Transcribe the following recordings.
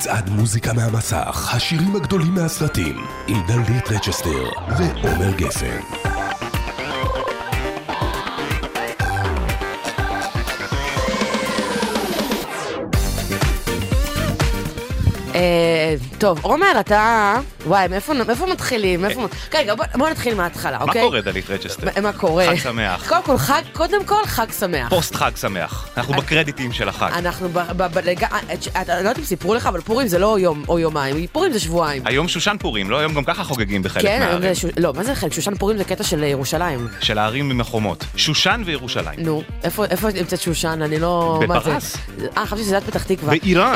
מצעד מוזיקה מהמסך, השירים הגדולים מהסרטים, עם דלית רצ'סטר ועומר גפן. טוב, עומר, אתה... וואי, מאיפה מתחילים? מאיפה... רגע, בוא- נתחיל מההתחלה, מה אוקיי? קורה, דלית רצ'סטר? מה- מה קורה? חג שמח. קודם כל, חג, קודם כל, חג שמח. פוסט חג שמח. אנחנו בקרדיטים של החג. אנחנו ב... אה, אני לא יודעת אם סיפרו לך, אבל פורים זה לא יום או יומיים, פורים זה שבועיים. היום שושן פורים, לא? היום גם ככה חוגגים בחלק כן, מהערים. ש- לא, מה זה חלק? שושן פורים זה קטע של ירושלים. של הערים עם החומות. שושן וירושלים. נו, איפה נמצאת שושן? אני לא... מה? בפרס. אה, חשבתי שזה פתח תקווה. באיראן.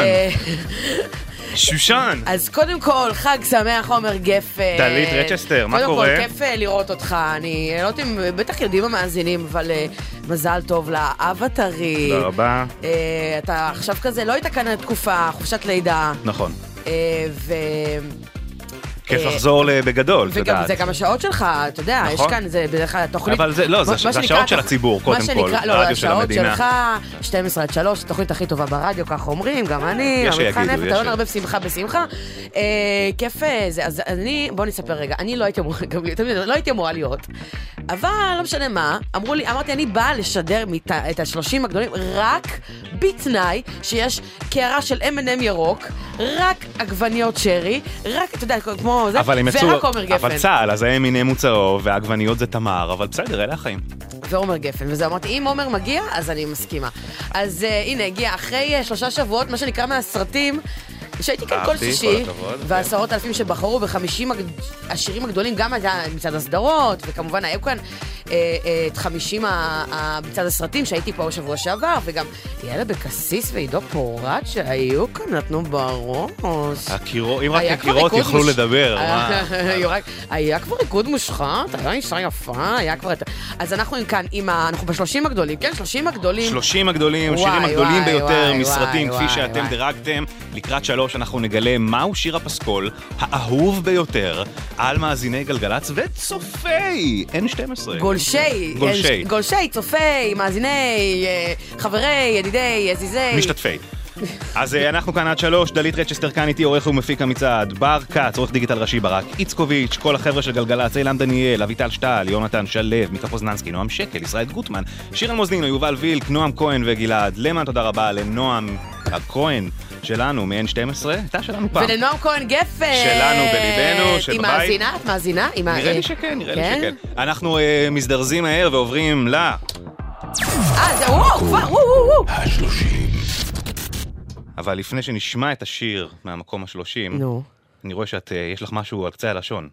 אה, שושן! אז קודם כל, חג שמח, עומר גפן. דלית רצ'סטר, מה קורה? קודם כל, כיף אה, לראות אותך. אני לא יודעת אם, בטח יודעים המאזינים, אבל אה, מזל טוב לאב הטרי. תודה רבה. אה, אתה עכשיו כזה, לא היית כאן תקופה, חופשת לידה. נכון. אה, ו... כיף אה, לחזור ל- בגדול, את יודעת. זה גם השעות שלך, אתה יודע, יש נכון. כאן, זה בדרך כלל תוכנית... אבל זה- לא, זה- השעות של הציבור, קודם כל. לא, רדיו של השעות המדינה. שלך, 12 עד 3, התוכנית הכי טובה ברדיו, ככה אומרים, גם אני, יש אלון ש- הרבה בשמחה בשמחה. אה, כיף אה, זה, אז אני, בוא נספר רגע, אני לא הייתי אמורה, לא הייתי אמורה להיות, אבל לא משנה מה, אמרו לי, אמרתי, אני באה לשדר את השלושים הגדולים רק בתנאי שיש קערה של M&M ירוק, רק עגבניות שרי, רק, אתה יודע, כמו זה, אבל הם יצאו... ורק עומר גפן. אבל צה"ל, אז האמינם הוא צהוב, והעגבניות זה תמר, אבל בסדר, אלה החיים. ועומר גפן, וזה אמרתי, אם עומר מגיע, אז אני מסכימה. אז uh, הנה, הגיע אחרי uh, שלושה שבועות, מה שנקרא מהסרטים, שהייתי כאן כל שישי, כן. ועשרות אלפים שבחרו בחמישים השירים הגדולים, גם היה מצעד הסדרות, וכמובן היו כאן uh, uh, את חמישים מצעד הסרטים, שהייתי פה בשבוע שעבר, וגם יאללה אבקסיס ועידו פורט שהיו כאן, נתנו בראש. הקירות, אם רק הקירות מוש- לדבר, מה? היה כבר ריקוד מושחת, היה אישה יפה, היה כבר... אז אנחנו כאן עם ה... אנחנו בשלושים הגדולים, כן? שלושים הגדולים. 30 הגדולים, וואי, השירים הגדולים ביותר מסרטים, כפי שאתם. דירגתם. לקראת שלוש אנחנו נגלה מהו שיר הפסקול האהוב ביותר על מאזיני גלגלצ וצופי N12. גולשי, גולשי. גולשי, צופי, מאזיני, אה, חברי, ידידי, עזיזי. משתתפי. אז אה, אנחנו כאן עד שלוש, דלית רצ'סטר כאן איתי, עורך ומפיק המצעד, בר כץ, עורך דיגיטל ראשי ברק, איצקוביץ', כל החבר'ה של גלגלצ, אילן דניאל, אביטל שטל, יונתן שלו, מיקה פוזננסקי, נועם שקל, ישראל גוטמן, שירן מוזנינו, יובל וילק, נועם כהן וגלעד למן, תודה רבה לנועם הכהן שלנו מ-N12, הייתה שלנו פעם. ולנועם כהן גפן. שלנו בליבנו, היא שבבית. מאזינה? את מאזינה? היא נראה אה, לי שכן, נראה לי כן? שכן. אנחנו אה, מזדרזים מהר ועוברים ל... אה, זה וואו, כבר, וואו, וואו. השלושים. אבל לפני שנשמע את השיר מהמקום השלושים, נו. אני רואה שאת, אה, יש לך משהו על קצה הלשון.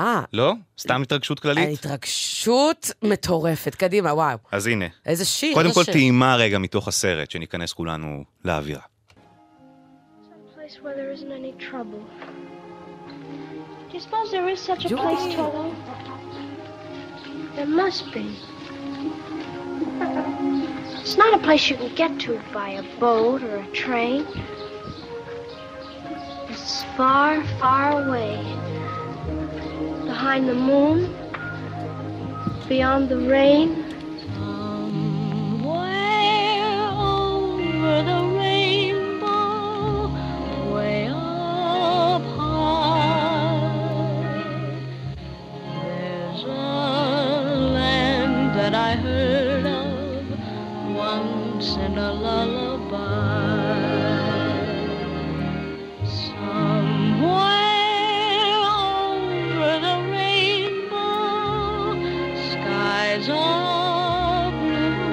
אה, לא? סתם התרגשות כללית? ההתרגשות מטורפת. קדימה, וואו. אז הנה. איזה שיר. קודם איזה כל שיר. טעימה רגע מתוך הסרט, שניכנס כולנו לאווירה. Place where there isn't any trouble. Do you suppose there is such a Joy. place, Toto? There must be. It's not a place you can get to by a boat or a train. It's far, far away. Behind the moon, beyond the rain. Somewhere over the rainbow, I heard of once in a lullaby. Somewhere over the rainbow, skies blue,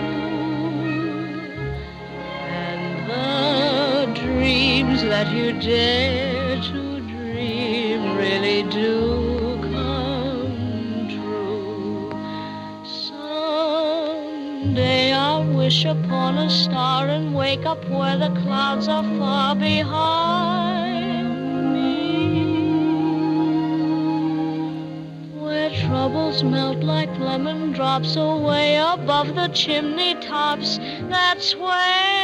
and the dreams that you dare wish upon a star and wake up where the clouds are far behind me. Where troubles melt like lemon drops away above the chimney tops. That's where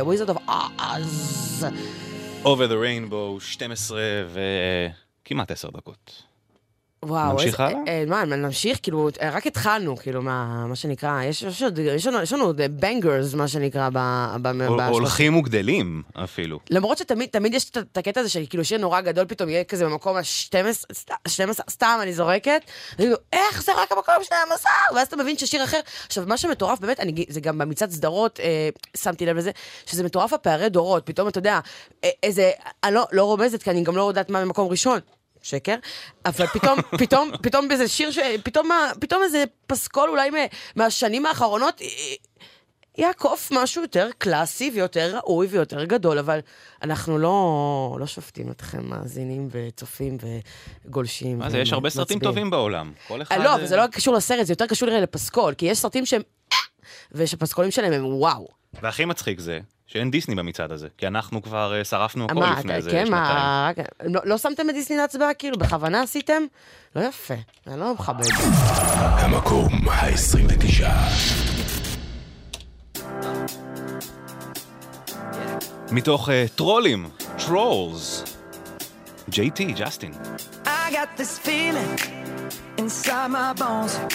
Wizard of Oz. Over the Rainbow, 12 וכמעט 10 דקות. וואו, נמשיך הלאה? אה, מה, נמשיך? כאילו, אה, רק התחלנו, כאילו, מה מה שנקרא, יש יש יש יש לנו עוד bangers, מה שנקרא, ב- ב- בשלוש- הולכים וגדלים אפילו. למרות שתמיד תמיד יש את- הקטע הזה של כאילו שיר נורא גדול פתאום יהיה כזה במקום ה-12, סתם אני זורקת, כאילו, איך זה רק המקום 12? ואז אתה מבין ששיר אחר, עכשיו מה שמטורף באמת, אני, זה גם במצעד סדרות, אה, שמתי לב לזה, שזה מטורף הפערי דורות, פתאום אתה יודע, אה, איזה, אני לא, לא רומזת כי אני גם לא יודעת מה במקום ראשון. שקר, אבל פתאום, פתאום, פתאום באיזה שיר, ש... פתאום, פתאום איזה פסקול אולי מה- מהשנים האחרונות, אה, יעקוף משהו יותר קלאסי ויותר ראוי ויותר גדול, אבל אנחנו לא, לא שופטים אתכם מאזינים וצופים וגולשים. מה זה, יש הרבה סרטים. טובים בעולם. כל אחד... אה, לא, אה, אבל זה לא קשור לסרט, זה יותר קשור לפסקול, כי יש סרטים שהם... ושהפסקולים שלהם הם וואו. והכי מצחיק זה שאין דיסני במצעד הזה, כי אנחנו כבר אה, שרפנו הכל לפני אתה- איזה כן, שנתיים. מה, רק- לא- לא שמתם את דיסני להצבעה? כאילו, בכוונה עשיתם? לא יפה, זה לא מכבד. המקום ה-29. מתוך אה, טרולים, טרולס. JT, ג'סטין. I got this feeling inside my bones.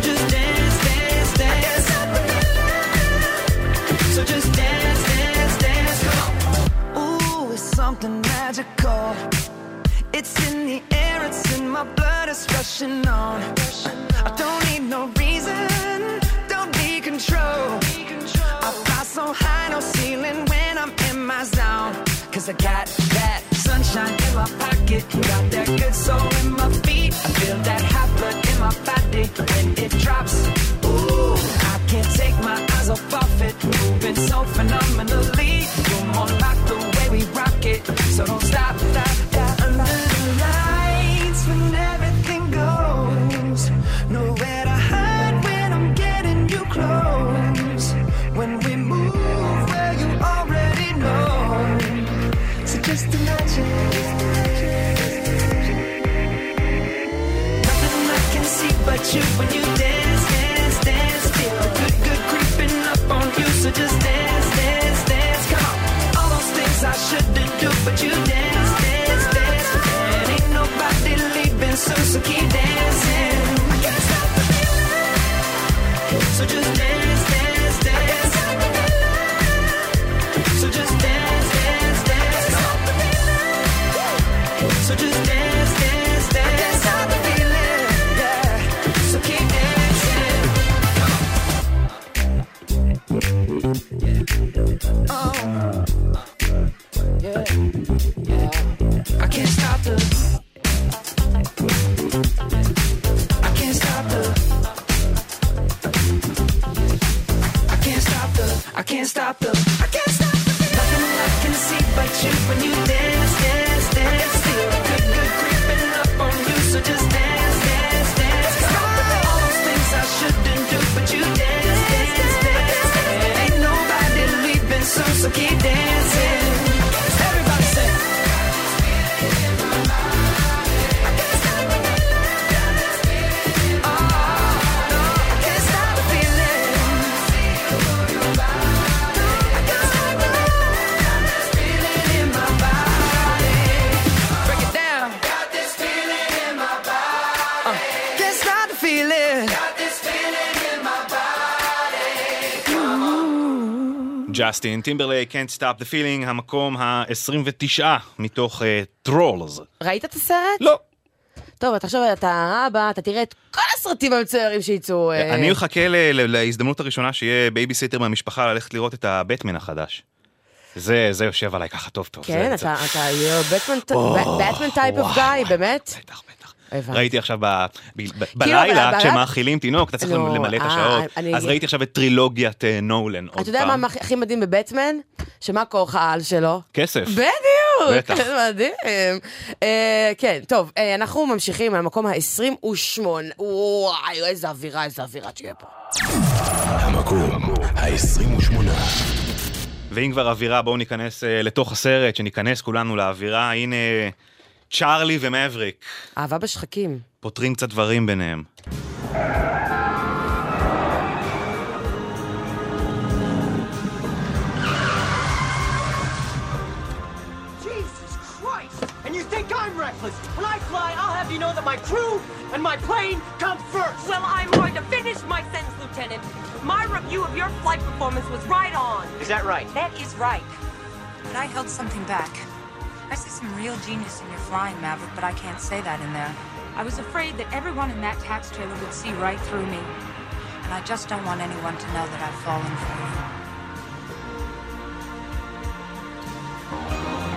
Got that sunshine in the air, So just dance, dance, dance, come. Ooh, it's in the air, it's in my blood, it's rushing on. I don't need no reason, don't be controlled. I'll pass on high, no ceiling when I'm in my zone. Cause I got that sunshine in my pocket, got that good soul in my feet. I feel that hot blood my body when it drops. Ooh, I can't take my eyes off of it, moving so phenomenally. You're more like the way we rock it, so don't stop, stop, so just dance, dance, dance. Come all those things I shouldn't do. But you dance, dance, dance. And ain't nobody leaving so so keep dancing. ג'סטין טימברלייק, Can't Stop the Feeling, המקום ה-29 מתוך טרולס. ראית את הסרט? לא. טוב, אתה עכשיו אתה אבא, אתה תראה את כל הסרטים המצוירים שיצאו. אה, אני מחכה להזדמנות הראשונה שיהיה בייביסיטר מהמשפחה ללכת לראות את הבטמן החדש. זה, זה יושב עליי ככה טוב טוב. כן, אתה אתה בטמן type of guy, באמת? בטח, בטח. ראיתי עכשיו ב- ב- ב- כאילו, בלילה, כשמאכילים תינוק, אתה צריך נו, למלא את אה, השעות. אני- אז ראיתי עכשיו את טרילוגיית אה, נולן עוד אתה יודע מה פעם. הכי- מדהים בבטמן? שמה כוח העל שלו? כסף. בדיוק, בטח. מדהים. אה, כן, טוב, אנחנו ממשיכים למקום ה-28. וואי, איזה אווירה, איזה אווירה תהיה פה. המקום ה-28. ואם כבר אווירה, בואו ניכנס לתוך הסרט, שניכנס כולנו לאווירה. הנה, צ'ארלי ומבריק, אהבה בשחקים. פותרים קצת דברים ביניהם. Jesus Christ! And you think I'm reckless? When I fly, I'll have you know that my crew and my plane come first. Well, I'm going to finish my sentence, Lieutenant. My review of your flight performance was right on. Is that right? That is right. But I held something back. I see some real genius in your flying, Maverick, but I can't say that in there. I was afraid that everyone in that tax trailer would see right through me. And I just don't want anyone to know that I've fallen for you.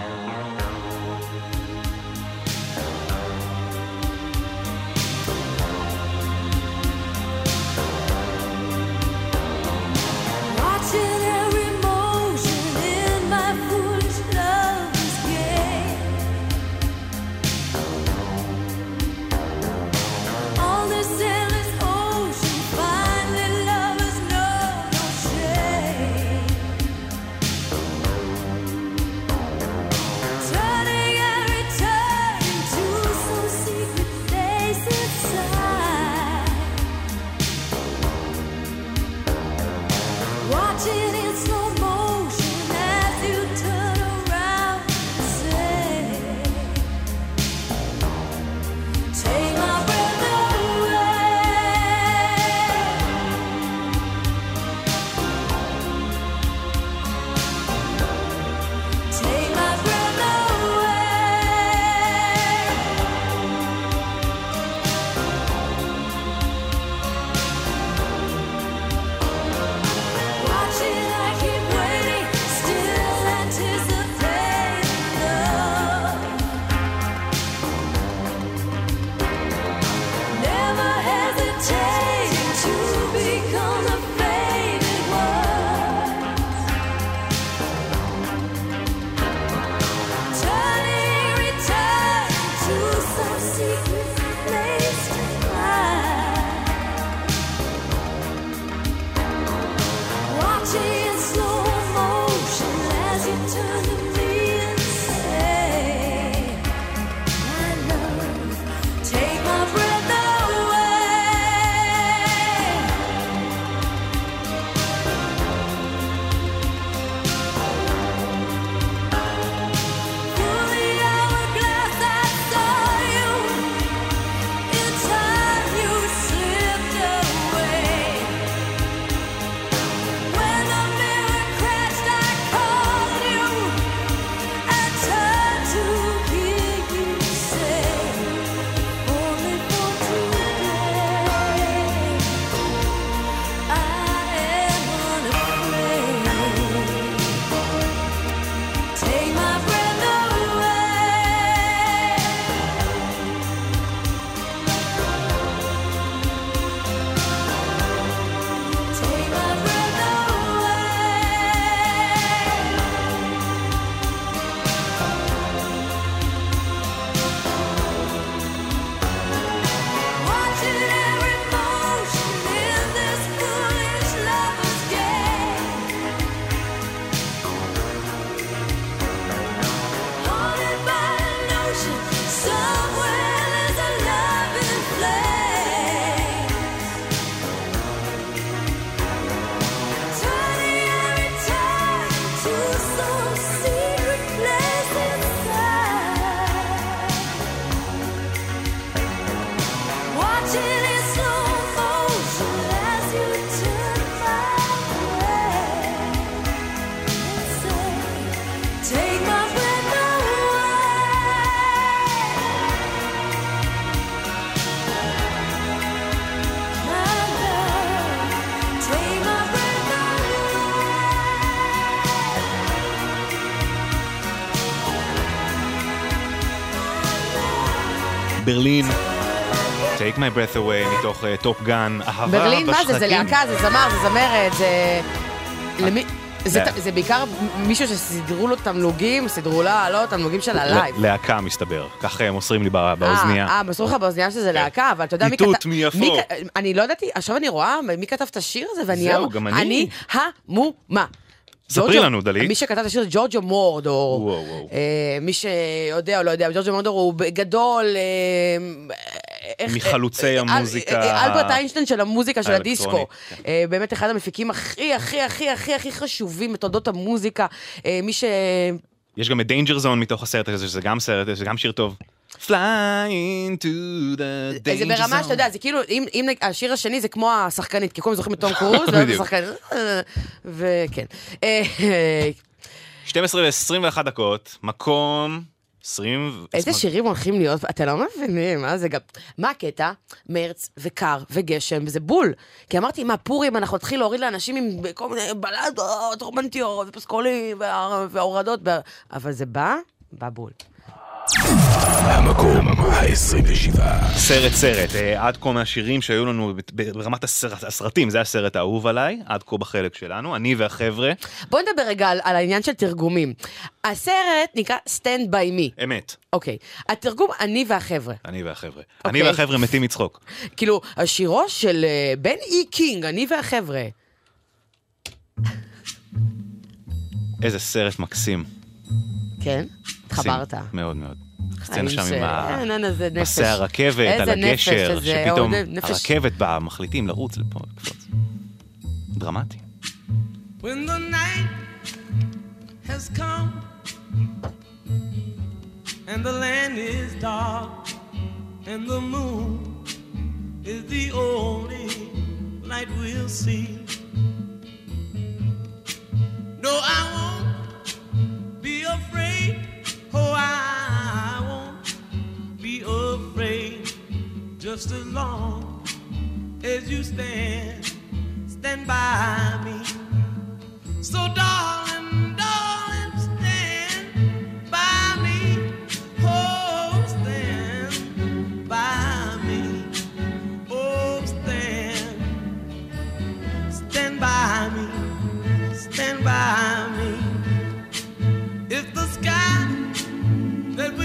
ברלין. Take my breath away מתוך טופ גן, אהבה ברלין, מה זה? זה בשחקים. להקה, זה זמר, זה זמרת, זה... למי... זה, לא. זה בעיקר מישהו שסידרו לו תמלוגים, סידרו לה, לא, תמלוגים של הלייב. להקה מסתבר, כך אה, מוסרים לי בא- באוזנייה. אה, אה, מסרו לך באוזנייה שזה להקה, אבל אתה יודע מי כתב... אתה תעיפו. אני לא ידעתי, עכשיו אני רואה מי כתב את השיר הזה, ואני... זהו, גם אני. אני המומה. ספרי לנו, דלית. מי שכתב את השיר זה ג'ורג'ו מורודר. וואו, וואו. אה, מי שיודע או לא יודע, ג'ורג'ו מורודר הוא גדול... אה, מחלוצי אה, אה, המוזיקה אה, אלברט איינשטיין של המוזיקה של הדיסקו. כן. באמת אחד המפיקים הכי הכי הכי הכי הכי חשובים בתולדות המוזיקה. מי ש... יש גם את Danger Zone מתוך הסרט הזה, שזה גם סרט, זה גם שיר טוב. Fly into the danger zone. זה ברמה שאתה יודע, זה כאילו, אם, השיר השני זה כמו השחקנית, כי כולם זוכרים את תום קרוז, ואז בדיוק. השחקנית, אה, וכן. אה, אה, 12 ו-21 דקות, מקום 20... איזה שירים הולכים להיות, אתם לא מבינים, מה זה גם... מה הקטע? מרץ וקר וגשם, וזה בול. כי אמרתי, מה, פורים, אנחנו נתחיל להוריד לאנשים עם כל מיני בלדות רומנטיות ופסקולים וה- והורדות, אבל זה בא, בא בול. המקום ה-27. סרט סרט, אה, עד כה מהשירים שהיו לנו ברמת הסרט, הסרטים, זה הסרט האהוב עליי, עד כה בחלק שלנו, אני והחבר'ה, בואו נדבר רגע על, על העניין של תרגומים. הסרט נקרא Stand by me. אמת, אוקיי. התרגום אני והחבר'ה. אני והחבר'ה. אוקיי. אני והחבר'ה מתים מצחוק. כאילו, השירו של אה, בן אי קינג, אני והחבר'ה. איזה סרט מקסים. כן? התחברת. מאוד מאוד. סצנה האיש, שם עם אה, ה... אין, אין, איזה נפש. פסי הרכבת, על נפש הגשר, שפתאום. הרכבת באה, מחליטים לרוץ לפה, לקפוץ. דרמטי. When the night has come and the land is dark and the moon is the only light we'll see. No, I won't be afraid. Oh, I just as long as you stand, stand by me. So, darling, darling, stand by me. Oh, stand by me. Oh, stand, stand by me. Stand by me. If the sky that we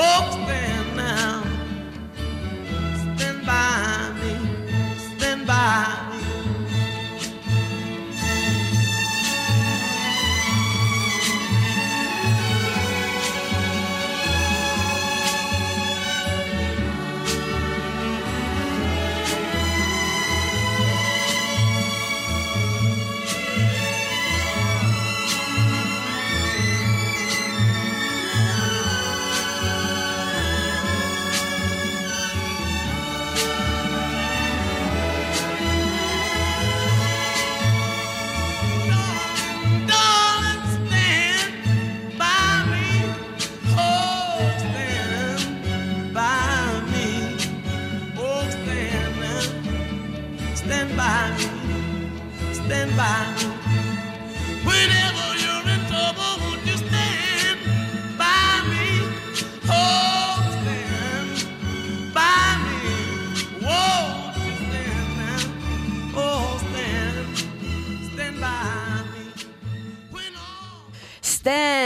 Oh.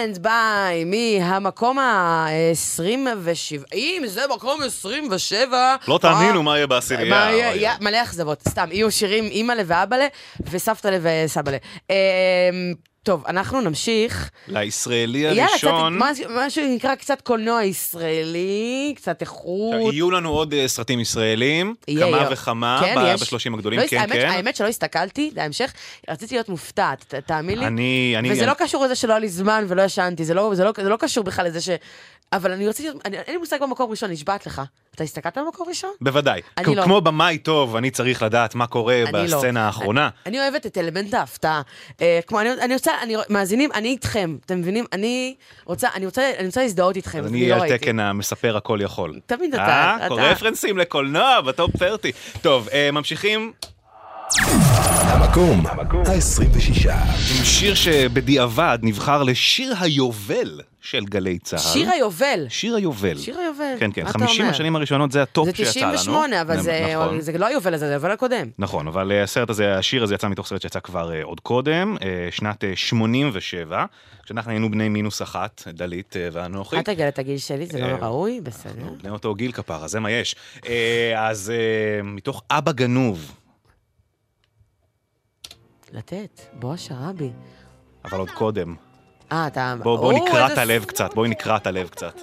Stand by Me המקום ה-27, אם זה מקום 27, לא תאמינו מה יהיה בעשירייה. מלא אכזבות, סתם, יהיו שירים אימא'לה ואבא'לה וסבתא'לה וסבא'לה. טוב, אנחנו נמשיך. לישראלי יאללה, קצת, הראשון. משהו- משהו שנקרא קצת קולנוע ישראלי, קצת איכות. יהיו לנו עוד אה, סרטים ישראלים, יהיה, כמה יהיה. וכמה, כן, ב- יש. בשלושים הגדולים, לא, כן, האמת, כן. האמת שלא הסתכלתי, זה ההמשך, רציתי להיות מופתעת, ת- תאמין לי. אני, אני, וזה לא קשור לזה שלא היה לי זמן ולא ישנתי, זה לא, זה לא, זה לא קשור בכלל לזה ש... אבל אני רציתי, אני, אין לי מושג במקום ראשון, נשבעת לך. אתה הסתכלת במקום ראשון? בוודאי. אני כמו- לא. כמו במאי טוב, אני צריך לדעת מה קורה אני לא. בסצנה האחרונה. אני אוהבת את אלמנט ההפתעה. אה, כמו, אני, אני רוצה, אני, מאזינים, אני איתכם, אתם מבינים? אני רוצה, אני רוצה, אני רוצה להזדהות איתכם, אני לא על. תקן המספר הכל יכול. תמיד אתה, אה? אתה. רפרנסים לקולנוע בטופ 30. טוב, אה, ממשיכים המקום ה-26. עם שיר שבדיעבד נבחר לשיר היובל של גלי צה"ל. שיר היובל. שיר היובל. שיר היובל. כן, כן, מה אתה 50 אומר? השנים הראשונות זה הטופ זה שיצא לנו. 98, אבל זה, נכון. זה לא היובל הזה, זה היובל הקודם. נכון, אבל אה, הסרט הזה, השיר הזה יצא מתוך סרט שיצא כבר אה, עוד קודם, אה, שנת אה, 87, כשאנחנו היינו בני מינוס אחת, דלית ואנוכי. אל תגיע את הגיל שלי, זה לא ראוי, בסדר. בני אותו גיל כפרה, זה מה יש. אז מתוך אבא גנוב, לתת, בוא שראבי. אבל עוד קודם. אה, אתה... בואו בוא נקרע את הלב קצת, בואי נקרע את הלב קצת.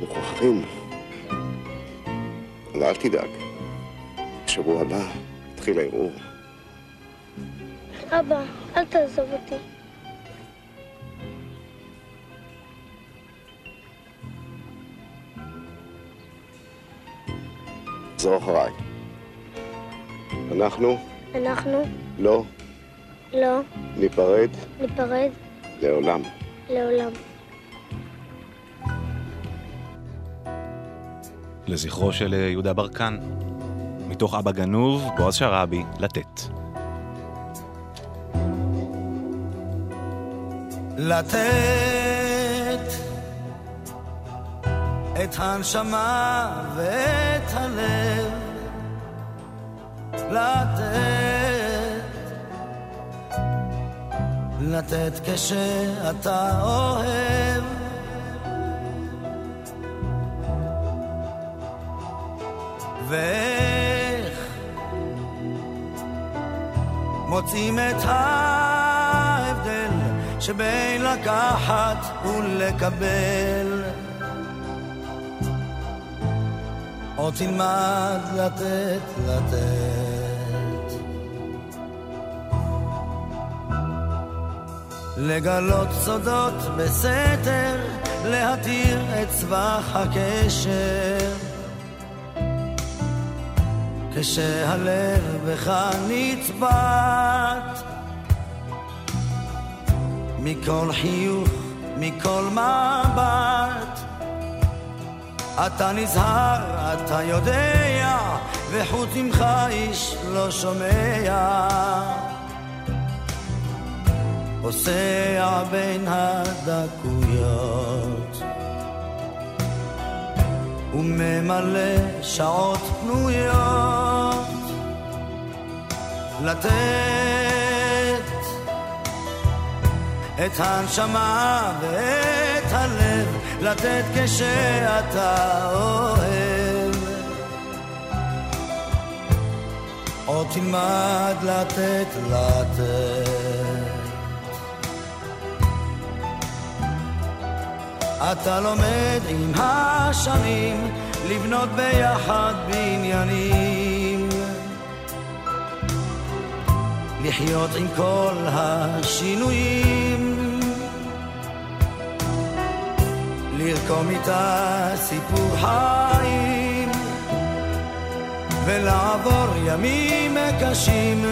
מוכרחים. אבל אל תדאג. בשבוע הבא יתחיל הערעור. אבא, אל תעזוב אותי. זו אחריי. אנחנו אנחנו לא לא ניפרד ניפרד לעולם. לעולם. לזכרו של אה, יהודה ברקן. מתוך אבא גנוב, בועז שראבי, לתת. לתת את הנשמה ואת הלב, לתת, לתת כשאתה אוהב. ואיך מוצאים את ההבדל שבין לקחת ולקבל. עוד תלמד לתת, לתת. לגלות סודות בסתר, להתיר את סבך הקשר. כשהלב בך נצבט מכל חיוך, מכל מבט אתה נזהר, אתה יודע, וחוץ ממך איש לא שומע. פוסע בין הדקויות וממלא שעות פנויות לתת את הנשמה ואת הלב לתת כשאתה אוהב. עוד תלמד לתת לתת. אתה לומד עם השנים לבנות ביחד בניינים. לחיות עם כל השינויים לרקום איתה סיפור חיים ולעבור ימים קשים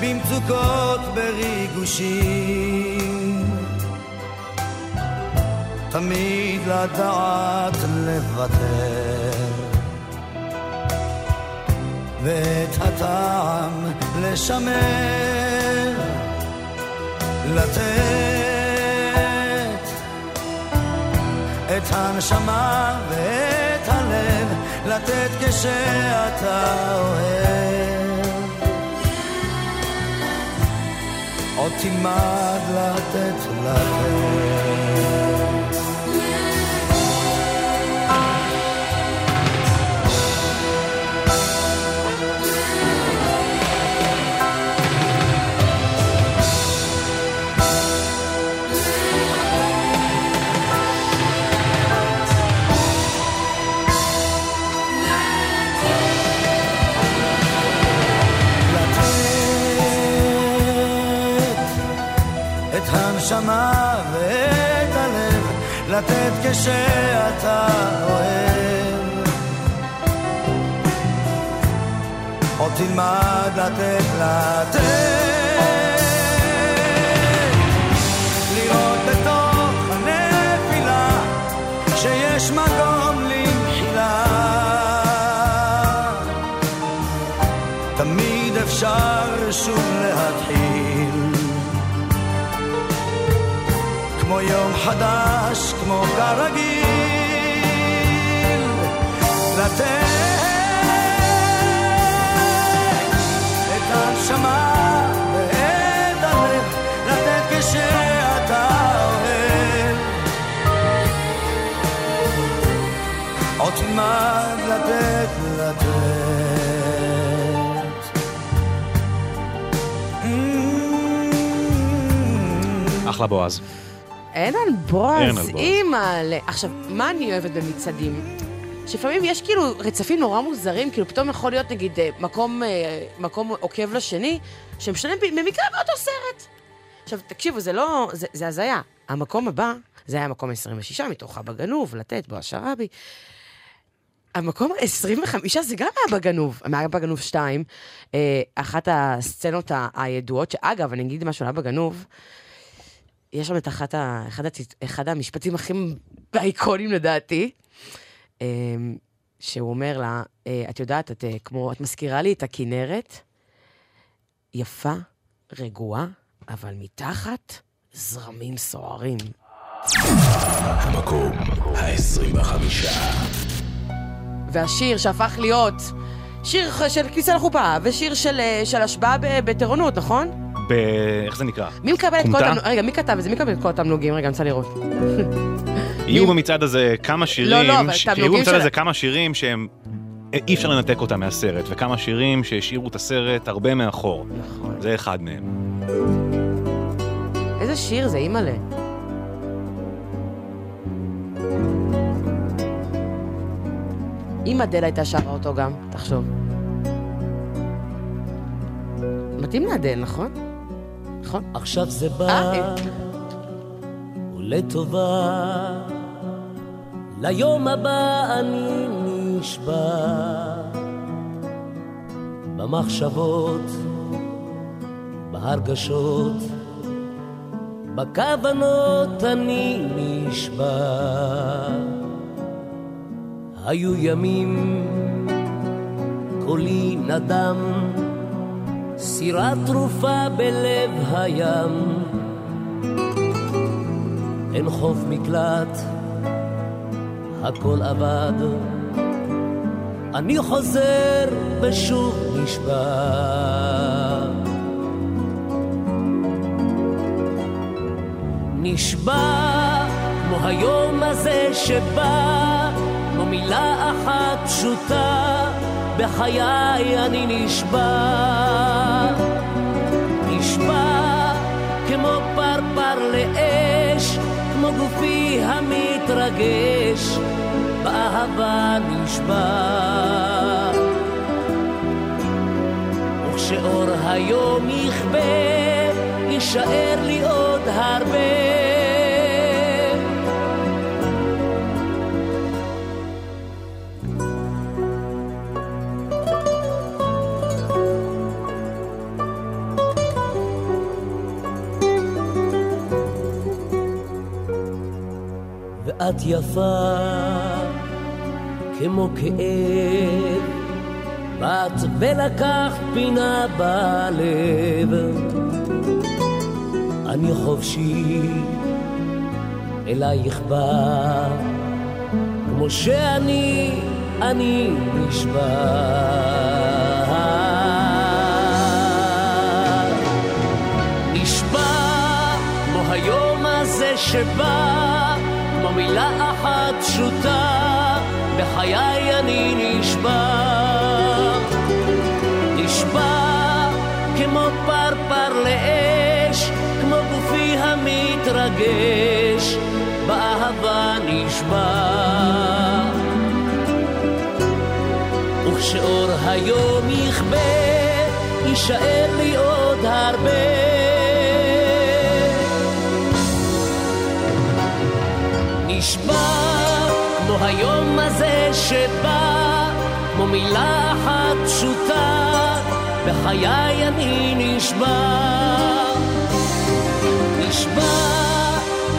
במצוקות בריגושים. תמיד לדעת לוותר ואת הטעם לשמר לתת את הנשמה ואת הלב לתת כשאתה אוהב. עוד תלמד לתת לתת לתת כשאתה אוהב. עוד תלמד לתת לתת לראות בתוך הנפילה שיש מקום יום חדש, כמו כרגיל. לתת את הנשמה ואת הלב לתת כשאתה אחלה בועז. אין על בועז. אימא'לה. עכשיו, מה אני אוהבת במצעדים? שלפעמים יש כאילו רצפים נורא מוזרים, כאילו פתאום יכול להיות נגיד אה, מקום, אה, מקום עוקב לשני, שמשלם ב- במקרה באותו סרט. עכשיו, תקשיבו, זה לא, זה, זה הזיה. המקום הבא, זה היה המקום ה-26 מתוך אבא גנוב, לתת בו השרבי. המקום ה-25 זה גם היה בגנוב, היה בגנוב 2, אה, אחת הסצנות הידועות, שאגב, אני אגיד משהו על אבא גנוב, יש שם את אחת ה, אחד, הציט, אחד המשפטים הכי אייקונים לדעתי, אה, שהוא אומר לה, אה, את יודעת, את, אה, כמו, את מזכירה לי את הכנרת, יפה, רגועה, אבל מתחת זרמים סוערים. המקום ה-25. והשיר שהפך להיות שיר של כניסה לחופה, ושיר של, של השבעה בטירונות, נכון? ב... איך זה נקרא? מי מקבל את כל? התמלוגים? רגע, מי כתב את זה? מי מקבל את כל התמלוגים? רגע, אני רוצה לראות. יהיו במצעד הזה כמה שירים, לא, לא, אבל תמלוגים יהיו במצעד של- הזה כמה שירים שהם... אי אפשר לנתק אותם מהסרט, וכמה שירים שהשאירו את הסרט הרבה מאחור. נכון. זה אחד מהם. איזה שיר זה, אימא'לה. אם אדל הייתה שרה אותו גם, תחשוב. מתאים לאדל, נכון? נכון? עכשיו זה בא, אה. ולטובה, ליום הבא אני נשבע, במחשבות, בהרגשות, בכוונות אני נשבע. היו ימים, קולי נדם, סירה תרופה בלב הים. אין חוף מקלט, הכל אבד. אני חוזר ושוב נשבע. נשבע כמו היום הזה שבא, כמו מילה אחת פשוטה, בחיי אני נשבע. נשבע כמו פרפר לאש, כמו גופי המתרגש, באהבה נשבע. וכשאור היום יכבה, יישאר לי עוד הרבה. ואת יפה כמו כאב, באת ולקחת פינה בלב. אני חופשי, אלייך בא, כמו שאני, אני נשבע. נשבע כמו היום הזה שבא, מילה אחת פשוטה, בחיי אני נשבע. נשבע כמו פרפר לאש, כמו גופי המתרגש, באהבה נשבע. וכשאור היום יכבה, יישאר לי עוד הרבה. נשבע, כמו היום הזה שבא, כמו מילה אחת פשוטה, בחיי אני נשבע. נשבע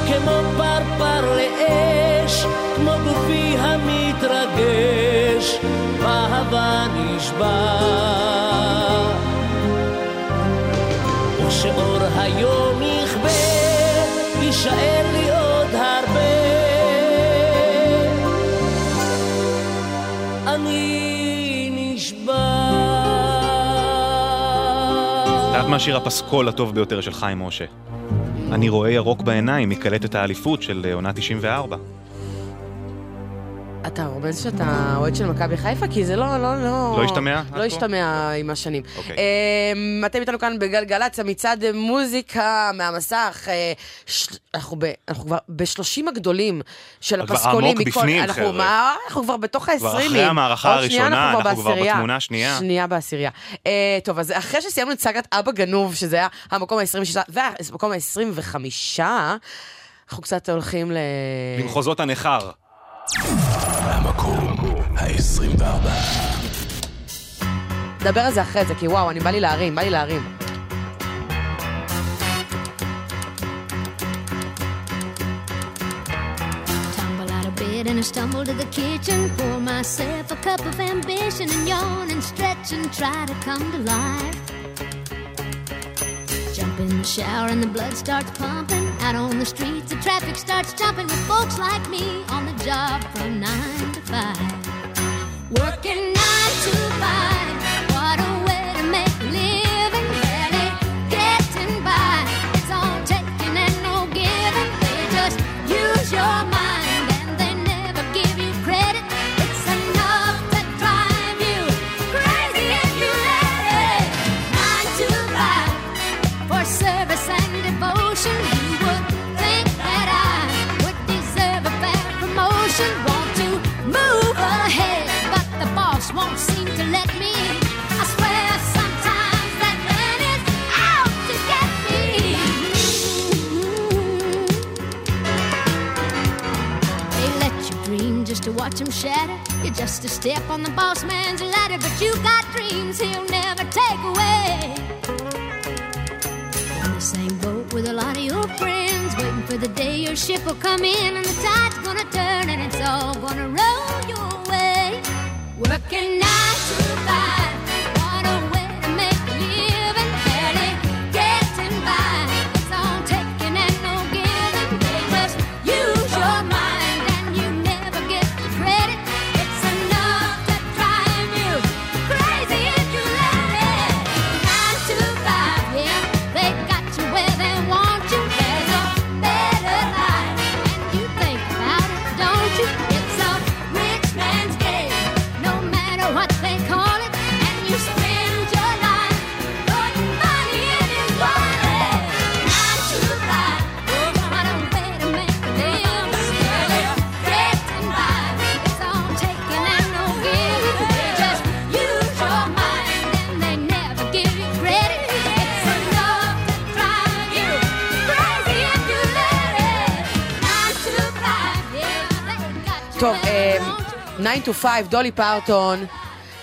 כמו פרפר לאש, כמו גופי המתרגש, באהבה נשבע. ושאור היום יכבה, יישאר את יודעת מה השיר הפסקול הטוב ביותר של חיים משה? אני רואה ירוק בעיניים מקלטת האליפות של אה, עונה 94. אתה רומז שאתה אוהד של מכבי חיפה? כי זה לא, לא, לא... לא השתמע לא? השתמע עם השנים. אוקיי. אמ, אתם איתנו כאן בגלגלצ, המצעד מוזיקה מהמסך. אה, אנחנו כבר בשלושים הגדולים של כבר הפסקולים. עמוק מכל- בפנים, חבר'ה. אנחנו כבר בתוך כבר העשרימים. אחרי המערכה הראשונה, אנחנו כבר. בתמונה השנייה. שנייה בעשירייה. אה, טוב, אז אחרי שסיימנו את סאגת אבא גנוב, שזה היה המקום ה-26 והמקום ה-25, אנחנו קצת הולכים ל... במחוזות הנכר. המקום ה-24. נדבר על זה אחרי זה, כי וואו, אני בא לי להרים, בא לי להרים. Tumble out of bed and I stumble to the kitchen. Pour myself a cup of ambition and yawn and stretch and try to come to life. Jump in the shower and the blood starts pumping. Out on the streets, the traffic starts jumping with folks like me on the job from nine to five. Working nine to watch him shatter. You're just a step on the boss man's ladder, but you got dreams he'll never take away. In the same boat with a lot of your friends, waiting for the day your ship will come in and the tide's gonna turn and it's all gonna roll your way. Working nine to five, 9 to 5, דולי פרטון.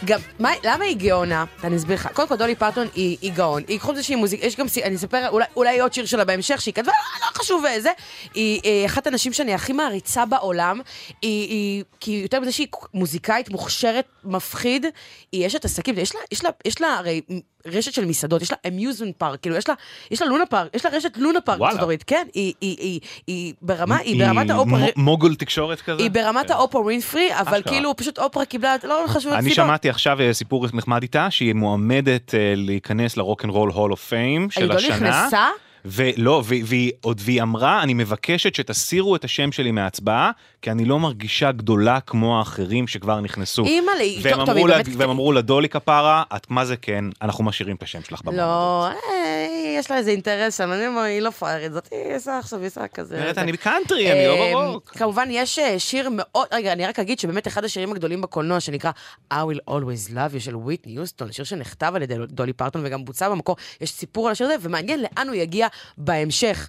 גם, מה, למה היא גאונה? אני אסביר לך. קודם כל, דולי פרטון היא, היא גאון. היא חוץ מזה שהיא מוזיקה, יש גם, אני אספר אולי, אולי עוד שיר שלה בהמשך, שהיא כתבה, לא, לא חשוב איזה. היא אה, אחת הנשים שאני הכי מעריצה בעולם. היא, היא, כי יותר מזה שהיא מוזיקאית מוכשרת, מפחיד, היא אשת עסקים. יש לה, יש לה, יש לה הרי רשת של מסעדות, יש לה amusement park, כאילו, יש לה, יש לה לונה פארק, יש לה רשת לונה פארק וואלה. בארצות הברית. כן, היא, היא, היא, היא ברמה, היא ברמת האופרה... מ- מוגול תקשורת כזה? היא ברמת האופרה ווינפרי, אבל אשכרה. כאילו פשוט אופרה קיבלה, לא חשוב אני שמעתי עכשיו אה, סיפור נחמד איתה, שהיא מועמדת אה, להיכנס לרוקנרול הול אוף פיים של היא לא השנה. נכנסה? ולא, ו- והיא עוד, והיא אמרה, אני מבקשת שתסירו את השם שלי מההצבעה, כי אני לא מרגישה גדולה כמו האחרים שכבר נכנסו. אימא'לה, היא- והם טוב, טוב, אמרו היא באמת- והם אמרו לדולי כפרה, את מה זה כן, אנחנו משאירים את השם שלך במועמדות. לא, אה, יש לה איזה אינטרס שם, אני אומר, היא לא פראיירית, זאת היא עושה עכשיו, היא עושה כזה. זה. אני בקאנטרי, אני לא אה, ברוק. כמובן, יש אה, שיר מאוד, רגע, אני רק אגיד שבאמת אחד השירים הגדולים בקולנוע, שנקרא I will always love you של וויטני יוסטון, שיר שנכתב על ידי דולי פרטון וגם בוצע במקור, יש סיפור על השיר הזה, ומעניין לאן הוא יגיע בהמשך.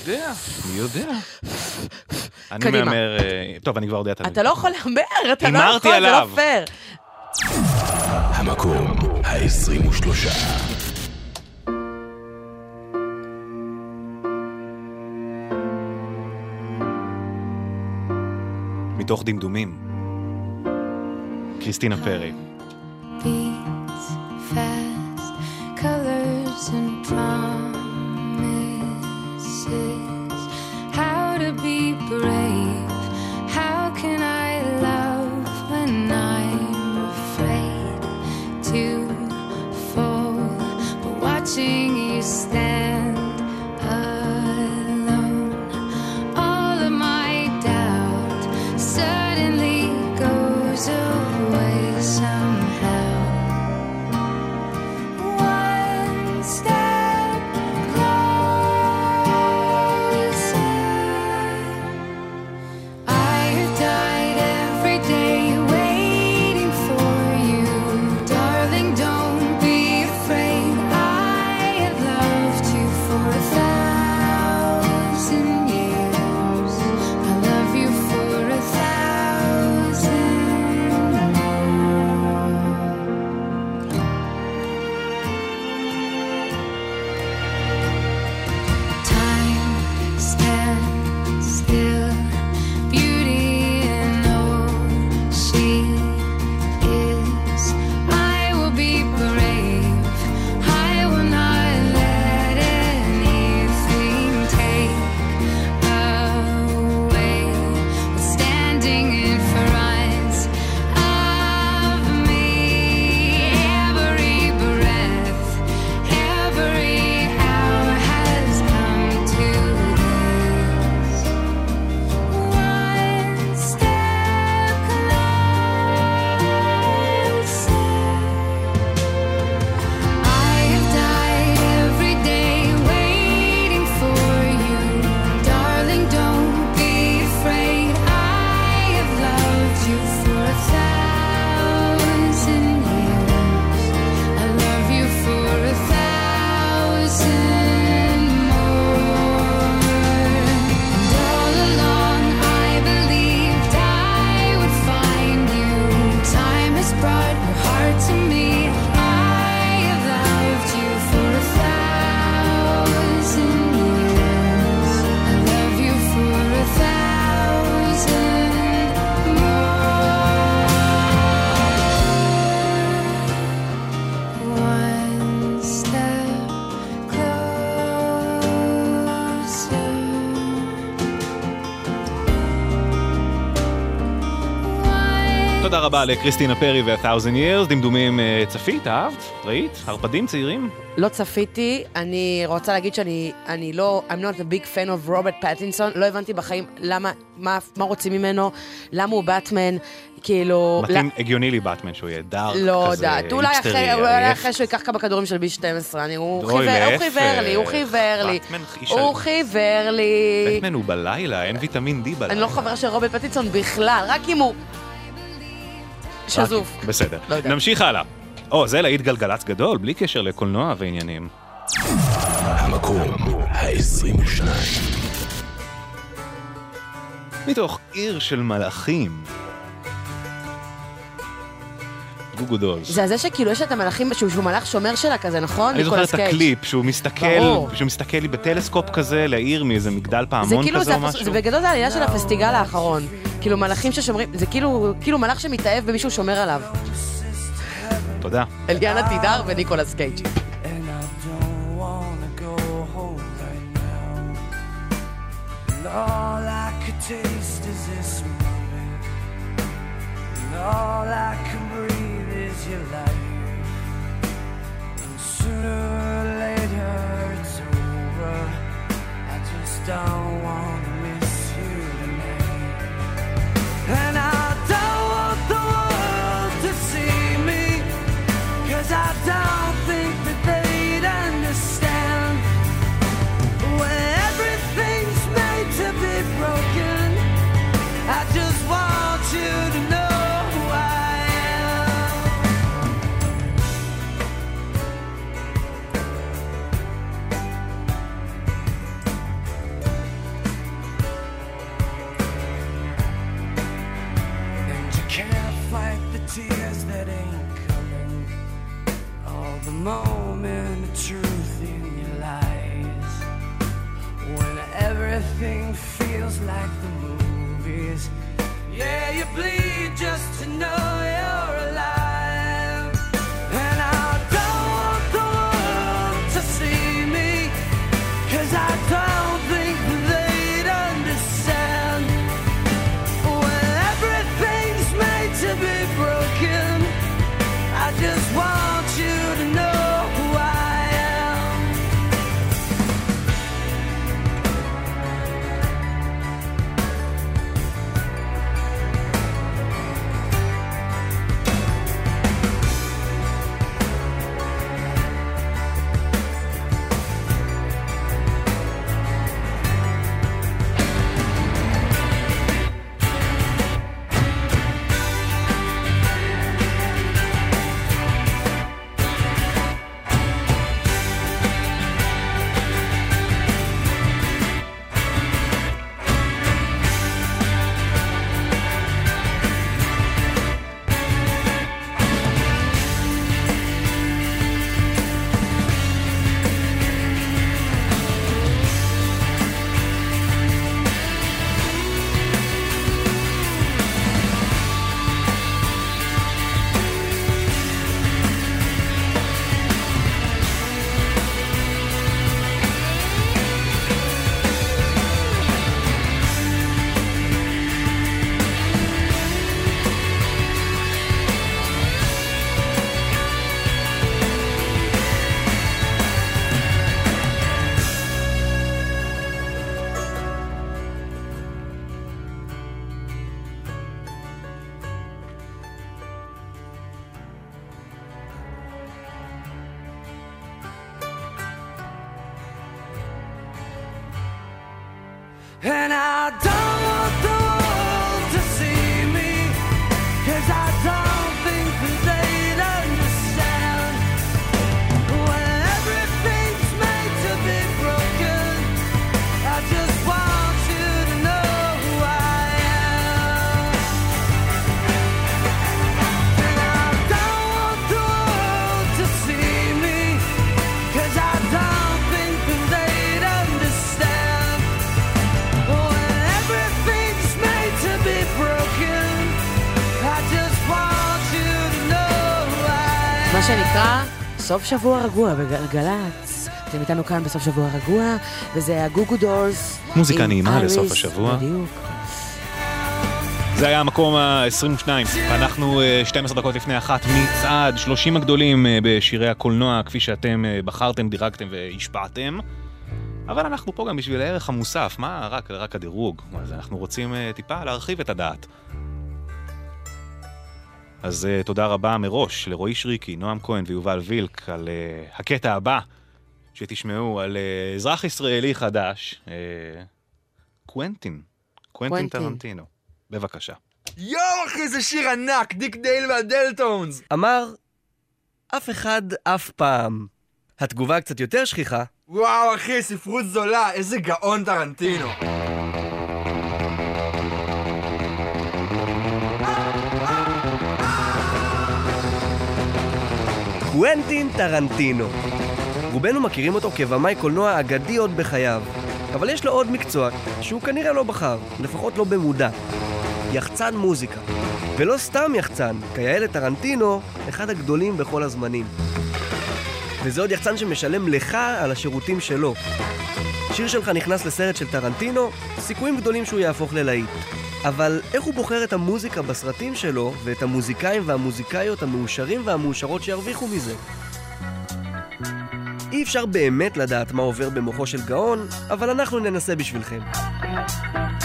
יודע, אני יודע. אני. מהמר... אה, טוב, אני כבר יודע את ה... אתה לא יכול להמר, אתה לא יכול, זה לא. פייר. המקום ה-23. מתוך דמדומים. קריסטינה פרי. רבה לקריסטינה פרי ו-1000 years, דמדומים אה, צפית, אהבת? ראית? ערפדים צעירים? לא צפיתי, אני רוצה להגיד שאני אני לא, I'm not a big fan of רוברט פטינסון, לא הבנתי בחיים למה, מה, מה רוצים ממנו, למה הוא באטמן, כאילו... מתאים הגיוני לי באטמן שהוא יהיה דארק כזה, לא יודעת, אולי אחרי, אולי. אחרי שהוא ייקח כמה כדורים של בי 12, אני, הוא חיוור, הוא. חיוור לי, הוא חיוור לי, באטמן הוא חיוור לי. בטמן הוא בלילה, אין ויטמין D בלילה. אני לא חברה של רוברט פטינסון בכלל, רק אם הוא שזוף. בסדר. לא יודע. נמשיך הלאה. או, זה להיט גלגלצ גדול, בלי קשר לקולנוע ועניינים. המקום ה-22. מתוך עיר של מלאכים. גוגו דולס. זה הזה שכאילו יש את המלאכים, שהוא שהוא מלאך שומר שלה כזה, נכון? אני זוכר את. הקליפ שהוא מסתכל, ברור. שהוא מסתכל לי בטלסקופ כזה לעיר מאיזה מגדל זה פעמון כאילו, כזה זה, או משהו. זה בגדול זה העלילה של הפסטיגל האחרון. כאילו מלאכים ששומרים, זה כאילו, כאילו מלאך שמתאהב במישהו שומר עליו. תודה. אליאנה תידר וניקולס קייג'. All I could taste is this moment. And all I can your life. And sooner or later it's over. I just don't Yeah, you bleed just סוף שבוע רגוע בגלגלצ. אתם איתנו כאן בסוף שבוע רגוע, וזה הגוגו דורס. מוזיקה נעימה אריס, לסוף השבוע. בדיוק. זה היה המקום ה-22, ואנחנו אה, 12 דקות לפני אחת מצעד 30 הגדולים אה, בשירי הקולנוע, כפי שאתם אה, בחרתם, דירגתם והשפעתם. אבל אנחנו פה גם בשביל הערך המוסף, מה רק, רק הדירוג? אז אנחנו רוצים אה, טיפה להרחיב את הדעת. אז אה, תודה רבה מראש לרועי שריקי, נועם כהן ויובל וילק על אה, הקטע הבא שתשמעו על אה, אזרח ישראלי חדש, קוונטין, קוונטין קוונטין. טרנטינו. בבקשה. יואו אחי זה שיר ענק, דיק דייל והדלטונס! אמר, אף אחד אף פעם. התגובה קצת יותר שכיחה. וואו אחי, ספרות זולה, איזה גאון טרנטינו. קוונטין טרנטינו. רובנו מכירים אותו כבמאי קולנוע אגדי עוד בחייו, אבל יש לו עוד מקצוע שהוא כנראה לא בחר, לפחות לא במודע. יחצן מוזיקה. ולא סתם יחצן, כיאה לטרנטינו, אחד הגדולים בכל הזמנים. וזה עוד יחצן שמשלם לך על השירותים שלו. שיר שלך נכנס לסרט של טרנטינו, סיכויים גדולים שהוא יהפוך ללהיט. אבל איך הוא בוחר את המוזיקה בסרטים שלו, ואת המוזיקאים והמוזיקאיות המאושרים והמאושרות שירוויחו מזה? אי אפשר באמת לדעת מה עובר במוחו של גאון, אבל אנחנו ננסה בשבילכם.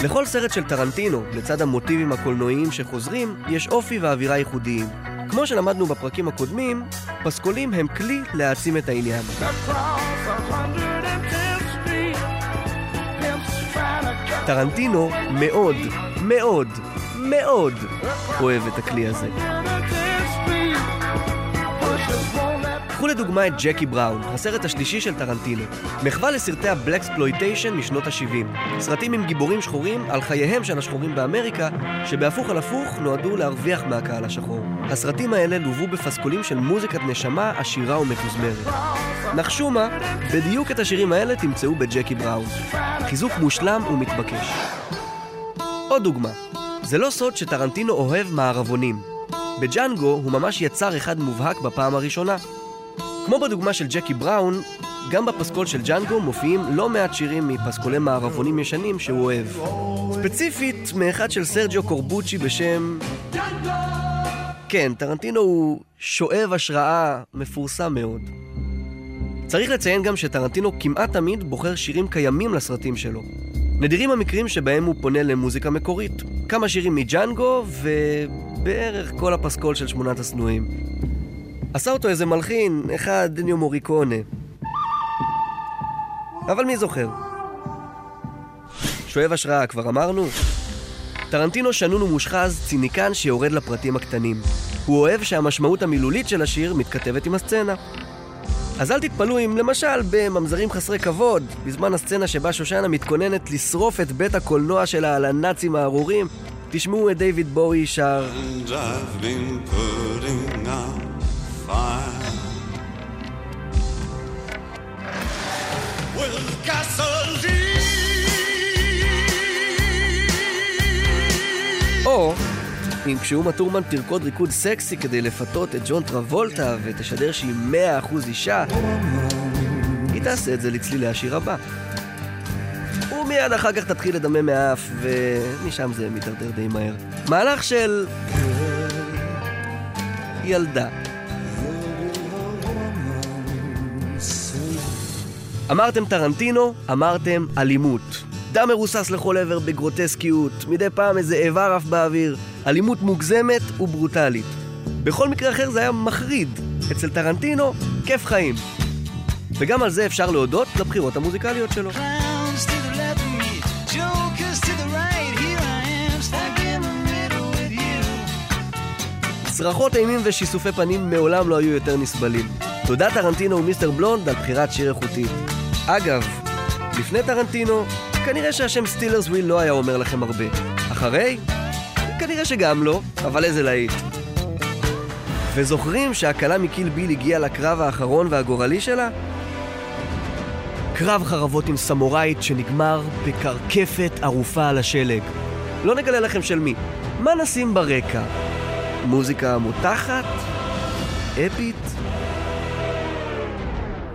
לכל סרט של טרנטינו, לצד המוטיבים הקולנועיים שחוזרים, יש אופי ואווירה ייחודיים. כמו שלמדנו בפרקים הקודמים, פסקולים הם כלי להעצים את העניין. טרנטינו מאוד, מאוד, מאוד אוהב את הכלי הזה. קחו לדוגמה את ג'קי בראון, הסרט השלישי של טרנטינו. מחווה לסרטי הבלקספלויטיישן משנות ה-70. סרטים עם גיבורים שחורים על חייהם של השחורים באמריקה, שבהפוך על הפוך נועדו להרוויח מהקהל השחור. הסרטים האלה לוו בפסקולים של מוזיקת נשמה עשירה ומתוזמרת. נחשו מה? בדיוק את השירים האלה תמצאו בג'קי בראון. חיזוק מושלם ומתבקש. עוד דוגמה, זה לא סוד שטרנטינו אוהב מערבונים. בג'אנגו הוא ממש יצר אחד מובהק בפעם הראשונה. כמו בדוגמה של ג'קי בראון, גם בפסקול של ג'אנגו מופיעים לא מעט שירים מפסקולי מערבונים ישנים שהוא אוהב. ספציפית, מאחד של סרג'ו קורבוצ'י בשם... כן, טרנטינו הוא שואב השראה מפורסם מאוד. צריך לציין גם שטרנטינו כמעט תמיד בוחר שירים קיימים לסרטים שלו. נדירים המקרים שבהם הוא פונה למוזיקה מקורית. כמה שירים מג'אנגו ובערך כל הפסקול של שמונת השנואים. עשה אותו איזה מלחין, אחד דניו מוריקונה. אבל מי זוכר? שואב השראה, כבר אמרנו? טרנטינו שנון ומושחז, ציניקן שיורד לפרטים הקטנים. הוא אוהב שהמשמעות המילולית של השיר מתכתבת עם הסצנה. אז אל תתפלאו אם למשל בממזרים חסרי כבוד, בזמן הסצנה שבה שושנה מתכוננת לשרוף את בית הקולנוע שלה על הנאצים הארורים, תשמעו את דיוויד בואי שר. או אם כשאומה טורמן תרקוד ריקוד סקסי כדי לפתות את ג'ון טרבולטה ותשדר שהיא מאה אחוז אישה, היא תעשה את זה לצלילי השיר הבא. ומיד אחר כך תתחיל לדמם מהאף, ומשם זה מתדרדר די מהר. מהלך של... ילדה. אמרתם טרנטינו, אמרתם אלימות. דם מרוסס לכל עבר בגרוטסקיות, מדי פעם איזה איבר עף באוויר, אלימות מוגזמת וברוטלית. בכל מקרה אחר זה היה מחריד. אצל טרנטינו, כיף חיים. וגם על זה אפשר להודות לבחירות המוזיקליות שלו. צרחות אימים ושיסופי פנים מעולם לא היו יותר נסבלים. תודה טרנטינו ומיסטר בלונד על בחירת שיר איכותי. אגב, לפני טרנטינו, כנראה שהשם Stealers Wheel לא היה אומר לכם הרבה. אחרי? כנראה שגם לא, אבל איזה להיט. וזוכרים שהכלה מקיל ביל הגיעה לקרב האחרון והגורלי שלה? קרב חרבות עם סמוראית שנגמר בקרקפת ערופה על השלג. לא נגלה לכם של מי. מה נשים ברקע? מוזיקה מותחת? אפית?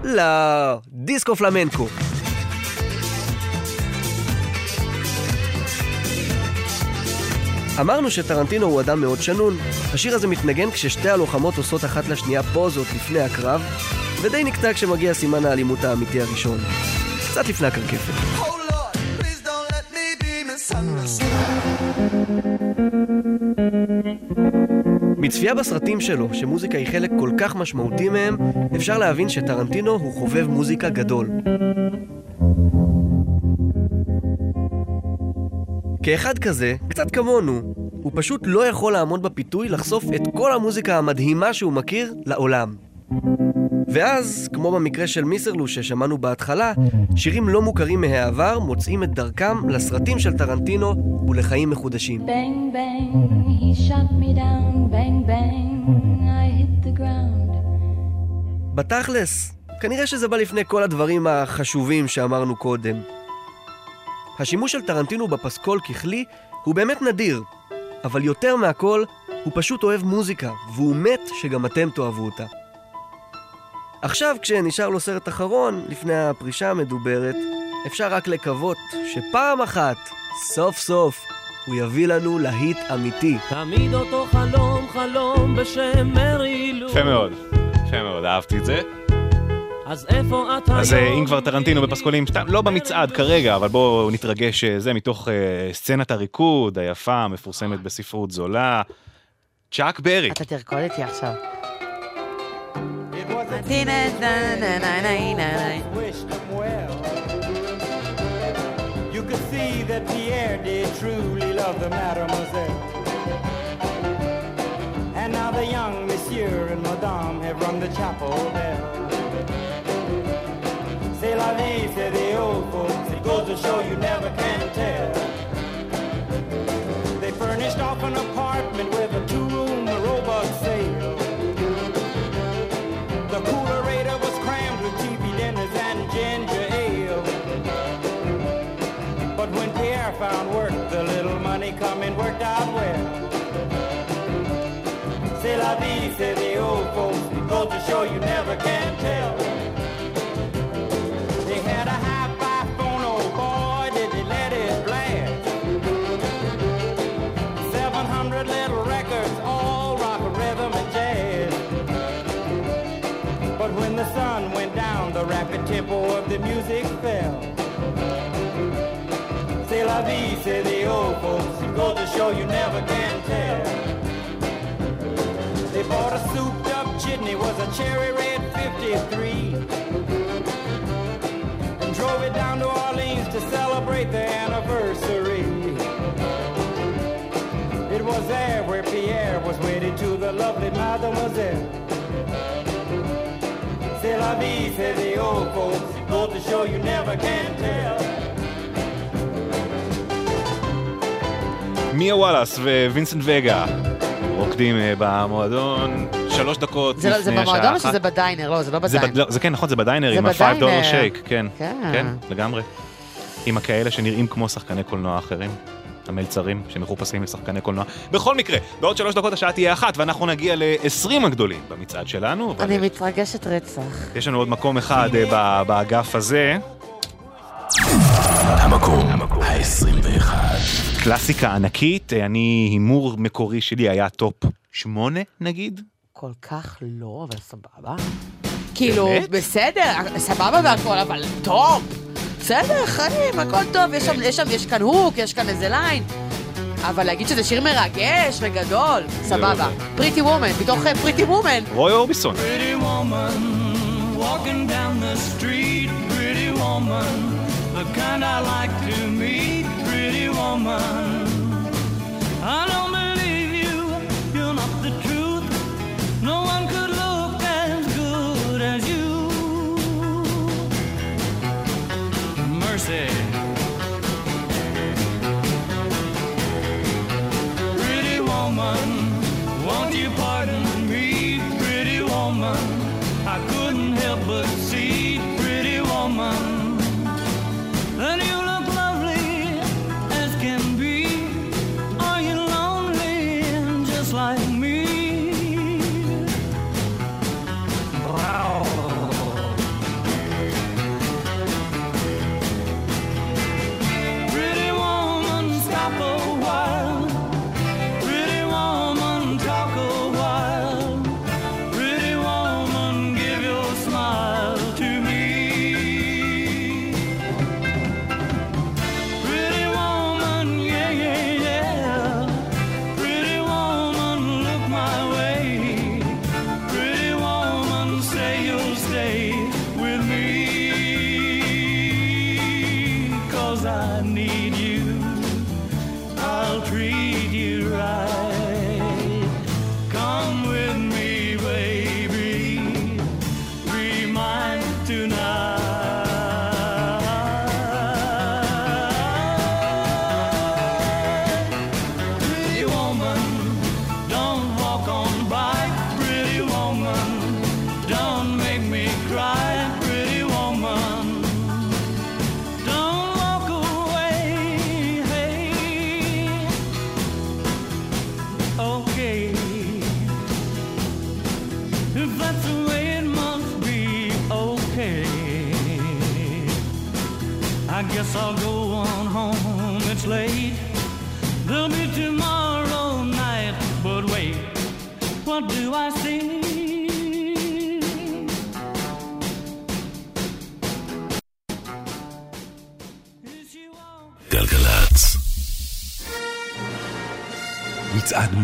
לא, דיסקו פלמנקו. אמרנו שטרנטינו הוא אדם מאוד שנון. השיר הזה מתנגן כששתי הלוחמות עושות אחת לשנייה פוזות לפני הקרב, ודי נקטע כשמגיע סימן האלימות האמיתי הראשון. קצת לפני הקרקפת. מצפייה בסרטים שלו, שמוזיקה היא חלק כל כך משמעותי מהם, אפשר להבין שטרנטינו הוא חובב מוזיקה גדול. כאחד כזה, קצת כמונו, הוא פשוט לא יכול לעמוד בפיתוי לחשוף את כל המוזיקה המדהימה שהוא מכיר לעולם. ואז, כמו במקרה של מיסרלו ששמענו בהתחלה, שירים לא מוכרים מהעבר מוצאים את דרכם לסרטים של טרנטינו ולחיים מחודשים. Bang, bang, down. בתכלס, כנראה שזה בא לפני כל הדברים החשובים שאמרנו קודם. השימוש של טרנטינו בפסקול ככלי הוא באמת נדיר, אבל יותר מהכל, הוא פשוט אוהב מוזיקה, והוא מת שגם אתם תאהבו אותה. עכשיו, כשנשאר לו סרט אחרון, לפני הפרישה המדוברת, אפשר רק לקוות שפעם אחת, סוף סוף, הוא יביא לנו להיט אמיתי. תמיד אותו חלום, חלום בשם מרי לו. יפה מאוד, יפה מאוד, אהבתי את זה. אז איפה אתה אז אה, אם כבר טרנטינו בפסקולים, סתם, לא במצעד כרגע, אבל בואו נתרגש, אה, זה מתוך אה, סצנת הריקוד היפה, המפורסמת בספרות זולה. צ'אק ברי. אתה תרקוד איתי עכשיו. wished him well. You could see that Pierre did truly love the mademoiselle. And now the young monsieur and madame have rung the chapel bell. Vie, say the old folks. It goes to show you never can tell. They furnished off an apartment with a two-room robot sale. The coolerator was crammed with TV dinners and ginger ale. But when Pierre found work, the little money coming worked out well. C'est la vie, the old folks. It goes to show you never can tell. The music fell. C'est la vie, say the old folks. Goes to show you never can tell. They bought a souped up jitney, was a cherry red 53. And drove it down to Orleans to celebrate the anniversary. It was there where Pierre was wedded to the lovely mademoiselle. La vie, say the old folks. Goes to show you never can tell. מיה וואלאס ווינסנט וגה רוקדים אה, במועדון שלוש דקות זה, לפני לא- זה השעה במועדון או אחת. שזה ב diner? לא, זה לא זה, ב diner. בד... לא, זה כן נכון זה ב diner זה עם ה-5 דולר. שייק כן. כן לגמרי עם הכאלה שנראים כמו שחקני קולנוע אחרים המלצרים שמחופשים לשחקני קולנוע בכל מקרה בעוד שלוש דקות השעה תהיה אחת ואנחנו נגיע ל-20 הגדולים במצעד שלנו אבל אני מתרגשת רצח. יש לנו עוד מקום אחד אה, באגף הזה המקום ה-21. קלאסיקה ענקית אה, אני הימור מקורי שלי היה טופ שמונה נגיד כל כך לא, אבל סבבה. כאילו? בסדר, סבבה והכל, אבל טוב. בסדר, חיים, הכל טוב, יש שם, יש שם, יש כאן hook, יש כאן איזה line. אבל להגיד שזה שיר מרגש וגדול, סבבה. Pretty Woman, מתוך Pretty Woman. רוי אורביסון Pretty woman, walking down the street, pretty woman, the kind I like to meet, pretty woman. I don't Mercy. Pretty woman, won't you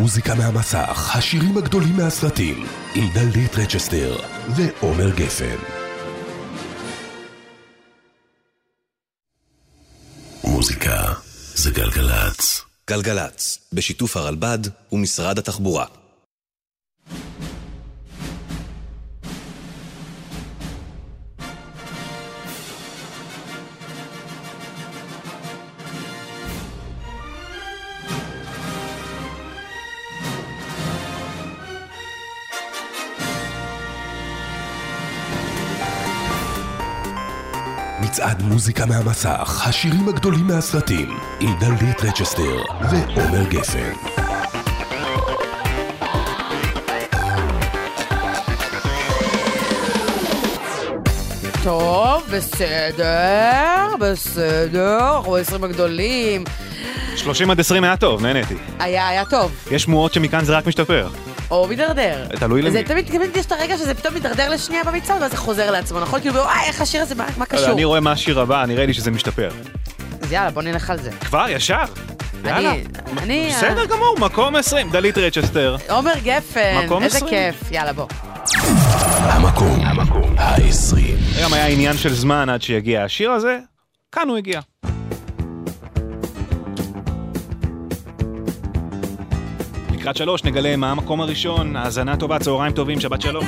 מצעד מוזיקה מהמסך, השירים הגדולים מהסרטים, עם דלית רצ'סטר ועומר גפן. מוזיקה זה גלגלצ. גלגלצ, בשיתוף הרלב"ד ומשרד התחבורה. מצעד מוזיקה מהמסך, השירים הגדולים מהסרטים, עם דלית רצ'סטר ועומר גפן. טוב, בסדר, בסדר, אנחנו ב-20 הגדולים. 30 עד 20 היה טוב, נהניתי. היה, היה טוב. יש שמועות שמכאן זה רק משתפר. או מידרדר. תלוי למי. זה תמיד, תמיד יש את הרגע שזה פתאום מידרדר לשנייה במצעד, ואז זה חוזר לעצמו, נכון? כאילו, וואי, איך השיר הזה, מה, מה לא יודע, קשור? אני רואה מה השיר הבא, נראה לי שזה משתפר. אז יאללה, בוא נלך על זה. כבר, ישר. יאללה. אני, אני... בסדר גמור, מקום 20, דלית רצ'סטר. עומר גפן, מקום איזה 20. כיף. יאללה, בוא. המקום העשרים. גם היה עניין של זמן עד שיגיע השיר הזה, כאן הוא הגיע. לקראת שלוש נגלה מה המקום הראשון, האזנה טובה, צהריים טובים, שבת שלום.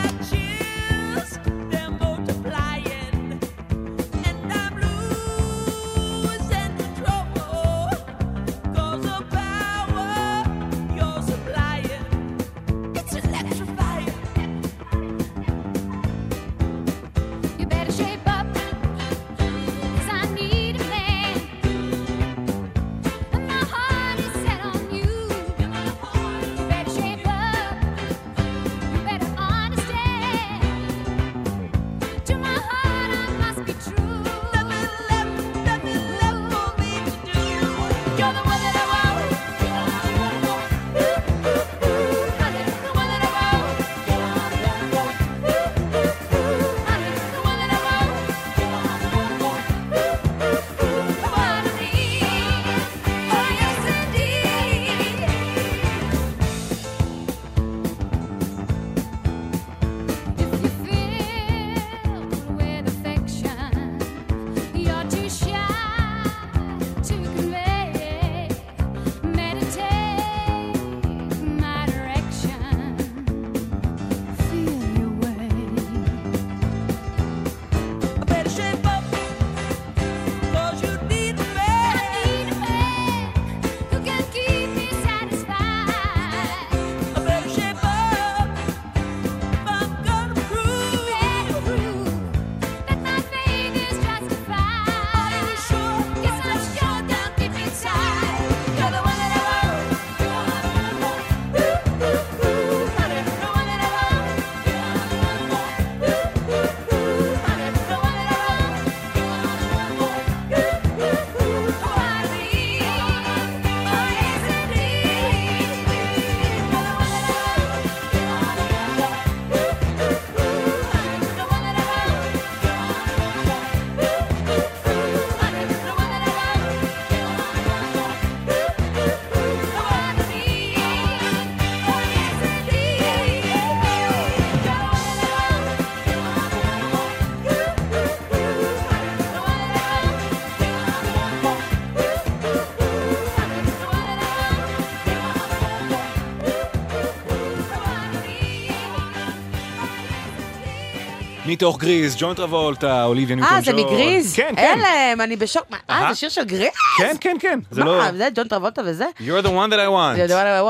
מתוך גריז, ג'ון טרבולטה, אוליביה ניוטון אה, זה מגריז? כן, כן. הלם, אני בשוק. אה. זה שיר של גריז? כן, כן, כן. זה לא... מה, זה ג'ון טרבולטה וזה? You're the one that I want. זה דבר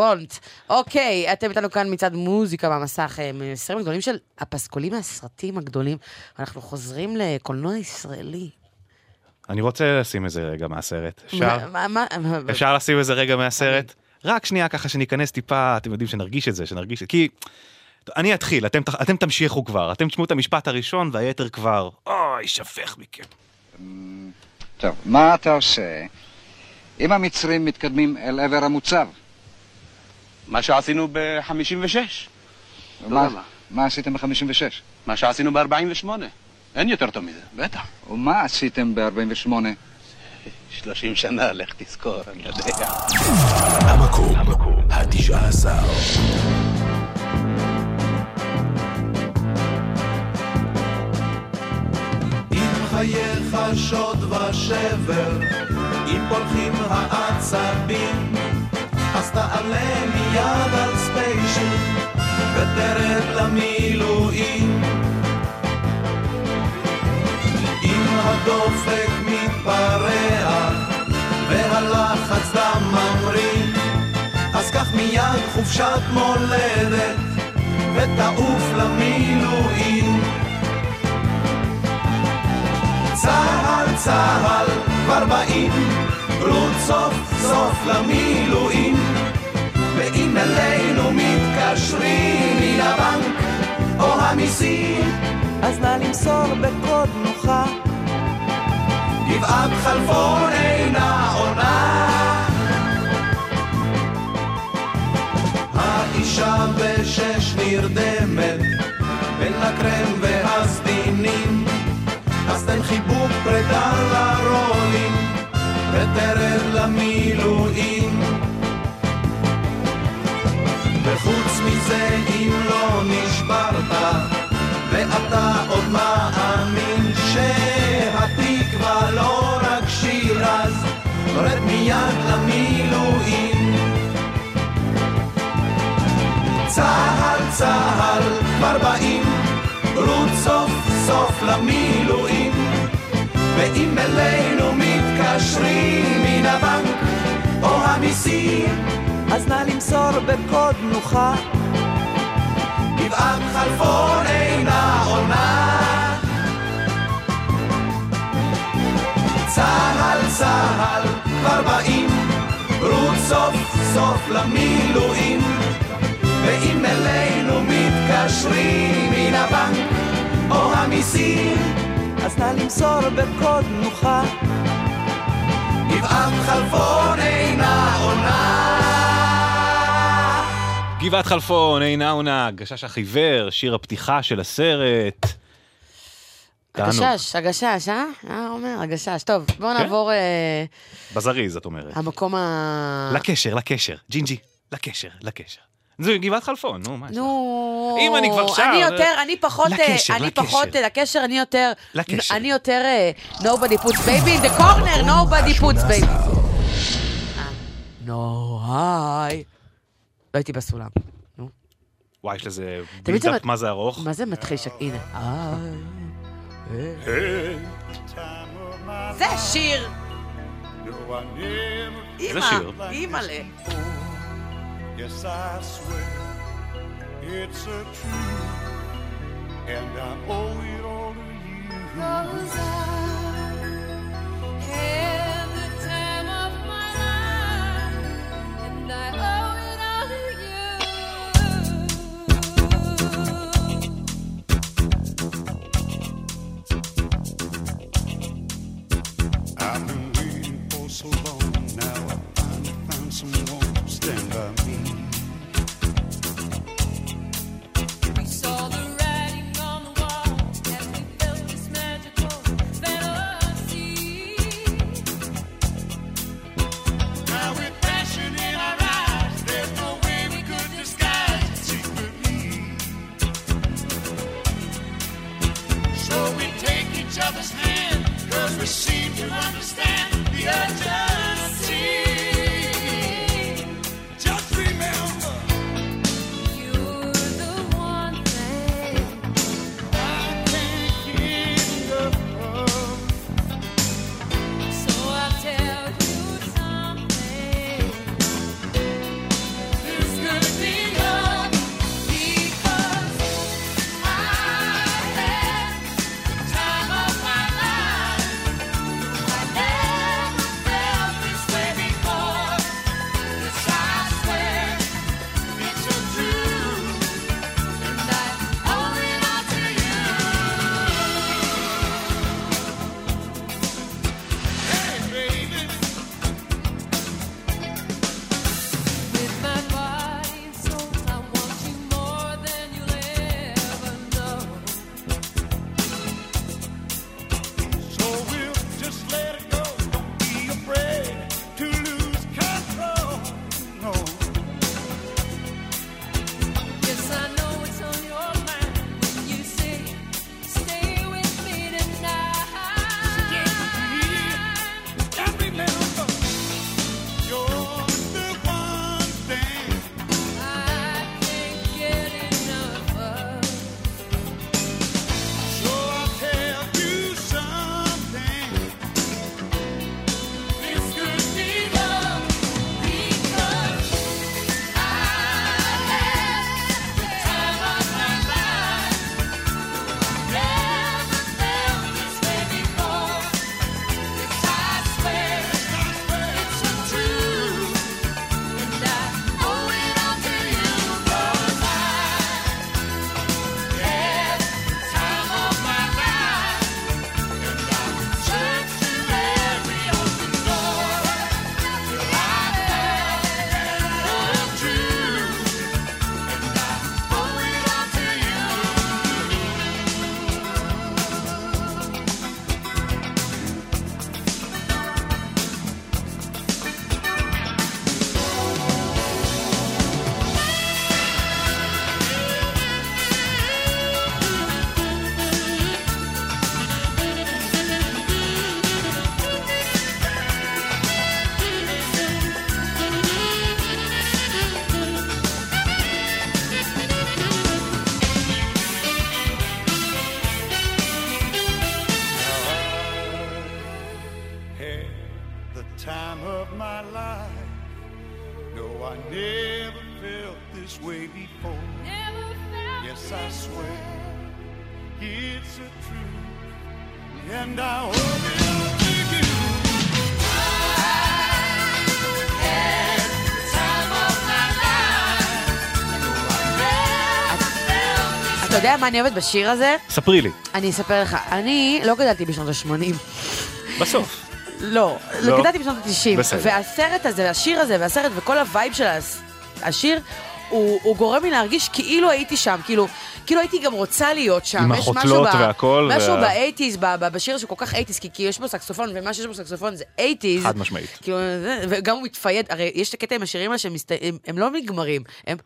וואנט. אוקיי, אתם איתנו כאן מצד מוזיקה במסך, אה, מסרים הגדולים של הפסקולים מהסרטים הגדולים. אנחנו חוזרים לקולנוע ישראלי. אני רוצה לשים איזה רגע מהסרט. אפשר? אפשר לשים איזה רגע מהסרט? רק שנייה ככה שניכנס טיפה, אתם יודעים שנרגיש את זה, שנרגיש את זה. כי... אני אתחיל, אתם, אתם תמשיכו כבר, אתם תשמעו את המשפט הראשון והיתר כבר, אוי, שפך מכם. אמ, טוב, מה אתה עושה אם המצרים מתקדמים אל עבר המוצב? מה שעשינו ב-56. ומה, מה עשיתם ב-56? מה שעשינו ב-48. אין יותר טוב מזה, בטח. ומה עשיתם ב-48? 30 שנה, לך תזכור, אני יודע. המקום, ה-19. חייך שוד ושבר, אם פולחים העצבים, אז תעלה מיד על ספיישל, ותרד למילואים. אם הדופק מתפרע, והלחץ דם ממריא, אז קח מיד חופשת מולדת, ותעוף למילואים. צהל, צהל, כבר באים, רות סוף סוף למילואים. ואם אלינו מתקשרים מן הבנק או המיסים, אז נא למסור בקוד נוחה. גבעת חלפון אינה עונה. האישה בשש נרדמת בין הקרם אז תן חיבוק פרידה לרולים ותרד למילואים. וחוץ מזה אם לא נשברת ואתה עוד מאמין שהתקווה לא רק שיר אז רד מיד למילואים צהל צהל כבר באים רות סוף סוף למילואים ואם אלינו מתקשרים מן הבנק או המיסים אז נא למסור בקוד נוחה. גבעת חלפון אינה עונה. צהל צהל כבר באים, רות סוף סוף למילואים. ואם אלינו מתקשרים מן הבנק או המיסים, אז נא למסור בקוד נוחה. גבעת חלפון אינה עונה. גבעת חלפון, אינה עונה, גשש החיוור, שיר הפתיחה של הסרט. הגשש, הגשש, אה? אה, אומר, הגשש. טוב, בואו כן? נעבור אה, בזריז, את אומרת. המקום ה... לקשר, לקשר. ג'ינג'י, לקשר, לקשר. זה גבעת חלפון, נו, מה יש לך? נו... אם אני כבר שר, אני זה- יותר, אני פחות... אה, לקשר, אני לקשר. פחות, אה, לקשר, אני יותר... לקשר. אני יותר... אה, nobody puts baby in the corner, nobody puts baby. נו, היי. לא הייתי בסולם. וואי, יש לזה תמיד זה בילדאפ מה זה ארוך. מה זה מתחיל ש... הנה. זה שיר! זה שיר. אימא'לה. Yes, I swear it's a truth, and I owe it all to you. Cause I מה אני אוהבת בשיר הזה? ספרי לי. אני אספר לך. אני לא גדלתי בשנות ה-80. בסוף. לא, לא? גדלתי בשנות ה-90. בסדר. והסרט הזה, השיר הזה, והסרט וכל ה vibe של השיר, הוא, הוא גורם לי להרגיש כאילו הייתי שם, כאילו, כאילו הייתי גם רוצה להיות שם. עם החותלות ב- והכל, משהו וה- ב eighties, בשיר שהוא כל כך eighties, כי, כי יש בו סקסופון, ומה שיש בו סקסופון זה eighties. חד משמעית. כאילו, וגם הוא מתפייד, הרי יש את הקטע עם השירים האלה שהם מסת- הם- הם לא נגמרים, הם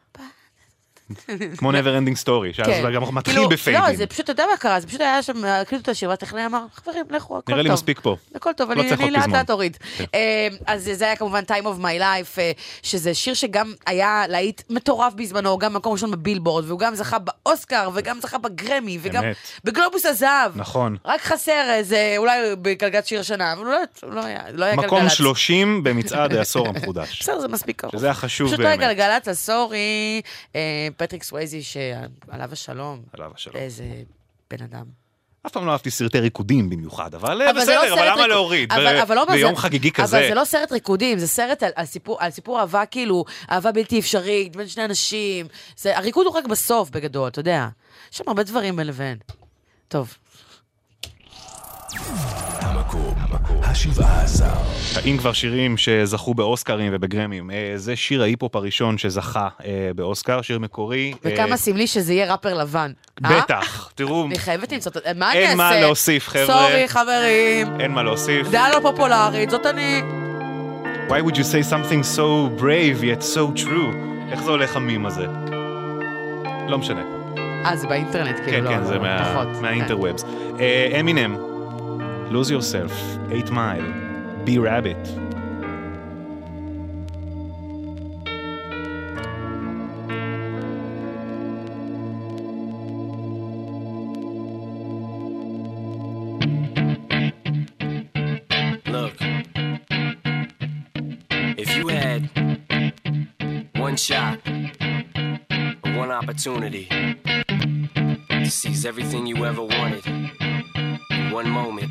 כמו never ending story, שאז כן. גם מתחיל כאילו, בפיידים. לא, זה פשוט, אתה יודע מה קרה, זה פשוט היה שם, הקליטו את השיר, והטכנאי אמר, חברים, לכו, הכל טוב. נראה לי מספיק פה. הכל טוב, לא אני לאט. לאט אוריד. כן. אה, אז זה היה כמובן Time of My Life, אה, שזה שיר שגם היה להיט מטורף בזמנו, גם מקום ראשון בבילבורד, והוא גם זכה באוסקר, וגם זכה בגרמי, וגם. בגלובוס הזהב. נכון. רק חסר איזה, אולי בגלגלת שיר השנה, אבל לא- לא היה לא היה מקום גלגלצ. 30 במצעד העשור המחודש. בסדר, זה מספיק קרוב. שזה פשוט לא היה באמת. גלגלצ, אז sorry, אה, פטריק סווייזי, שעליו השלום. עליו השלום. איזה בן אדם. אף פעם לא אהבתי סרטי ריקודים במיוחד, אבל אבל זה לא בסדר, אבל סרט למה ריק- להוריד? אבל- ב- אבל עומר, ביום זה- חגיגי כזה. אבל זה לא סרט ריקודים, זה סרט על, על, סיפור, על סיפור אהבה, כאילו, אהבה בלתי אפשרית בין שני אנשים. זה, הריקוד הוא רק בסוף, בגדול, אתה יודע. יש שם הרבה דברים בין לבין. טוב. המקום השבעה עשר. האם כבר שירים שזכו באוסקרים ובגרמים? אה, זה שיר ההיפ-הופ הראשון שזכה אה, באוסקר, שיר מקורי. אה, וכמה סמלי שזה יהיה ראפר לבן. בטח, תראו, אני חייבת למצוא, את- מה אני אין אעשה? מה להוסיף, חבר'ה. סורי, חברים. אין מה להוסיף. דעה לא פופולרית, זאת אני. Why would you say something so brave yet so true? איך זה הולך המים הזה? לא משנה. אה, זה באינטרנט, כאילו, כן, לא, כן, לא, זה מה- פחות. מהאינטרוובס. אמינם, lose yourself, 8 mile, be rabbit. Look, if you had one shot, one opportunity to seize everything you ever wanted in one moment,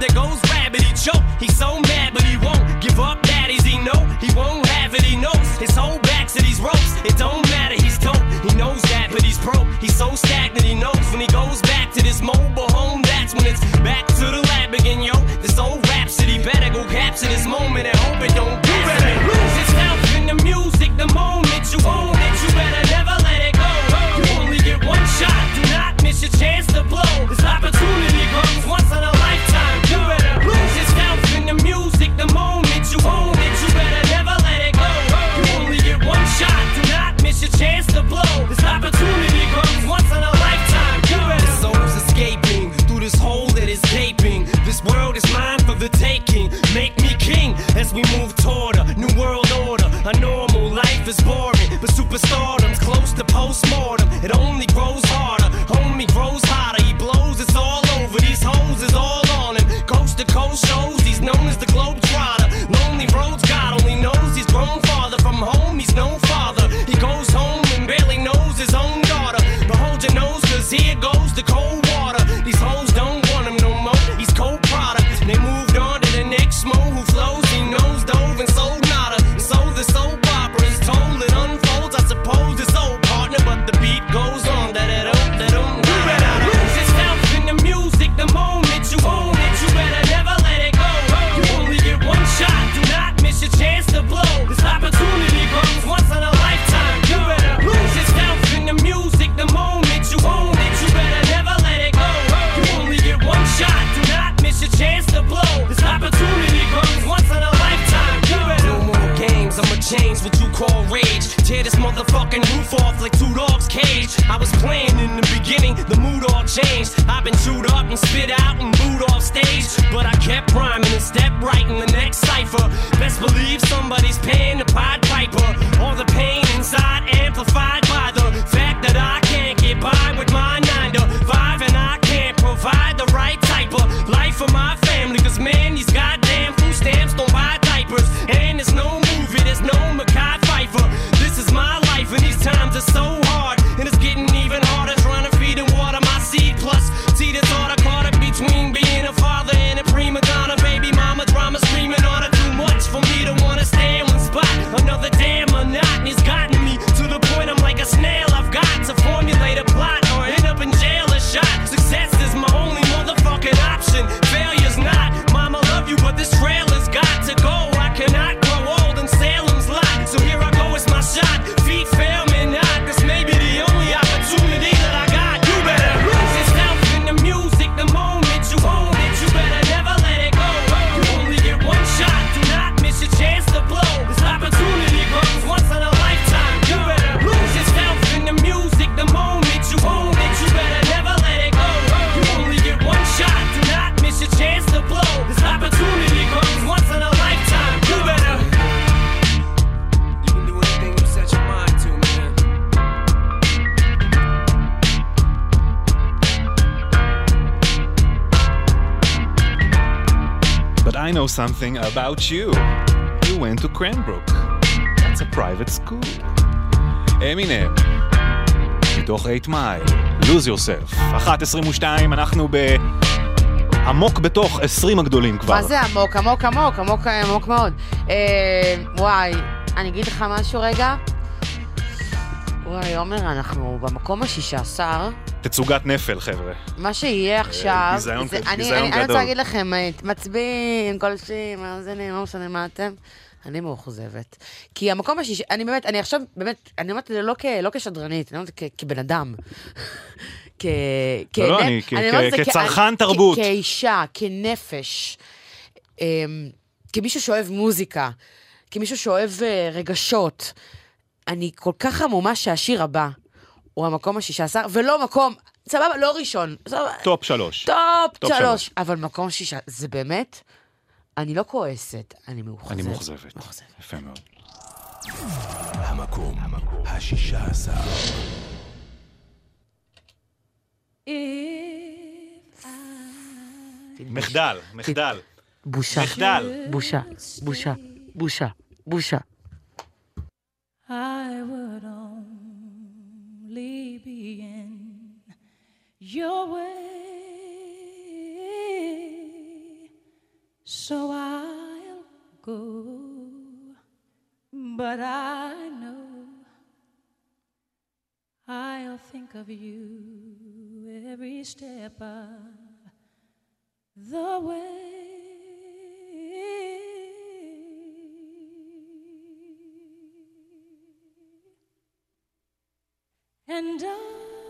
there goes rabbit. He choke. He's so mad, but he won't give up. Daddies, he know he won't have it. He knows his whole back to these ropes. It don't matter. He's dope. He knows that, but he's broke. He's so stagnant. He knows when he goes back to this mobile home. That's when it's back to the lab again, yo. This old rhapsody better go capture this moment and hope it don't. small cage. I was playing in the beginning, the mood all changed. I've been chewed up and spit out and booed off stage. But I kept rhyming and stepped right in the next cipher. Best believe somebody's paying the Pied Piper. All the pain inside amplified by the fact that I can't get by with my nine to five and I can't provide the right type of life for my family. Cause man, these goddamn food stamps don't buy diapers. And there's no know something about you. You went to Cranbrook. That's a private school. אמינם, מתוך 8 מייל, lose yourself. 1.22, אנחנו ב... עמוק בתוך 20 הגדולים כבר. מה זה עמוק, עמוק, עמוק, עמוק, עמוק מאוד. אה, וואי, אני אגיד לך משהו רגע. וואי, עומר, אנחנו במקום השישה עשר. תצוגת נפל, חבר'ה. מה שיהיה עכשיו, ביזיון כזה, אני ביזיון אני- אני גדול. רוצה להגיד לכם, אה, מצביעים, כולשים, מאזינים, לא משנה מה אתם, אני מאוכזבת. כי המקום השישי, אני באמת, אני עכשיו, באמת, אני אומרת את זה לא כ- לא כשדרנית, אני אומרת את זה כבן אדם. כ... כ- לא, אני כצרכן תרבות. כאישה, כנפש, אמ, כמישהו שאוהב מוזיקה, כמישהו שאוהב אה, רגשות. אני כל כך עמומה שהשיר הבא הוא המקום השישה עשר, ולא מקום, סבבה, לא ראשון, סבבה, טופ שלוש. טופ טופ שלוש, שלוש. אבל מקום שישה, זה באמת, אני לא כועסת, אני מאוכזבת. אני מאוכזבת. יפה מאוד. המקום השישה עשר. מחדל, מחדל. בושה. מחדל. בושה, בושה, בושה, בושה. I would be in your way, so I'll go. But I know I'll think of you every step of the way. And I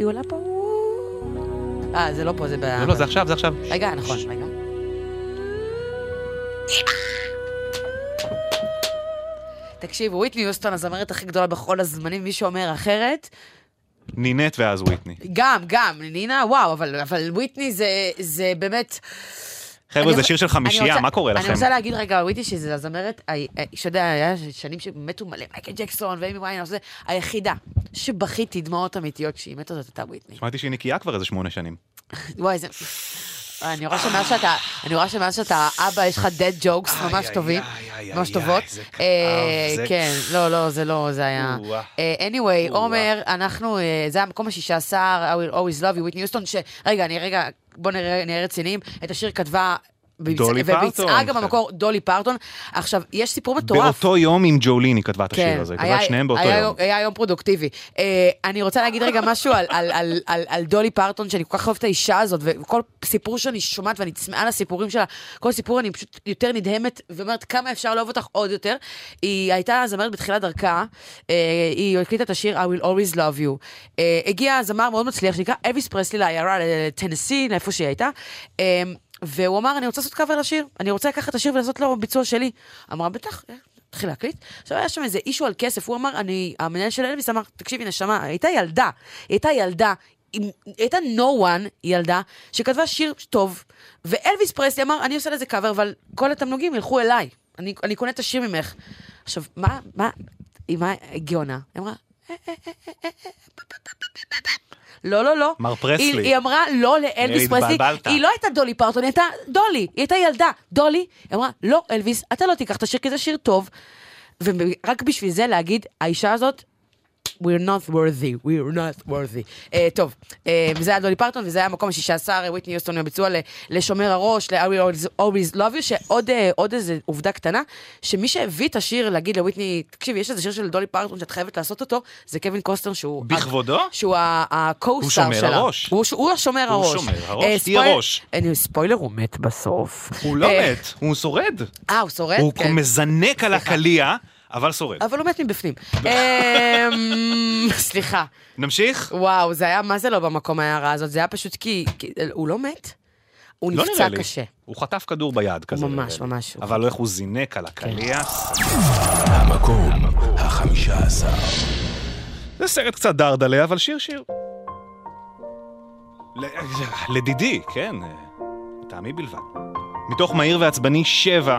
היא עולה- פה. אה, זה לא פה, זה ב... לא, לא, זה עכשיו, זה עכשיו. רגע, נכון, רגע. תקשיבו, וויטני יוסטון, הזמרת הכי גדולה בכל הזמנים, מי שאומר אחרת, נינט ואז וויטני. גם, גם, נינה, וואו, אבל, אבל וויטני זה, זה באמת... חבר'ה, זה שיר של חמישייה, מה קורה לכם? אני רוצה להגיד רגע, וויטני, שזה הזמרת, שאתה יודע, היה שנים שמתו מלא, מייקל ג'קסון ואימי ויינר, זה היחידה שבכיתי דמעות אמיתיות כשהיא מתה זאת הייתה וויטני. שמעתי שהיא נקייה כבר איזה שמונה שנים. וואי, זה... אני רואה שמאז שאתה, אני רואה שמאז שאתה אבא, יש לך dead jokes ממש טובים, ממש טובות. אה, כן, לא, לא, זה לא, זה היה... אה, anyway. עומר, אנחנו, אה, זה המקום השישה עשר, I will always love you, וויטני יוסטון, ש... רגע, אני רגע, בוא נראה נהיה רציניים, את השיר כתבה... דולי וביצעה פרטון. גם במקור דולי פרטון. עכשיו, יש סיפור מטורף. באותו יום עם ג'ולין היא כתבה את השיר הזה, היא כתבה כן, שניהם באותו היה, יום. היה יום פרודוקטיבי. אה, אני רוצה להגיד רגע משהו על, על, על, על, על דולי פרטון, שאני כל כך אוהבת את האישה הזאת, וכל סיפור שאני שומעת ואני צמאה לסיפורים שלה, כל סיפור אני פשוט יותר נדהמת, ואומרת כמה אפשר לאהוב אותך עוד יותר. היא הייתה זמרת בתחילת דרכה, אה, היא הקליטה את השיר I will always love you. אה, הגיע זמר מאוד מצליח שנקרא אביס פרסלי לעיירה, לטנסי, לאיפה שהיא הייתה. אה, והוא אמר, אני רוצה לעשות קאבר לשיר, אני רוצה לקחת את השיר ולעשות לו ביצוע שלי. אמרה, בטח, אה, התחיל להקליט. עכשיו היה שם איזה אישו על כסף, הוא אמר, אני, המנהל של אלוויס אמר, תקשיבי נשמה, הייתה ילדה, הייתה ילדה, הייתה no one, ילדה, שכתבה שיר טוב, ואלוויס פרסלי אמר, אני עושה לזה קאבר, אבל כל התמלוגים ילכו אליי, אני, אני קונה את השיר ממך. עכשיו, מה, מה, היא מה גאונה? היא אמרה, "אה, אה, אה, אה, אה, אה, לא, לא, לא. מר פרסלי. היא, היא אמרה לא לאלוויס פרסלי. היא לא הייתה דולי פרטון, היא הייתה דולי, היא הייתה ילדה. דולי, היא אמרה, לא, אלוויס, אתה לא תיקח את השיר, כי זה שיר טוב. ורק בשביל זה להגיד, האישה הזאת, we're not worthy, we're not worthy. אה, טוב, אה, וזה היה דולי פרטון, וזה היה המקום השישה עשר, וויטני יוסטון בביצוע לשומר הראש, ל-I will always- love you, שעוד אה, איזה עובדה קטנה, שמי שהביא את השיר להגיד לוויטני, תקשיבי, יש איזה שיר של דולי פרטון שאת חייבת לעשות אותו, זה קווין קוסטנר, שהוא... בכבודו? שהוא ה-co-star הוא שלה. שומר הראש. הוא, הוא השומר הוא הראש. שומר הראש, אה, תהיה ספויל- ראש. אני- ספוילר, הוא מת בסוף. הוא לא מת, הוא שורד. אה, הוא שורד? הוא כן. מזנק על הקליע, אבל שורד. אבל הוא מת מבפנים. אמ, סליחה. נמשיך? וואו, זה היה, מה זה לא במקום ההערה הזאת? זה היה פשוט כי, כי הוא לא מת? הוא לא נפצע. קשה. הוא חטף כדור ביד כזה. ממש. ממש. אבל איך הוא זינק על הקליע. המקום החמישה עשר. זה סרט קצת דרדלה, אבל שיר שיר. ל- לדידי, כן, לטעמי בלבד. מתוך מהיר ועצבני שבע,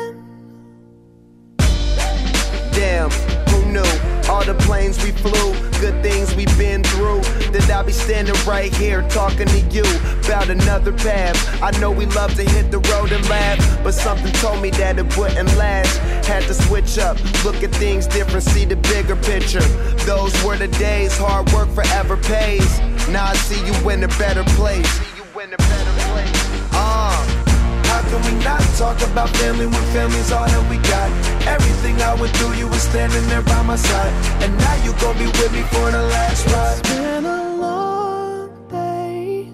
Damn, who knew? All the planes we flew, good things we've been through. That I'll be standing right here talking to you about another path. I know we love to hit the road and laugh, but something told me that it wouldn't last. Had to switch up, look at things different, see the bigger picture. Those were the days, hard work forever pays. Now I see you in a better place. See you in a better place. Uh, can we not talk about family when family's all that we got? Everything I went through, you were standing there by my side. And now you gon' be with me for the last ride. It's been a long day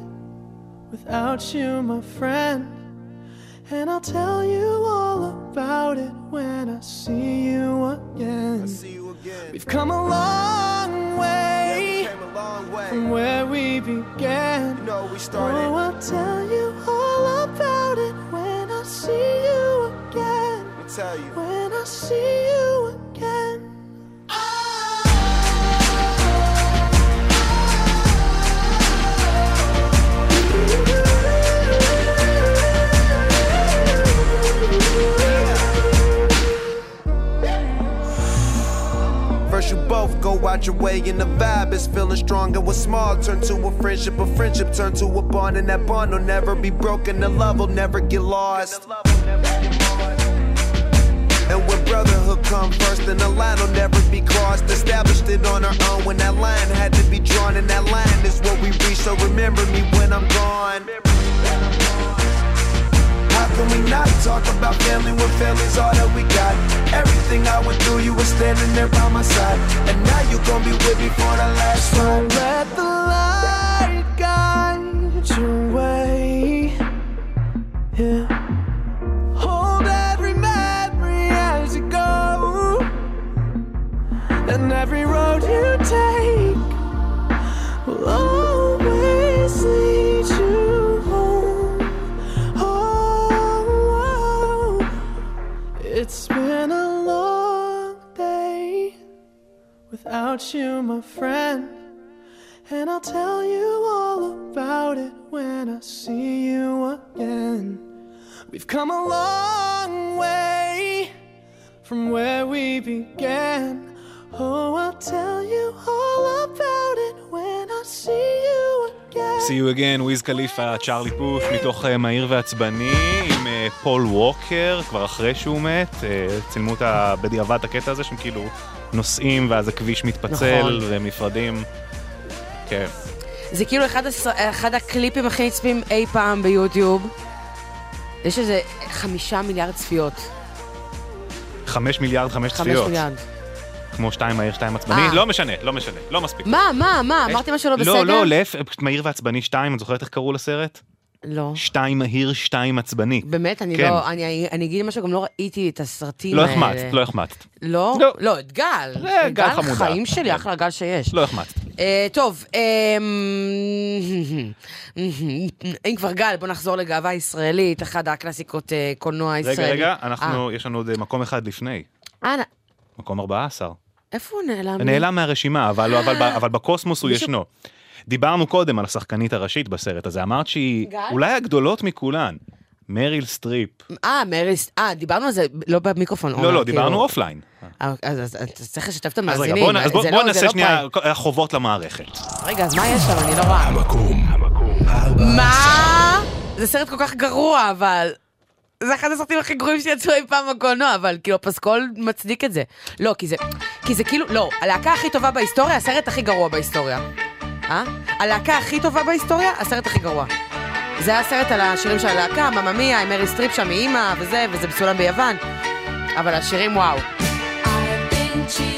without you, my friend. And I'll tell you all about it when I see you again. We've come a long way from where we began. started. Oh, I'll tell you all about it I see you again. tell you. When I see you again. First you both go out your way and the vibe is feeling strong and what's small turn to a friendship, a friendship turn to a bond and that bond will never be broken, the love will never get lost. And when brotherhood come first, then the line will never be crossed. Established it on our own when that line had to be drawn, and that line is what we reach. So remember me when I'm gone. How can we not talk about family when family's all that we got? Everything I went through, you were standing there by my side. And now you gon' be with me for the last So let the light guide your without you, my friend. And I'll tell you all about it when I see you again. We've come a long way from where we began. Oh, I'll tell you all about it when I see you again. See you again, וויז קליפה, צ'ארלי פוף, מתוך אה, מהיר ועצבני, עם אה, פול ווקר, כבר אחרי שהוא מת. אה, צילמו בדיעבד הקטע הזה, שהם כאילו נוסעים, ואז הכביש מתפצל, נכון. והם נפרדים. כן. זה כאילו אחד, הס... אחד הקליפים הכי נצפים אי פעם ביוטיוב. יש איזה חמישה מיליארד צפיות. חמש מיליארד, חמש חמש צפיות. מיליארד. כמו שתיים מהיר, שתיים עצבני. אה. לא משנה, לא משנה, לא מספיק. מה, מה, מה? אמרתי משהו לא בסדר? לא, לא, להפך, פשוט מהיר ועצבני שתיים, את זוכרת איך קראו לסרט? לא. שתיים מהיר, שתיים עצבני. באמת, אני כן. לא, אני, אני אגיד משהו, גם לא ראיתי את הסרטים לא האלה. החמצת, לא החמצת. לא? לא. לא, את גל. זה גל חמודה. חיים שלי, אחלה גל שיש. לא החמצת. אה, טוב, אמ, אם כבר גל, בוא נחזור לגאווה ישראלית, אחת הקלאסיקות אה, קולנוע רגע, ישראלי. רגע, אנחנו, יש לנו עוד אה, מקום אחד לפני. אה, אה, מקום 14. איפה הוא נעלם? נעלם מהרשימה, אבל, אבל, אבל, אבל בקוסמוס הוא ישנו. דיברנו קודם על השחקנית הראשית בסרט הזה, אמרת שהיא גל? אולי הגדולות מכולן. מריל סטריפ. אה, מריס, אה, דיברנו על זה, לא במיקרופון. לא, לא, דיברנו כאילו. offline. אה, אז אז אתה צריך לשתף את אז רגע, המאזינים. אז בוא- זה בוא לא- נעשה לא שנייה. חובות למערכת. רגע, אז מה יש שם? אני לא רואה. המקום. מה? זה סרט כל כך גרוע, אבל... זה אחד הסרטים הכי גרועים שיצאו אי פעם בקולנוע, אבל כאילו הפסקול מצדיק את זה. לא, כי זה... כי זה כאילו... לא, הלהקה הכי טובה בהיסטוריה, הסרט הכי גרוע בהיסטוריה. אה? הלהקה הכי טובה בהיסטוריה, הסרט הכי גרוע. זה היה סרט על השירים של הלהקה, Mamma Mia, עם מריל סטריפ שם, מאימא וזה, וזה מצולם ביוון. אבל השירים, וואו. been cheated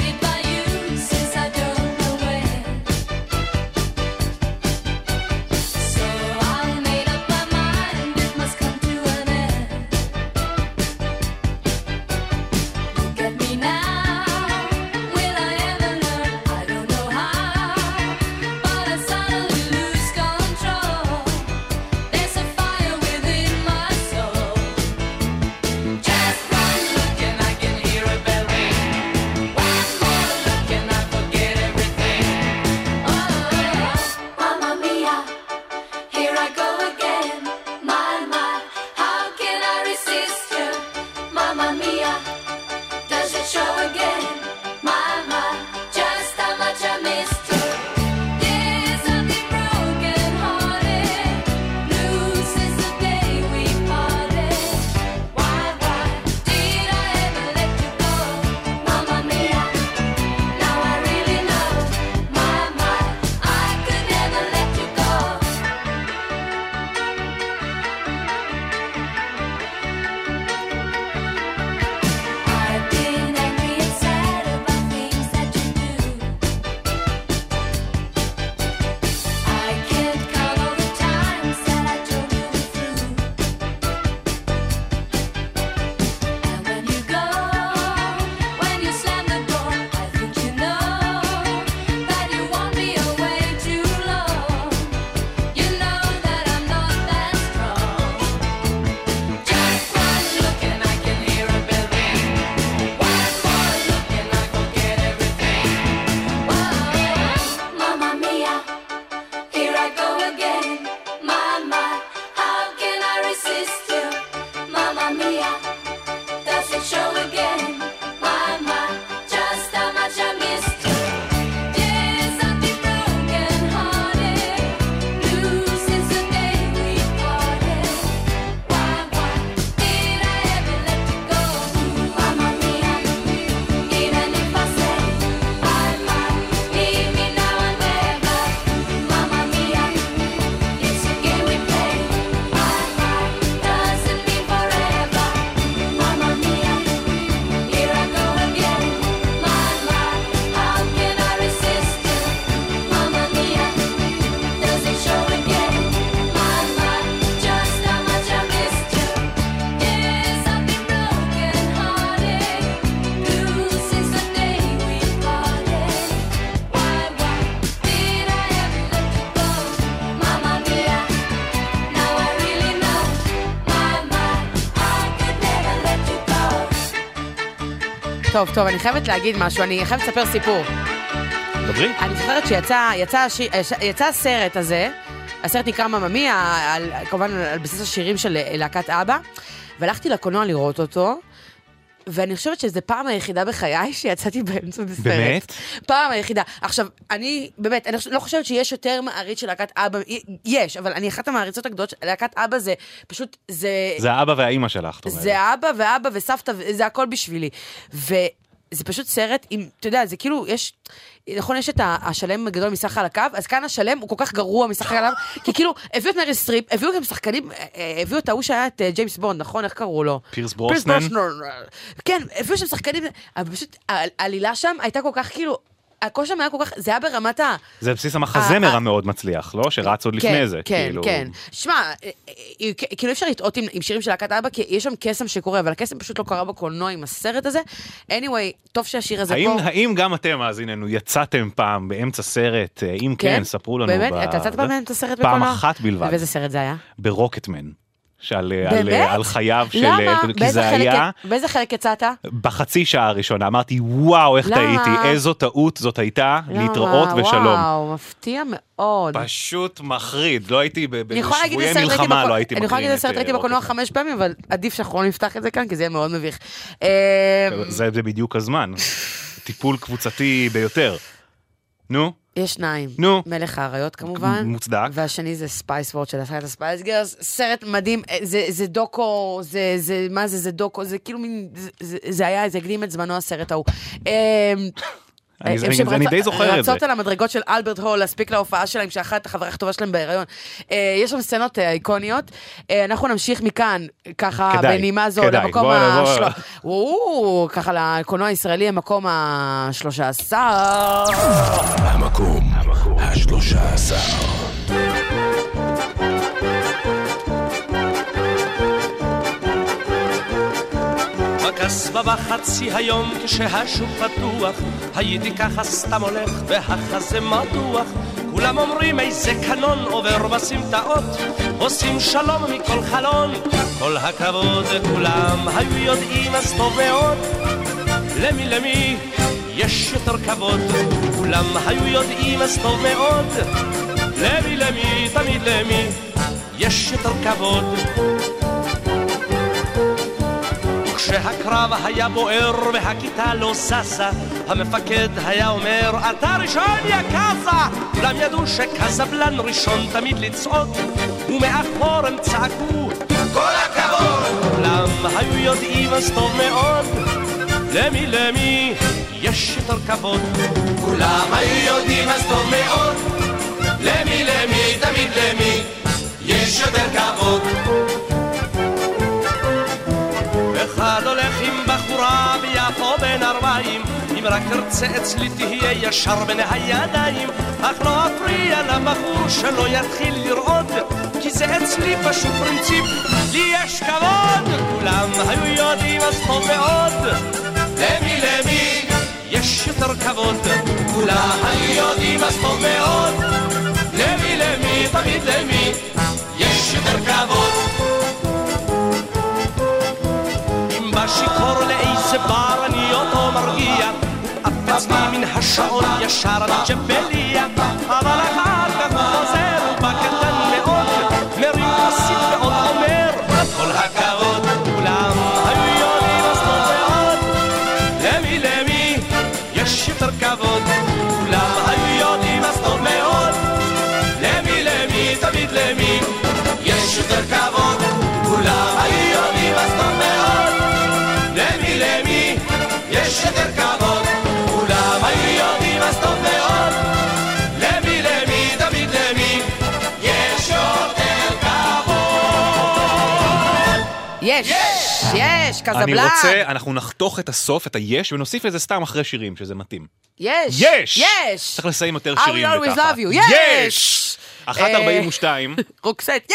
טוב, טוב, אני חייבת להגיד משהו, אני חייבת לספר סיפור. דברי. אני זוכרת שיצא יצא, אה, יצא הסרט הזה, הסרט נקרא מממי, כמובן על בסיס השירים של אה, להקת אבא, והלכתי לקולנוע לראות אותו. ואני חושבת שזו פעם היחידה בחיי שיצאתי באמצע בסרט. באמת? פעם היחידה. עכשיו, אני, באמת, אני לא חושבת שיש יותר מעריץ של להקת אבא, יש, אבל אני אחת המעריצות הגדולות של להקת אבא זה פשוט, זה... זה האבא והאימא שלך, את אומרת. זה האבא ואבא וסבתא, זה הכל בשבילי. וזה פשוט סרט עם, אתה יודע, זה כאילו, יש, נכון, יש את השלם הגדול מסך חלקיו, אז כאן השלם הוא כל כך גרוע מסך חלקיו, כי כאילו, הביאו את מריל סטריפ, הביאו גם שחקנים, אה, אה, הביאו את ההוא שהיה את אה, ג'יימס בונד, נכון? איך קראו לו? פירס ברוסנן. כן, הביאו שם שחקנים, אבל פשוט העל- העלילה שם הייתה כל כך כאילו, הכל שם היה כל כך, זה היה ברמת ה... זה בסיס המחזמר המאוד מצליח, לא? שרץ עוד כן, לפני זה. כן, כאילו. כן. שמע, אה, אה, אה, כאילו אי אפשר לטעות עם, שירים של להקת אבא, כי יש שם קסם שקורה, אבל הקסם פשוט לא קרה בקולנוע עם הסרט הזה. anyway, טוב שהשיר הזה פה. האם גם אתם, מאזיננו, יצאתם פעם באמצע סרט? אם כן, כן? ספרו לנו. באמת? אתה יצאת פעם באמצע סרט פעם בקולנוע? אחת בלבד. ובאיזה סרט זה היה? ברוקטמן. שעל, על? על חייו של... למה? כי באיזה זה חלק- היה באיזה חלק יצאת? בחצי שעה הראשונה. אמרתי, וואו, איך למה? טעיתי, איזו טעות זאת הייתה, להתראות למה? ושלום. וואו, מפתיע מאוד. פשוט מחריד, לא הייתי בשבויי מלחמה, לא הייתי אני יכולה מקרין להגיד לסרט ראיתי אה, בקולנוע חמש פעמים, אבל עדיף שאנחנו לא נפתח את זה כאן, כי זה יהיה מאוד מביך. אה, זה בדיוק הזמן. טיפול קבוצתי ביותר. נו, יש שניים. נו. מלך האריות כמובן. מוצדק. והשני זה Spice World של הסרט ה Spice Girls. סרט מדהים, אה, זה, זה דוקו, זה, זה, מה זה, זה דוקו, זה כאילו מין, זה, זה, זה היה, זה הקדים את זמנו הסרט ההוא. אני די זוכר את זה. רצות על המדרגות של אלברט הול להספיק להופעה שלהם, שאחת החברה הכתובה שלהם בהיריון. אה, יש שם סצנות אה, איקוניות. אה, אנחנו נמשיך מכאן, ככה, בנימה זו, למקום ה... ככה לקולנוע הישראלי, המקום ה-13. המקום ה-13. עשרה וחצי היום כשהשוק פתוח. הייתי ככה סתם הולך והחזה מתוח. כולם אומרים איזה קנון עובר בסמטאות עושים שלום מכל חלון. כל הכבוד כולם היו יודעים אז טוב מאוד. למי למי? יש יותר כבוד. כולם היו יודעים אז טוב מאוד. למי למי? תמיד למי? יש יותר כבוד. וכשהקרב היה בוער והכיתה לא ששה, המפקד היה אומר, אתה ראשון יא קאזה! כולם ידעו שקזבלן ראשון תמיד לצעוד, ומאחור הם צעקו, כל הכבוד! כולם היו יודעים אז טוב מאוד, למי למי יש יותר כבוד. כולם היו יודעים אז טוב מאוד, למי למי תמיד למי יש יותר כבוד. רק תרצה אצלי תהיה ישר בין הידיים. אך לא אפריע לבחור שלא יתחיל לרעוד כי זה אצלי פשוט פרינציפ. לי יש כבוד כולם היו יודעים אז טוב מאוד. למי למי? יש יותר כבוד כולם היו יודעים אז טוב מאוד. למי למי? תמיד למי? יש יותר כבוד. אם בא שיכור לאיזה מרגיע עף אצלי מן השעון ישר לג'בליה אבל אחר כך קזבלן. אני רוצה, אנחנו נחתוך את הסוף, את היש, ונוסיף לזה סתם אחרי שירים, שזה מתאים. יש. יש! יש. צריך לסיים יותר I will שירים always וככה. love you. יש! אחת אה, ארבעים ושתיים. Roxette,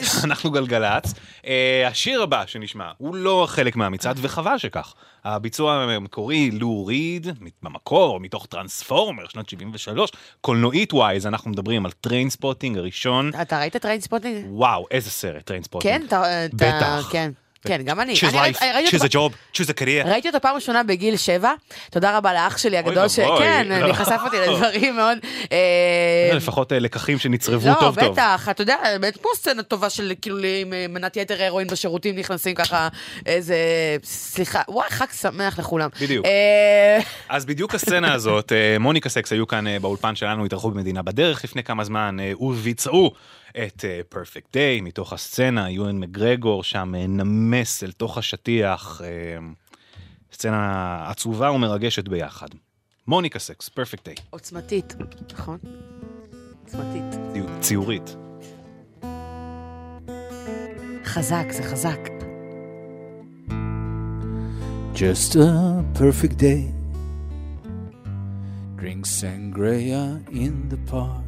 יש! אנחנו גלגלצ. אה, השיר הבא שנשמע הוא לא חלק מהמצעד, וחבל שכך. הביצוע המקורי, לו ריד, במקור, מתוך טרנספורמר, שנת 73. קולנועית wise, אנחנו מדברים על טריינספוטינג הראשון. אתה ראית טריינספוטינג? וואו, איזה סרט, Trainspotting. כן. אתה- בטח. כן. כן, גם אני. choose life, choose a job, choose a career. ראיתי אותו פעם ראשונה בגיל שבע, תודה רבה לאח שלי הגדול, ש- ואבוי. כן, לא. אני חשף אותי לדברים מאוד... אה, לפחות אה, לקחים שנצרבו לא, טוב טוב. בטח, אתה יודע, באמת כמו סצנה טובה של כאילו עם אה, מנת יתר הרואין בשירותים נכנסים ככה, איזה... סליחה, וואי, חג שמח לכולם. בדיוק. אז בדיוק הסצנה הזאת, מוניקה סקס היו כאן באולפן שלנו, התארחו במדינה בדרך לפני כמה זמן, וביצעו את פרפקט דיי מתוך הסצנה, יואן מגרגור שם אה, נמס אל תוך השטיח, אה, סצנה עצובה ומרגשת ביחד. מוניקה סקס, פרפקט דיי, עוצמתית, נכון? עוצמתית. ציורית. חזק, זה חזק. Just a perfect day. Drink sangria in the park.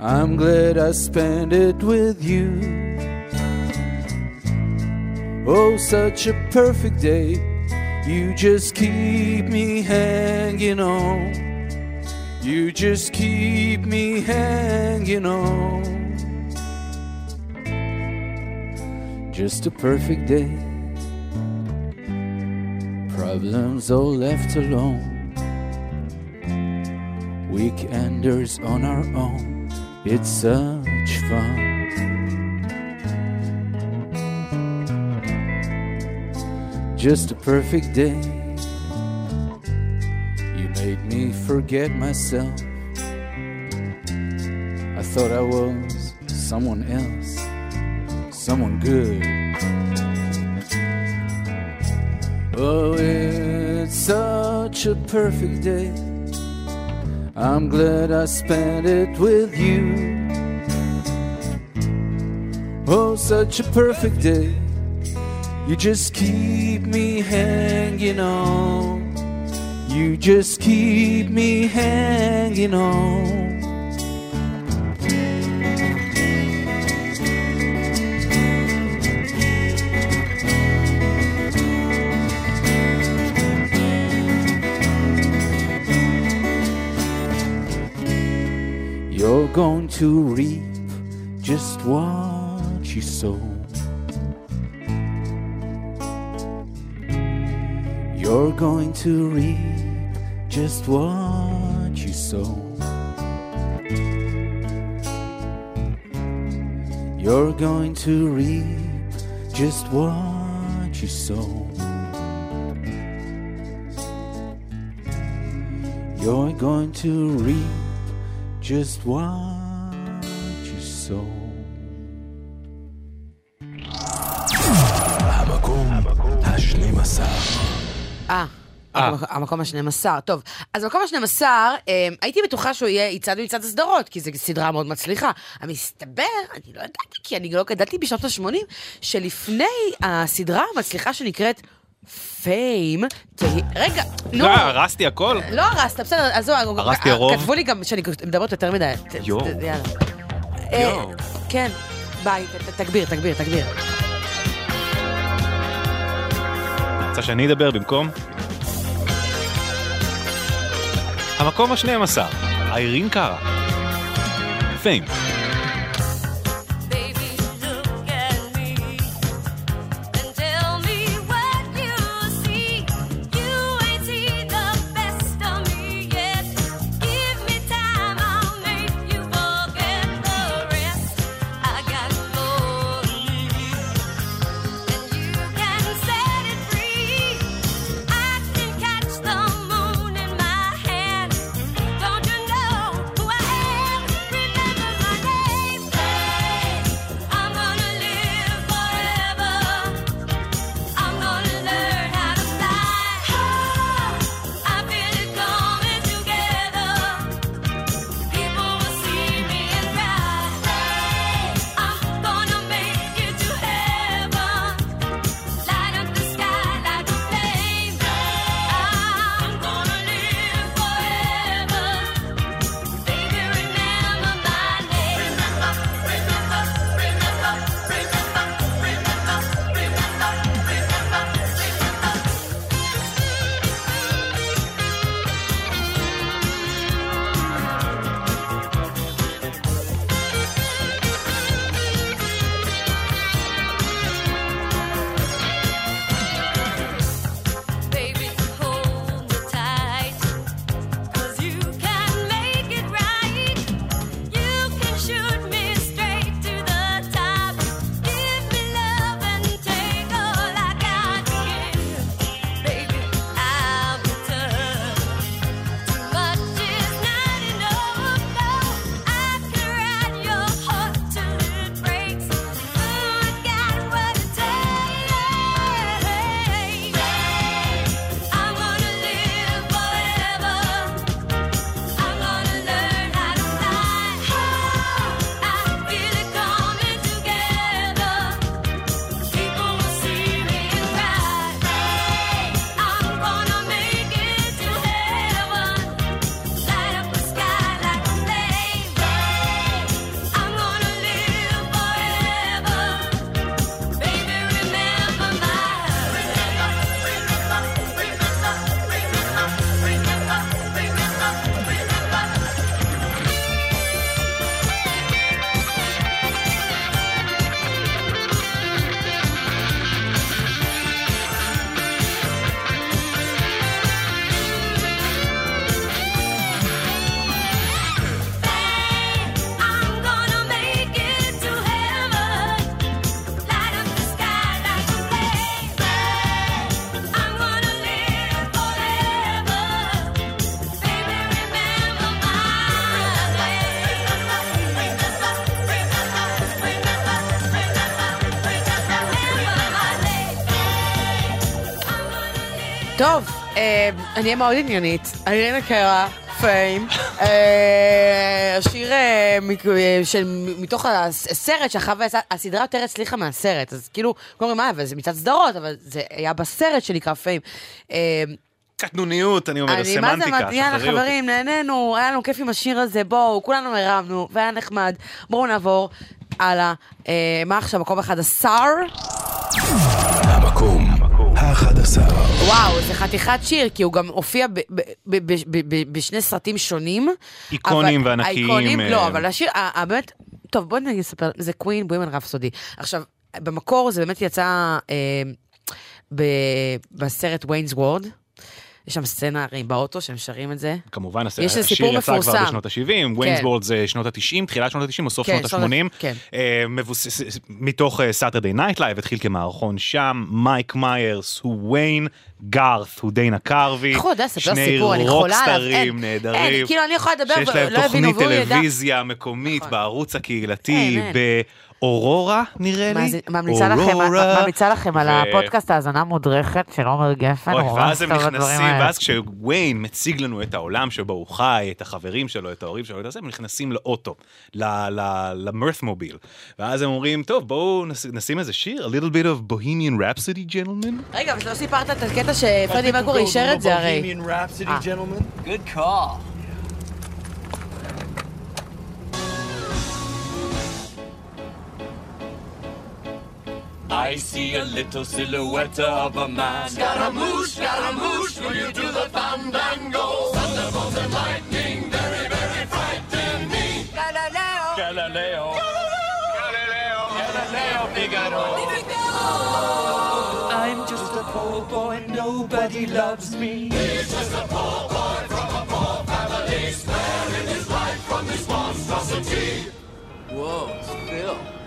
I'm glad I spent it with you. Oh, such a perfect day. You just keep me hanging on. You just keep me hanging on. Just a perfect day. Problems all left alone. Weekenders on our own. It's such fun. Just a perfect day. You made me forget myself. I thought I was someone else, someone good. Oh, it's such a perfect day. I'm glad I spent it with you. Oh, such a perfect day. You just keep me hanging on. You just keep me hanging on. To reap just what you sow. You're going to reap just what you sow. You're going to reap just what you sow. You're going to reap just what sow. המקום השנים עשר. אה. המק- המקום השנים עשר, טוב. אז המקום השנים עשר, אה, הייתי בטוחה שהוא יהיה יצעד מצעד הסדרות, כי זו סדרה מאוד מצליחה. המסתבר, אני לא ידעתי, כי אני לא גדלתי בשנות ה-80, שלפני הסדרה המצליחה שנקראת פיים, תהי- רגע, נו. לא, הרסתי הכל? לא הרסת, בסדר, עזוב, הרסתי הרוב? כתבו לי גם שאני מדברת יותר מדי. יואו. אה, יואו. כן, ביי, תגביר, תגביר, תגביר. רוצה שאני אדבר במקום? המקום השנים עשר, איירין קארה. פיים. אני אהיה מאוד עניינית. אריאנה קרה, פיים, אה, השיר אה, אה, מתוך הסרט עשה, הסדרה יותר הצליחה מהסרט, אז כאילו, אומרים, מה, אבל זה מצד סדרות, אבל זה היה בסרט שנקרא פיים. קטנוניות, אני אומר, סמנטיקה, יאללה שחררי אותי. חברים, נהנינו, היה לנו כיף עם השיר הזה, בואו, כולנו הרמנו, והיה נחמד. בואו נעבור הלאה. אה, מה עכשיו, מקום אחד, השר? המקום ה-11. וואו, זה חתיכת שיר, כי הוא גם הופיע ב- ב- ב- בשני סרטים שונים. איקונים אבל- וענקיים, האיקונים, אה, לא, אבל השיר, באמת, טוב, בואי נגיד לספר, זה קווין בוימן רפסודי. עכשיו, במקור זה באמת יצא אה, ב- בסרט ויינס וורד. יש שם סצנה הרי באוטו שהם שרים את זה. כמובן, השיר יצא כבר. בשנות ה-70, כן. ויינסבורד זה שנות ה-90, תחילת שנות ה-90 או סוף כן, שנות שנות ה- ה-80. כן. מבוסס, מתוך Saturday Night Live, התחיל כמערכון שם, מייק מיירס הוא ויין, גארת הוא דיינה קרבי, איך הוא יודע לספר שני סיפור? אני חולה עליו. אין, רוקסטרים נהדרים, כאילו, אני יכולה לדבר שיש להם ולא יבינו, תוכנית. טלוויזיה מקומית בערוץ הקהילתי, באורורה נראה לי, ממליצה לכם- אורורה, ממליצה לכם על הפודקאסט האזנה מודרכת של עומר גפן. אוי, הוא ואז הם טוב נכנסים, האלה. ואז כשוויין מציג לנו את העולם שבו הוא חי, את החברים שלו, את ההורים שלו, את זה, הם נכנסים לאוטו, למרת' מוביל. ואז הם אומרים, טוב, בואו נשים איזה שיר, a little bit of Bohemian Rhapsody, gentlemen. רגע, אבל לא סיפרת את הקטע שפרדי מרקורי אישר את זה הרי. Bohemian Rhapsody, אה. gentlemen. Good call. I see a little silhouette of a man. Scaramouche, Scaramouche, will you do the fandango? Thunderbolts and lightning, very, very frightening me. Galileo, Galileo. Galileo. Galileo Figaro. I'm just a poor boy, nobody loves me. He's just a poor boy from a poor family, sparing his life from this monstrosity. Whoa, it's Phil.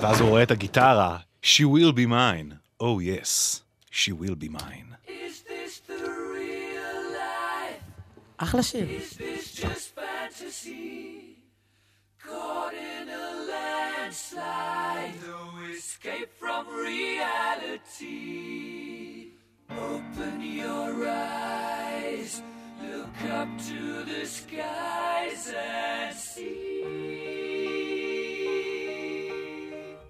ואז הוא רואה את הגיטרה, She will be mine. Oh yes, she will be mine. אחלה שיר. Is this just fantasy? Caught in a landslide, no escape from reality. Open your eyes, look up to the skies and see.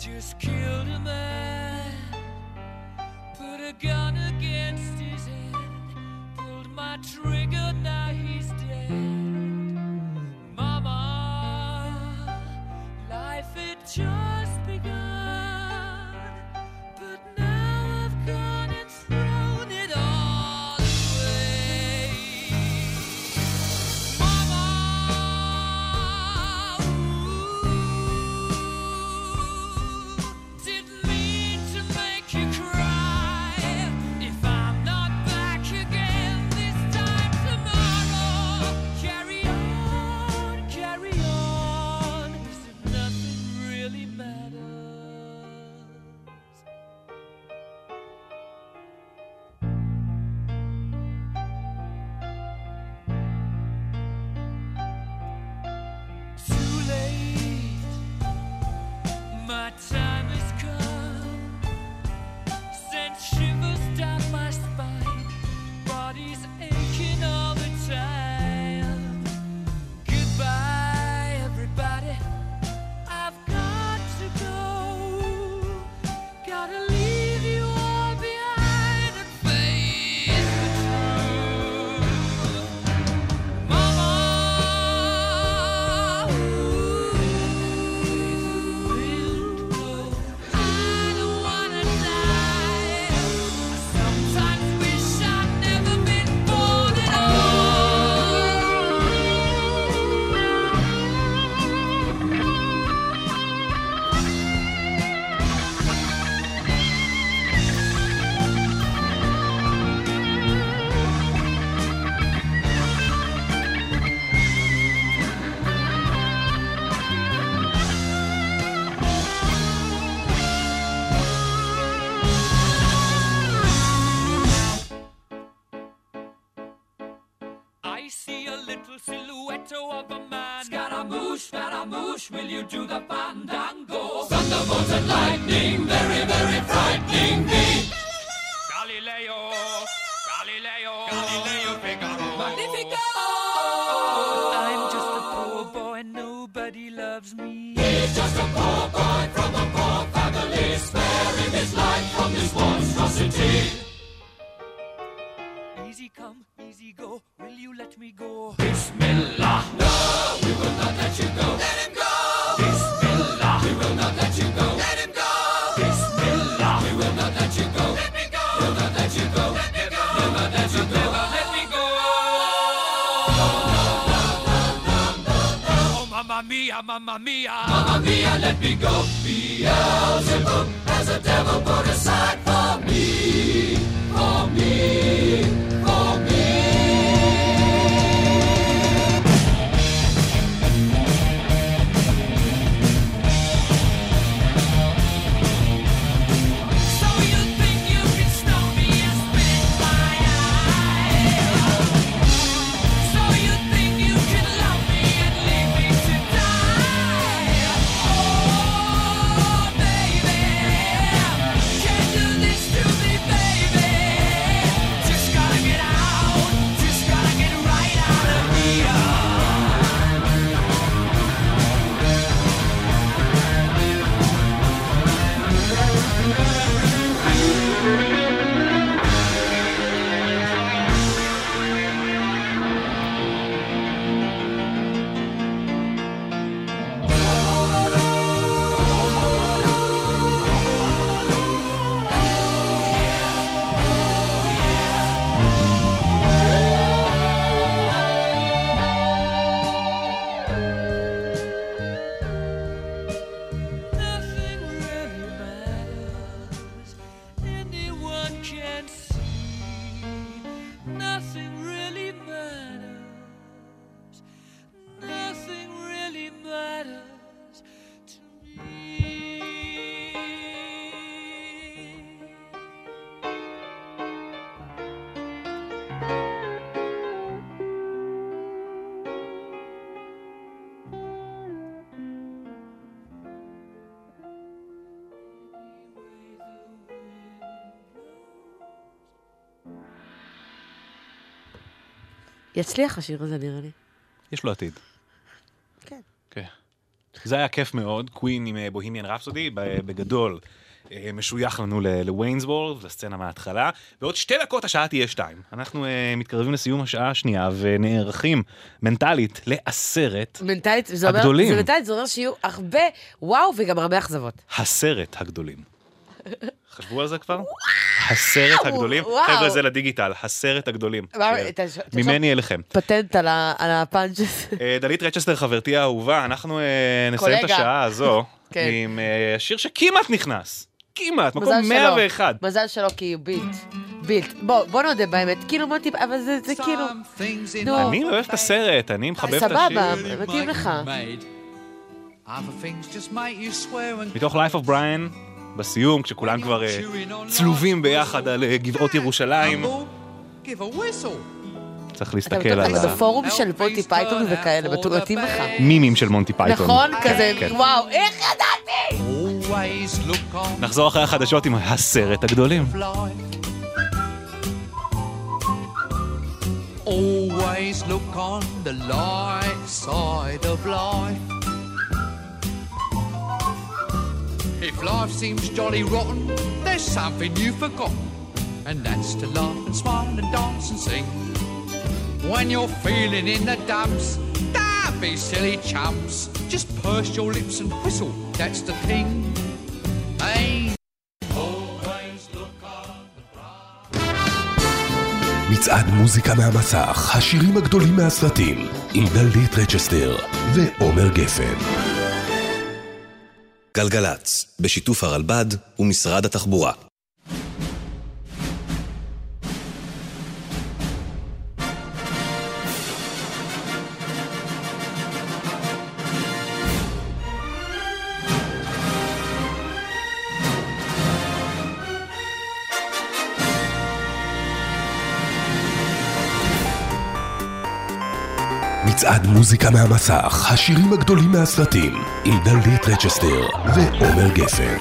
just killed a man. Mamma mia. Mamma mia, let me go. יצליח השיר הזה, נראה לי. יש לו עתיד. כן. כן. זה היה כיף מאוד, קווין עם בוהימיאן רפסודי, בגדול. אה, משוייך לנו ל- לוויינסבורד, לסצנה מההתחלה. בעוד שתי דקות השעה תהיה שתיים. אנחנו אה, מתקרבים לסיום השעה השנייה ונערכים מנטלית לעשרת מנטלית, זה אומר, הגדולים. זה מנטלית, זה אומר שיהיו הרבה וואו וגם הרבה אכזבות. הסרט הגדולים. חשבו על זה כבר? הסרט הגדולים. חבר'ה, זה לדיגיטל, הסרט הגדולים. ממני אליכם. פטנט על הפאנץ' הזה. אה, דלית רצ'סטר, חברתי האהובה, אנחנו אה, נסיים את. השעה הזו כן. עם אה, שיר שכמעט נכנס. כמעט, מקום מזל שלא. 101. מזל שלא, כי הוא בילט. בילט. בוא, בוא נודה באמת, כאילו מוטי, אבל זה זה כאילו... נו, אני אוהב את הסרט, אני מחבב את השיר. סבבה, מתאים לך. מתוך Life of Brian, בסיום, כשכולם כבר אה, צלובים ביחד על אה, גבעות ירושלים. צריך להסתכל על אתה בפורום של מונטי פייתון וכאלה, בטוח מתאים לך. המימים של מונטי פייתון. נכון? כן, כזה, כן. וואו, איך ידעתי? נחזור אחרי החדשות עם הסרט הגדולים. Always look on the bright side of life. If life seems jolly rotten, there's something you've forgotten, and that's to laugh and smile and dance and sing. When you're feeling in the dumps, don't be silly chumps. Just purse your lips and whistle, that's the thing. Hey. מצעד מוזיקה מהמסך, השירים הגדולים מהסרטים, עם דלית רצ'סטר ועומר גפן. גלגלצ, בשיתוף הרלב"ד ומשרד התחבורה. מצעד מוזיקה מהמסך, השירים הגדולים מהסרטים, עם דלית רצ'סטר ועומר גפן.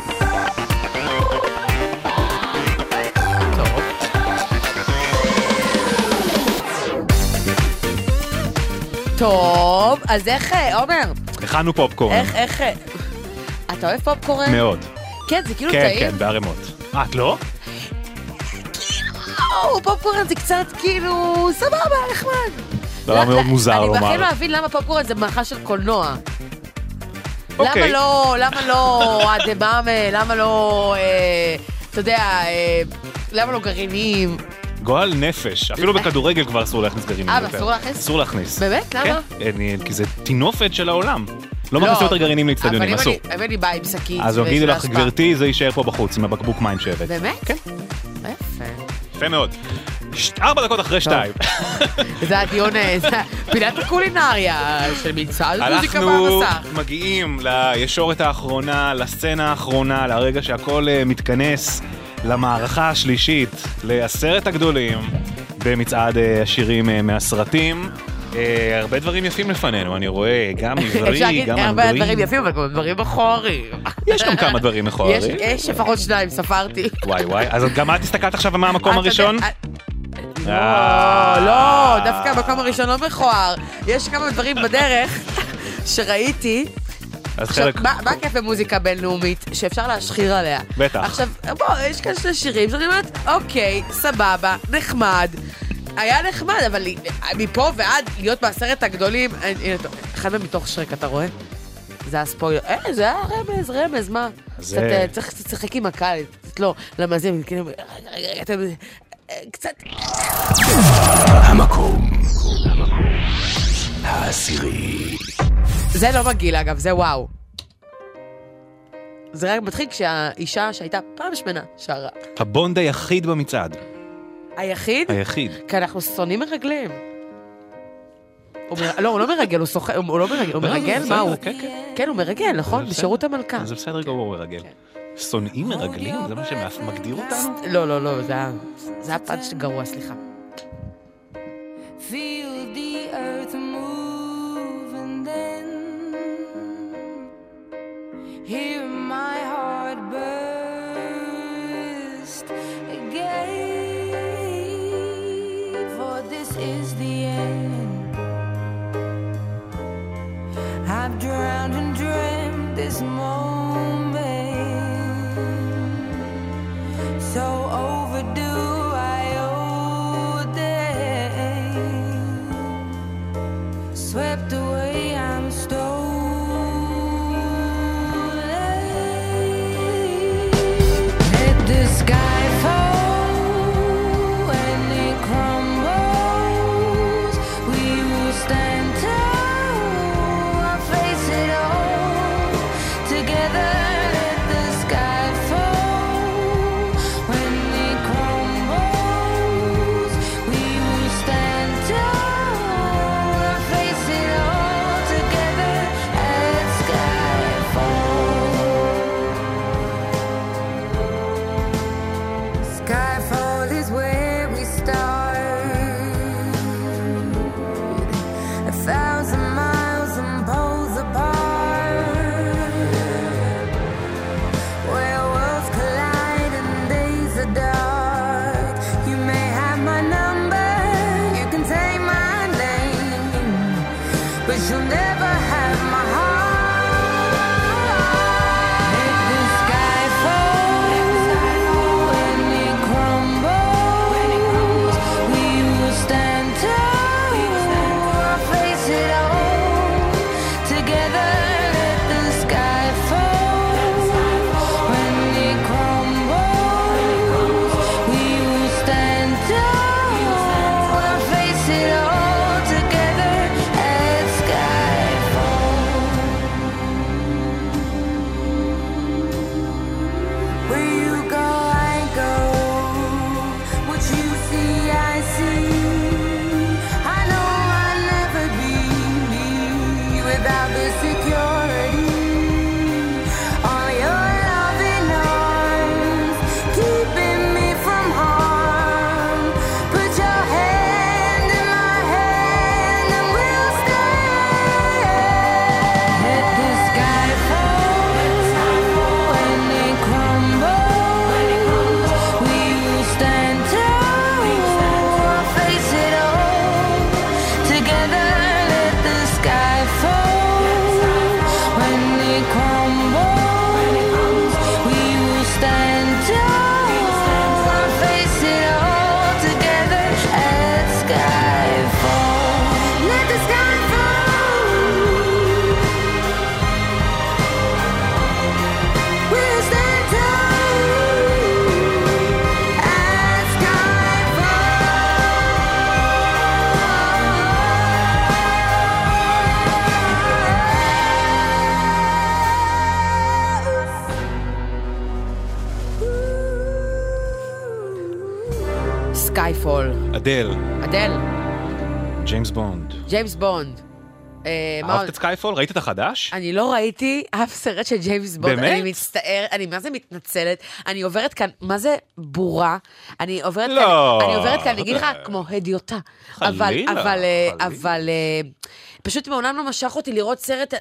טוב, אז איך, אה, עומר, הכנו פופקורן. איך, איך... אה, אתה אוהב פופקורן? מאוד. כן, זה כאילו כן, טעים. כן, בערימות. אה, את לא? או, פופקורן זה קצת כאילו, סבבה, נחמד. דבר מאוד מוזר אני לומר. בכלל לא אבין למה פופקורן זה מאכל של קולנוע. למה אוקיי. לא, למה לא אדמאמה, למה לא, אה, אתה יודע, אה, למה לא גרעינים? גועל נפש. אפילו בכדורגל כבר אסור להכניס גרעינים. אה, יותר. אסור להכניס? אסור להכניס. באמת? למה? כן, אני- כי זה טינופת של העולם. לא מכניסים יותר גרעינים לאצטדיונים, אבל אסור. אני- אם אני באה עם שקית אז ושל יגידו לך. גברתי, זה יישאר פה בחוץ עם הבקבוק מים שהבאת. באמת? כן. יפה. יפה מאוד. ארבע דקות אחרי שתיים. זה הדיון, אה, זה פינת הקולינריה של מצעד מוזיקה אנחנו במסך. מגיעים לישורת האחרונה, לסצנה האחרונה, לרגע שהכל אה, מתכנס למערכה השלישית, לעשרת הגדולים במצעד אה, השירים מהסרטים. אה, הרבה דברים יפים לפנינו, אני רואה, גם אפשר עברי, להגיד גם הרבה דברים אנגלי. יפים, אבל גם דברים מכוערים. יש גם כמה דברים מכוערים. יש- לפחות שניים, ספרתי. וואי וואי, אז גם את הסתכלת עכשיו מה המקום הראשון? יודע, אה, לא, לא, דווקא המקום הראשון לא מכוער. יש כמה דברים בדרך שראיתי. אז עכשיו, חלק... מה מה הכיף במוזיקה בינלאומית? שאפשר להשחיר עליה. בטח. עכשיו, בוא, יש כאן שני שירים שאני אומרת, אוקיי, סבבה, נחמד. היה נחמד, אבל מפה ועד להיות בעשרת הגדולים, אחד מהם מתוך שרק, אתה רואה? זה הספוילר. אה, זה היה רמז, רמז, מה? זה- קצת, אה, צריך קצת לשחק עם הקהל, קצת לא, למאזינים, כאילו, רגע, רגע, רגע, אתם... אה, קצת... המקום העשירי. זה לא מגעיל, אגב, זה וואו. זה רק מתחיל כשהאישה שהייתה פעם שמנה שרה. הבונד היחיד במצעד. היחיד? היחיד. כי אנחנו שונאים מרגלים. הוא מר- לא, הוא לא מרגל, הוא סוחר, הוא לא מרגל, הוא לא, מרגל? זה מה הוא? כן, כן. כן, הוא מרגל, נכון? בשירות המלכה. זה בסדר גמור מרגל. שונאים מרגלים? זה מה שמגדיר אותנו? לא, לא, לא, זה היה- פאנץ' גרוע, סליחה. Feel the earth move and then hear my heart burst I've drowned and dreamt this moment. So ג'יימס בונד. אה, אהבת? את Skyfall? ראית את החדש? אני לא ראיתי אף סרט של ג'יימס בונד, באמת? אני מצטער, אני מה זה מתנצלת, אני עוברת כאן, מה זה בורה? אני עוברת לא. כאן, אני עוברת כאן, אני אגיד לך, כמו הדיוטה. אבל, חלילה, אבל, אה, אבל, אה, פשוט מעולם לא משך אותי לראות סרט, אה,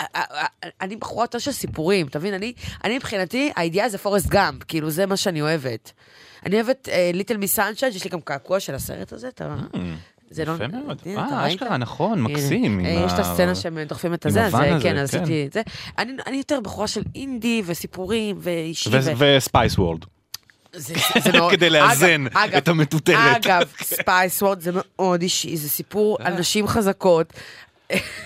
אה, אה, אה, אני בחורה יותר של סיפורים, אתה מבין? אני, אני מבחינתי, הידיעה זה פורסט גאמפ, כאילו זה מה שאני אוהבת. אני אוהבת Little Miss Sunshine, יש לי גם קעקוע של הסרט הזה, אתה... זה לא... יפה מאוד. אה? אשכרה, נכון. מקסים. אה, יש את הסצנה שהם דוחפים את הזה, אז אה, כן, אז כן. עשיתי את זה. אני אני יותר בחורה של אינדי וסיפורים ואישי. ו Spice World. זה- זה מאוד- כדי לאזן אגב- את המטוטלת. אגב, Spice World זה מאוד אישי, זה סיפור על נשים חזקות.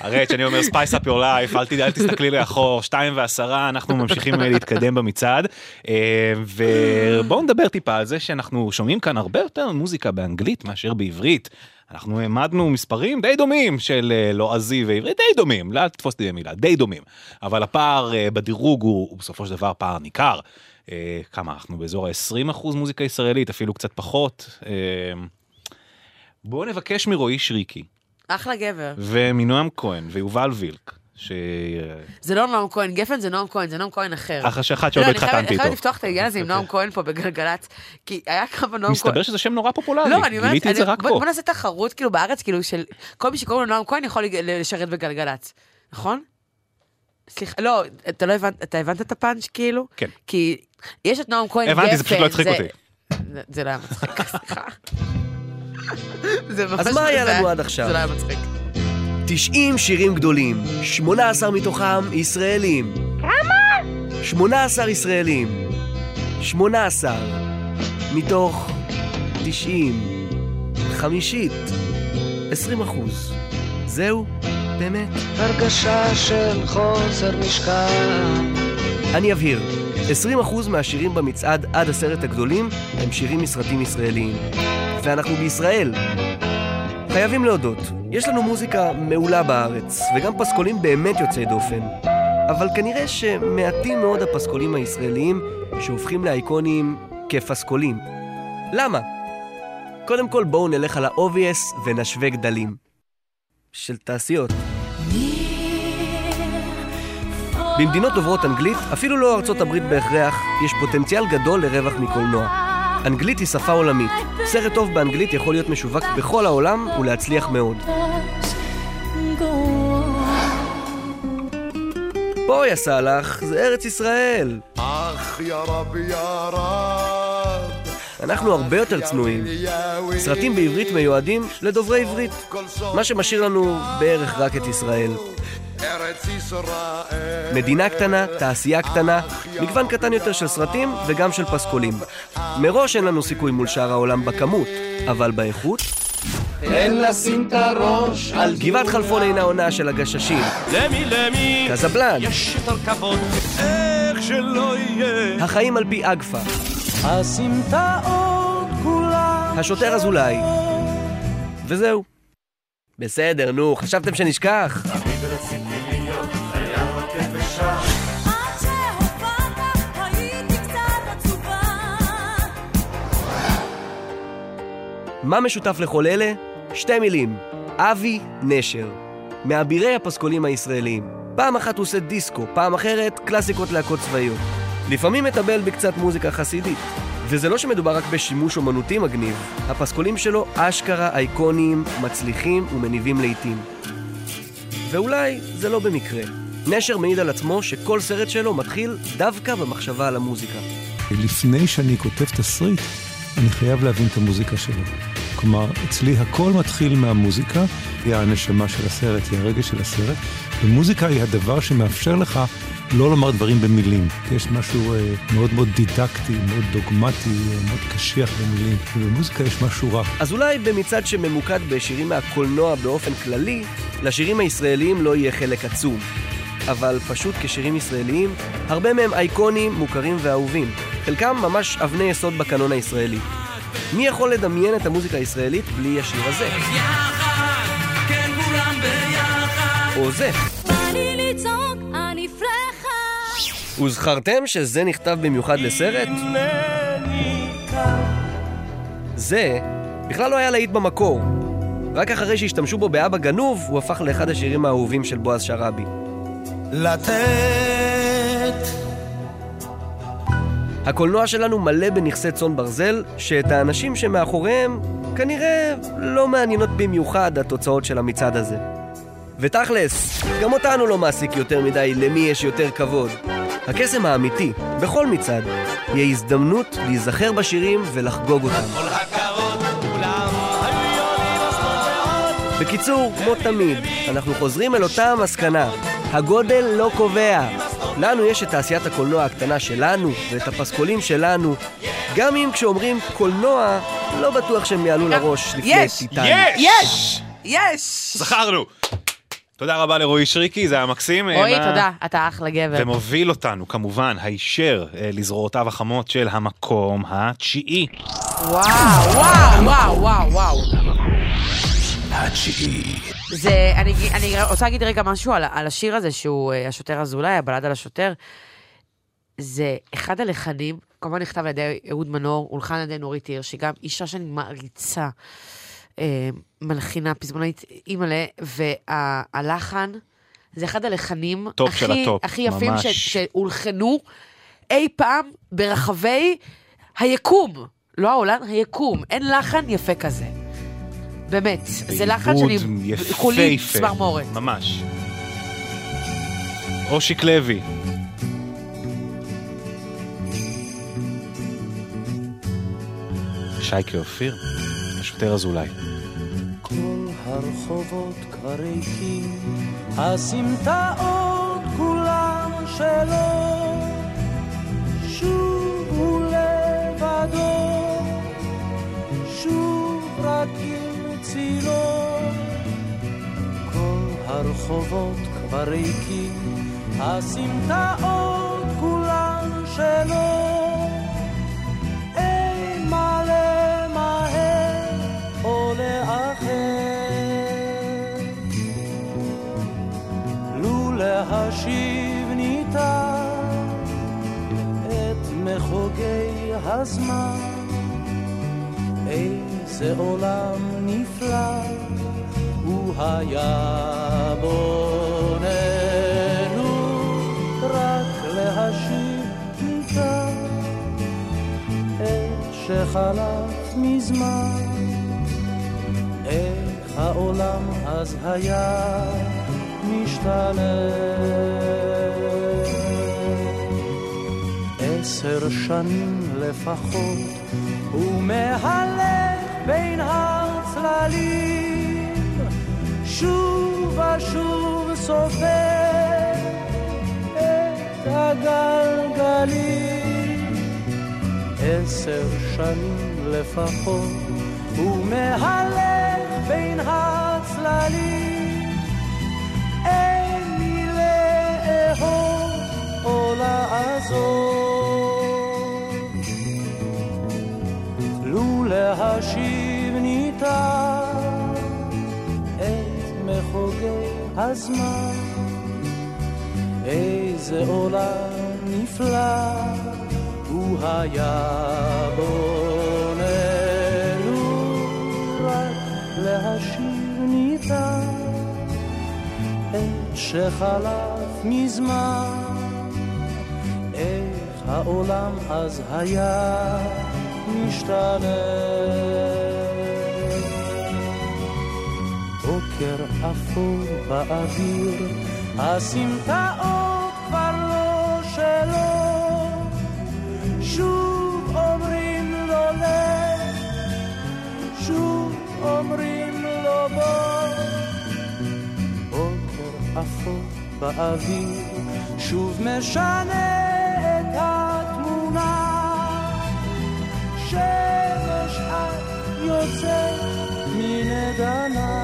הרי כשאני אומר spice up your life, אל תסתכלי לאחור, שתיים ועשרה, אנחנו ממשיכים אה, להתקדם במצעד. אה, ובואו נדבר טיפה על זה שאנחנו שומעים כאן הרבה יותר מוזיקה באנגלית מאשר בעברית. אנחנו העמדנו מספרים די דומים של אה, לועזי ועברית, די דומים, לא, תתפוס אותי במילה, די דומים. אבל הפער אה, בדירוג הוא הוא בסופו של דבר פער ניכר. אה, כמה אנחנו באזור ה-20% מוזיקה ישראלית, אפילו קצת פחות. אה, בואו נבקש מרועי שריקי. אחלה גבר. ומנועם כהן ויובל וילק, ש... זה לא נועם כהן גפן, זה נועם כהן, זה נועם כהן אחר. אחרי שאחד שעוד לא, לא אני חייבת- התחתנתי אני חייבת איתו. לפתוח את העניין הזה עם נועם כהן פה בגלגלצ, כי היה כמה נועם כהן. מסתבר שזה שם נורא פופולרי, לא, גיליתי את זה רק פה. בוא נעשה תחרות כאילו בארץ, כאילו של כל מי שקוראים לו נועם כהן יכול לשרת בגלגלצ, נכון? סליחה, לא, אתה לא הבנת, אתה הבנת את הפאנץ' כאילו? כן. כי יש את נועם כהן גפן. הבנתי, זה פשוט לא הצחיק זה- אותי. זה- לא היה מצחיק, סליחה. אז מה היה לנו עד עכשיו? זה לא היה מצחיק. 90 שירים גדולים, 18 מתוכם ישראלים. כמה? 18 ישראלים. 18 מתוך 90. חמישית. 20 אחוז. זהו? באמת? הרגשה של חוסר משקל. אני אבהיר. 20% מהשירים במצעד עד עשרת הגדולים הם שירים מסרטים ישראליים. ואנחנו בישראל. חייבים להודות, יש לנו מוזיקה מעולה בארץ, וגם פסקולים באמת יוצאי דופן. אבל כנראה שמעטים מאוד הפסקולים הישראליים שהופכים לאייקונים כפסקולים. למה? קודם כל בואו נלך על ה-obvious ונשווה גדלים. של תעשיות. במדינות דוברות אנגלית, אפילו לא ארצות הברית בהכרח, יש פוטנציאל גדול לרווח מקולנוע. אנגלית היא שפה עולמית. סרט טוב באנגלית יכול להיות משווק בכל העולם ולהצליח מאוד. בואי סאלח, זה ארץ ישראל. אך יא רבי יא רב אנחנו הרבה יותר צנועים. סרטים בעברית מיועדים לדוברי עברית. מה שמשאיר לנו בערך רק את ישראל. ארץ ישראל מדינה קטנה, תעשייה קטנה, מגוון קטן יותר של סרטים וגם של פסקולים. מראש אין לנו סיכוי מול שאר העולם בכמות, אבל באיכות... אין לשים את הראש על גבעת חלפון אינה עונה של הגששים. למי למי קזבלן. יש יותר כבוד איך שלא יהיה החיים על פי אגפה. הסמטאות כולן השוטר אזולאי. וזהו. בסדר, נו, חשבתם שנשכח? מה משותף לכל אלה? שתי מילים. אבי נשר. מאבירי הפסקולים הישראלים. פעם אחת הוא עושה דיסקו, פעם אחרת קלאסיקות להקות צבאיות. לפעמים מטבל בקצת מוזיקה חסידית. וזה לא שמדובר רק בשימוש אומנותי מגניב, הפסקולים שלו אשכרה אייקוניים, מצליחים ומניבים לעיתים. ואולי זה לא במקרה. נשר מעיד על עצמו שכל סרט שלו מתחיל דווקא במחשבה על המוזיקה. לפני שאני כותב תסריט, אני חייב להבין את המוזיקה שלו. כלומר, אצלי הכל מתחיל מהמוזיקה, היא הנשמה של הסרט, היא הרגש של הסרט, ומוזיקה היא הדבר שמאפשר לך לא לומר דברים במילים. יש משהו אה, מאוד מאוד דידקטי, מאוד דוגמטי, אה, מאוד קשיח במילים, ובמוזיקה יש משהו רע. אז אולי במצעד שממוקד בשירים מהקולנוע באופן כללי, לשירים הישראליים לא יהיה חלק עצום. אבל פשוט כשירים ישראליים, הרבה מהם אייקונים, מוכרים ואהובים. חלקם ממש אבני יסוד בקנון הישראלי. מי יכול לדמיין את המוזיקה הישראלית בלי השיר הזה? כן כולם ביחד או זה. וזכרתם שזה נכתב במיוחד לסרט? זה בכלל לא היה להיט במקור. רק אחרי שהשתמשו בו באבא גנוב, הוא הפך לאחד השירים האהובים של בועז שראבי. לתת הקולנוע שלנו מלא בנכסי צאן ברזל, שאת האנשים שמאחוריהם כנראה לא מעניינות במיוחד התוצאות של המצעד הזה. ותכלס, גם אותנו לא מעסיק יותר מדי למי יש יותר כבוד. הקסם האמיתי, בכל מצעד, יהיה הזדמנות להיזכר בשירים ולחגוג אותם. בקיצור, כמו תמיד, אנחנו חוזרים אל אותה המסקנה. הגודל לא קובע. לנו יש את תעשיית הקולנוע הקטנה שלנו, ואת הפסקולים שלנו. גם אם כשאומרים קולנוע, לא בטוח שהם יעלו לראש לפני יש! טיטניק. יש! יש! זכרנו! תודה רבה לרועי שריקי, זה היה מקסים. רועי, מה- תודה, אתה אחלה גבר. ומוביל אותנו, כמובן, הישר אה, לזרועותיו החמות של המקום התשיעי. וואו, וואו, וואו, וואו, וואו. התשיעי. זה, אני, אני רוצה להגיד רגע משהו על, על השיר הזה, שהוא אה, השוטר אזולאי, הבלד על השוטר. זה אחד הלחנים, כמובן נכתב על ידי אהוד מנור, הולחן על ידי נורית הירש, שהיא גם אישה שאני מעריצה, אה, מלחינה, פזמונאית, אימא'לה, והלחן, זה אחד הלחנים טופ הכי, של הטופ, הכי יפים ממש. ש, שהולחנו אי פעם ברחבי היקום. לא העולם, היקום. אין לחן יפה כזה. באמת. זה לחן שאני כולי. צמרמורת. ממש. אושיק לוי. שייקה אופיר, השוטר אזולאי. כל הרחובות כבר ריקים, הסמטאות כולן שלו, שוב הוא לבדו, שוב רק צילו. כל הרחובות כבר ריקים, הסמטאות כולן שלו. אין מה למהר או לאחר. לו להשיב ניתן את מחוגי הזמן, איזה עולם נפלא הוא היה בוננו, רק להשיב ניתן את שחלף מזמן, איך העולם אז היה משתנה. עשר שנים לפחות, הוא מהלך בין הצללים, שוב ושוב סופר את הגלגלים. עשר שנים לפחות, הוא מהלך בין הצללים. אין מי לאהוב או לעזור. לו להשיב ניתן את מחוגי הזמן, איזה עולם נפלא הוא היה בוננו, רק להשיב ניתן את שחלף מזמן, איך העולם אז היה משתנה. בוקר אפור באוויר, הסמטאות כבר לא שלו, שוב אומרים לו לך, שוב אומרים לו בוא. בוקר אפור באוויר, שוב משנה את התמונה. שמש את יוצאת מן עדנה.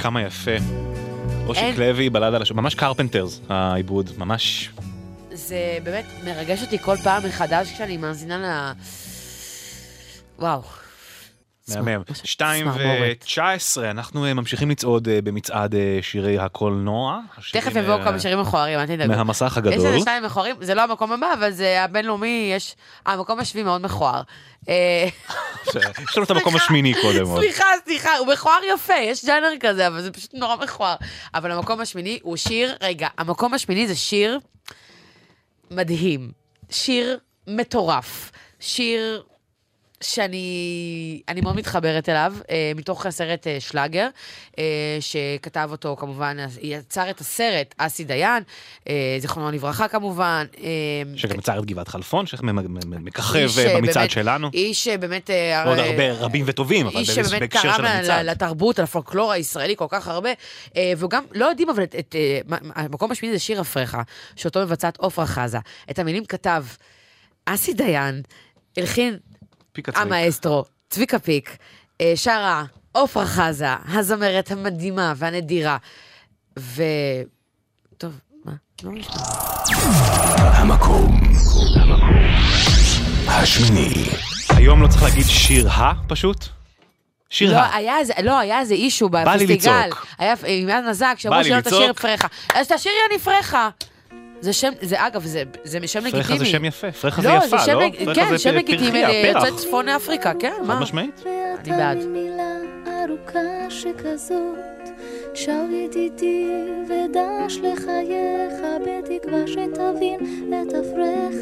כמה יפה. אושיק לוי, בלד על השוטר, ממש קרפנטרס, העיבוד, ממש... זה באמת מרגש אותי כל פעם מחדש כשאני מאזינה ל... וואו. מהמם. שתיים צמרמורת. ותשע עשרה, אנחנו אה, ממשיכים לצעוד אה, במצעד אה, שירי הקולנוע. תכף יבואו כמה שירים מכוערים, אל תדאגו. מהמסך יש הגדול. איזה שניים מכוערים, זה לא המקום הבא, אבל זה הבינלאומי, יש... המקום השביעי מאוד מכוער. יש לנו את המקום השמיני קודם. סליחה, סליחה, הוא מכוער יפה, יש ג'אנר כזה, אבל זה פשוט נורא מכוער. אבל המקום השמיני הוא שיר, רגע, המקום השמיני זה שיר מדהים. שיר מטורף. שיר שאני אני מאוד מתחברת אליו, אה, מתוך הסרט אה, שלאגר, אה, שכתב אותו כמובן, יצר את הסרט אסי דיין, זיכרונו לברכה כמובן. שגם יצר את גבעת חלפון, שמככב איש, במצעד באמת- שלנו. איש שבאמת... אה, הרבה רבים וטובים, אבל איש בהקשר שבאמת של תרם ל- המצעד. לתרבות, לפולקלור הישראלי כל כך הרבה, וגם לא יודעים, אבל את, המקום השמיני זה שיר אפרחה, שאותו מבצעת עפרה חזה. את המילים כתב אסי דיין, הלחין המאסטרו, צביקה פיק, אה, שרה עפרה חזה, הזמרת המדהימה והנדירה, ו... טוב, מה? לא נשמע. המקום השמיני. היום לא צריך להגיד שיר ה פשוט? שיר לא, ה. לא, היה איזה אישו לי בפסטיגל. לצעוק. היה עם יד מזק, בא שאמרו לי שירה תשאיר. פרחה. אז תשאירי אני פרחה. זה שם, זה אגב, זה, זה שם לגיטימי. פרחה זה שם יפה, פרחה זה לא, יפה, שם לא? כן, זה שם לגיטימי. ליוצאי צפון אפריקה, כן, חד מה? משמעית. אני בעד. ארוכה שכזאת, שב ידידי ודש לחייך, בתקווה שתבין את אפרך.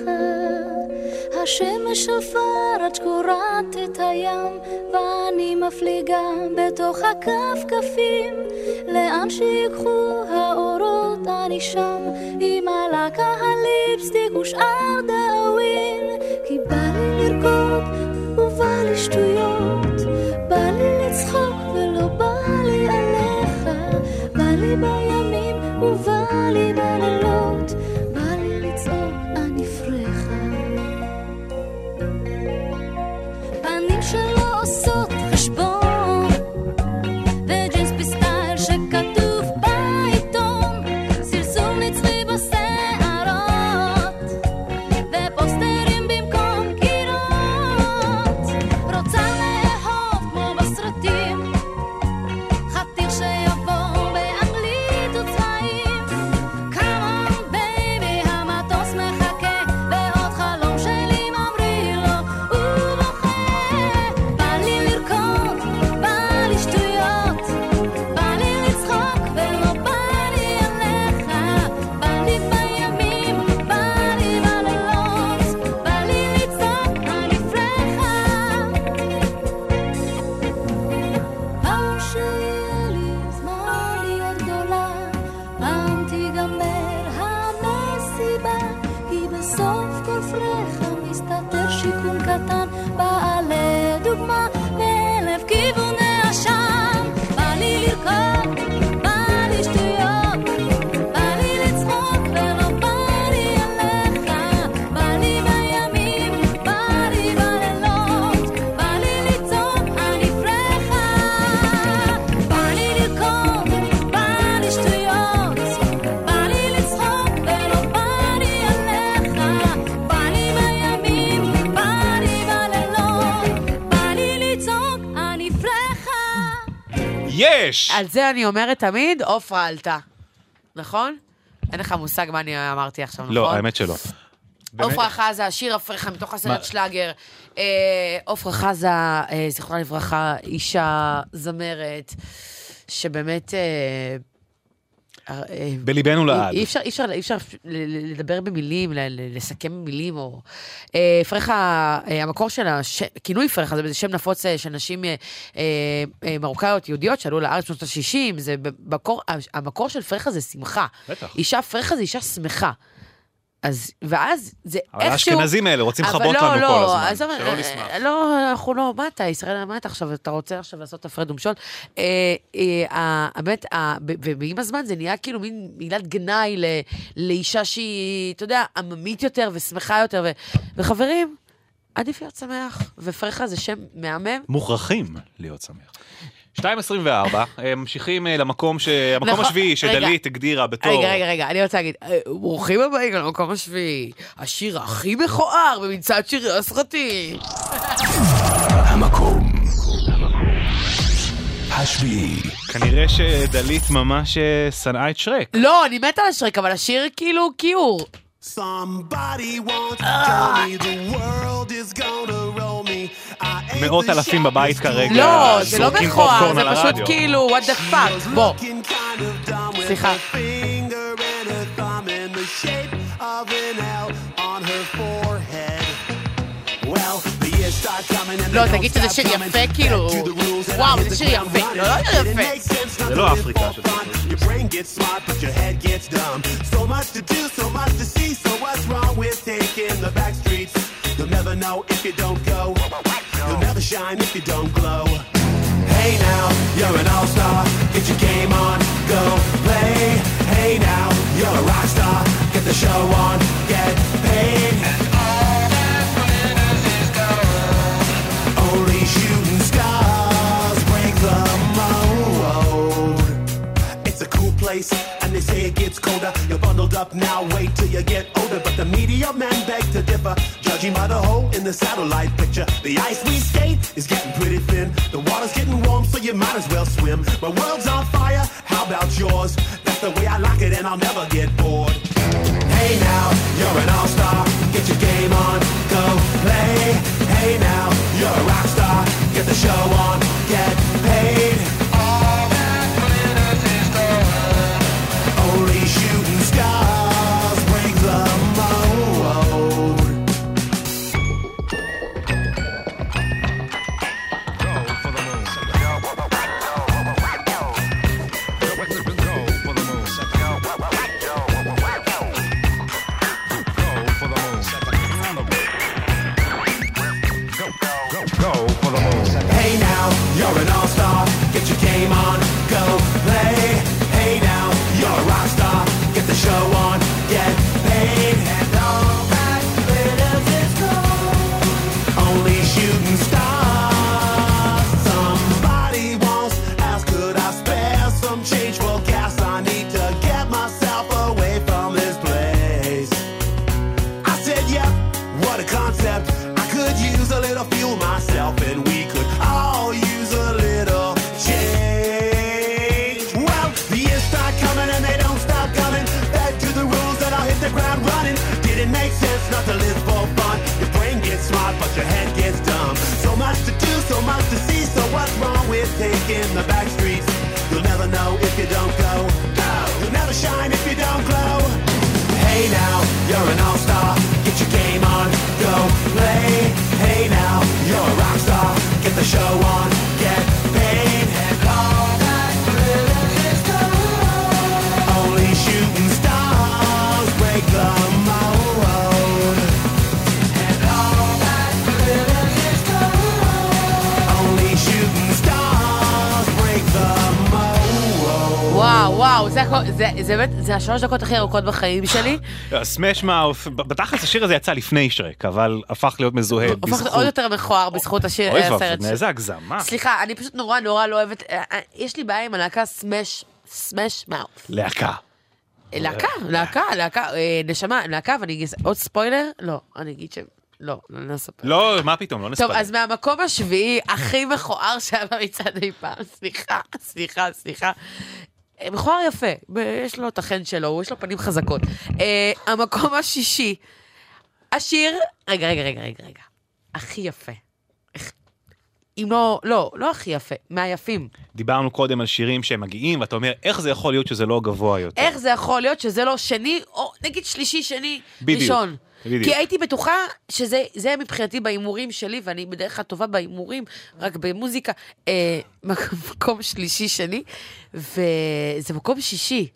השמש שפר עד שקורעת את הים, ואני מפליגה בתוך הכפכפים. לאן שיקחו האורות אני שם, עם הלקה הליפסטיק ושאר דאווין. כי בא לי לרקוד ובא לי שטויות, בא לי לצחוק ולא בא לי עליך, בא לי בימים יש! על זה אני אומרת תמיד, עופרה עלתה. נכון? אין לך מושג מה אני אמרתי עכשיו, נכון? לא, האמת שלא. עופרה חזה, שיר אפרחה מתוך הסרט? שלאגר. אה, עופרה חזה, אה, זיכרונה לברכה, אישה זמרת, שבאמת... בליבנו לעד. אי אפשר, אי אפשר, אי אפשר לדבר במילים, לסכם במילים, או... אה, פרחה, אה, המקור של הכינוי פרחה זה שם נפוץ אה, של נשים אה, אה, אה, מרוקאיות יהודיות שעלו לארץ בשנות ה-60, זה במקור, המקור של פרחה זה שמחה. בטח. אישה פרחה זה אישה שמחה. אז, ואז זה אבל איכשהו... האשכנזים האלה רוצים אבל לכבות לא, לנו לא, כל הזמן, עזוב, שלא אה, נשמח. לא, אנחנו לא, מה אתה, ישראל, מה אתה עכשיו, אתה רוצה עכשיו לעשות הפרד ומשול? אה, אה, באמת, ה- ב- ועם הזמן זה נהיה כאילו מין מילת גנאי ל- לאישה שהיא, אתה יודע, עממית יותר ושמחה יותר, וחברים, עדיף להיות שמח, ופרחה זה שם מהמם. מוכרחים להיות שמח. 2.24, אה, ממשיכים אה, למקום ש- המקום נכון, השביעי. שדלית הגדירה בתור... רגע, רגע, רגע, אני רוצה להגיד, אה, ברוכים הבאים למקום השביעי, השיר הכי מכוער במצעד שירי הסרטים. המקום השביעי. כנראה שדלית ממש אה, שנאה את שרק. לא, אני מתה על שרק, אבל השיר כאילו כיור. Somebody wants to tell me the world is gonna מאות אלפים בבית כרגע. לא, זה לא מכוער, זה פשוט. כאילו, what the fuck, בוא. סליחה. לא, תגיד שזה שיר. יפה, כאילו, וואו, זה שיר יפה. לא, לא יפה. זה לא אפריקה streets? You'll never know if you don't go. Never shine if you don't glow. Hey now, you're an all-star. Get your game on, go play. Hey now, you're a rock star. Get the show on, get paid. And all that glitters is gold. Only shooting stars break the mold. It's a cool place, and they say it gets colder. You're bundled up now, wait till you get older. But the media men beg to differ, judging by the hole in the satellite picture. The ice we skate is getting pretty thin. The water's getting warm, so you might as well swim. My world's on fire, how about yours? That's the way I like it, and I'll never get bored. Hey now, you're an all-star. Get your game on, go play. Hey now, you're a rock star. Get the show on, taking the back streets? You'll never know if you don't go. You'll never shine if you don't glow. Hey now, you're an all-star. Get your game on, go play. Hey now, you're a rock star. Get the show on, וואו, זה זה זה באמת, זה השלוש דקות הכי ארוכות בחיים שלי. סמש מאוף, בתכלס השיר הזה יצא לפני שרק, אבל הפך להיות מזוהה הפך בזכות. עוד יותר מכוער בזכות השיר, אוי הסרט. ואבוי, איזה הגזמה. סליחה, אני פשוט נורא נורא לא אוהבת, אה, אה, יש לי בעיה עם הלהקה סמש, סמש מאוף. להקה. להקה, להקה, להקה, אה, נשמה, להקה, ואני אגיד עוד ספוילר? לא, אני אגיד ש... לא, לא נספר. לא, מה פתאום, לא נספר. טוב, אז מהמקום השביעי הכי מכוער שהיה במצעד אי פעם, סליחה, סליחה, סליחה. אה, מכוער יפה, יש לו את החן שלו, יש לו פנים חזקות. אה, המקום השישי, השיר, רגע, רגע, רגע, רגע, רגע, הכי יפה. אם לא, לא, לא הכי יפה, מהיפים. דיברנו קודם על שירים שהם מגיעים, ואתה אומר, איך זה יכול להיות שזה לא גבוה יותר? איך זה יכול להיות שזה לא שני, או נגיד שלישי, שני, בדיוק, ראשון? בדיוק. כי הייתי בטוחה שזה זה מבחינתי בהימורים שלי, ואני בדרך כלל טובה בהימורים, רק במוזיקה. אה, מקום שלישי, שני, וזה מקום שישי.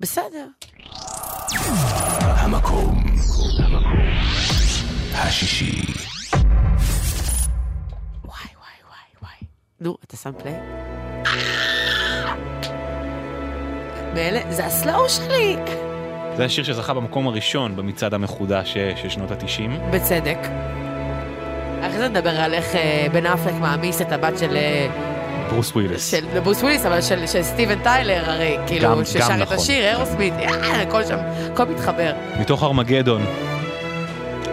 בסדר. המקום השישי. נו, אתה שם פליי? מאלה, זה הסלואו שלי. זה השיר שזכה במקום הראשון במצעד המחודש אה, של שנות ה-90. בצדק. אחרי זה נדבר על איך אה, בן אפלק מעמיס את הבת של... אה, ברוס וויליס. של ברוס וויליס, אבל של, של סטיבן טיילר, הרי, כאילו, גם ששר את נכון. השיר, אירוסמית, הכל שם, הכל מתחבר. מתוך ארמגדון,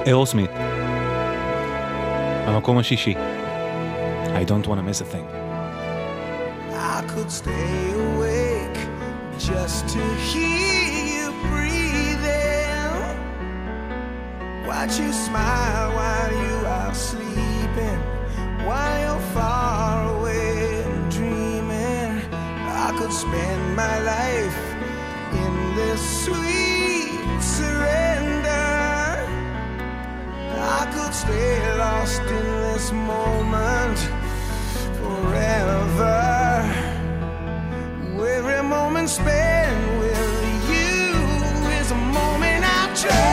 אירוסמית. המקום השישי. I don't want to miss a thing. I could stay awake just to hear Watch you smile while you are sleeping, while you're far away and dreaming. I could spend my life in this sweet surrender. I could stay lost in this moment forever. Every moment spent with you is a moment I treasure.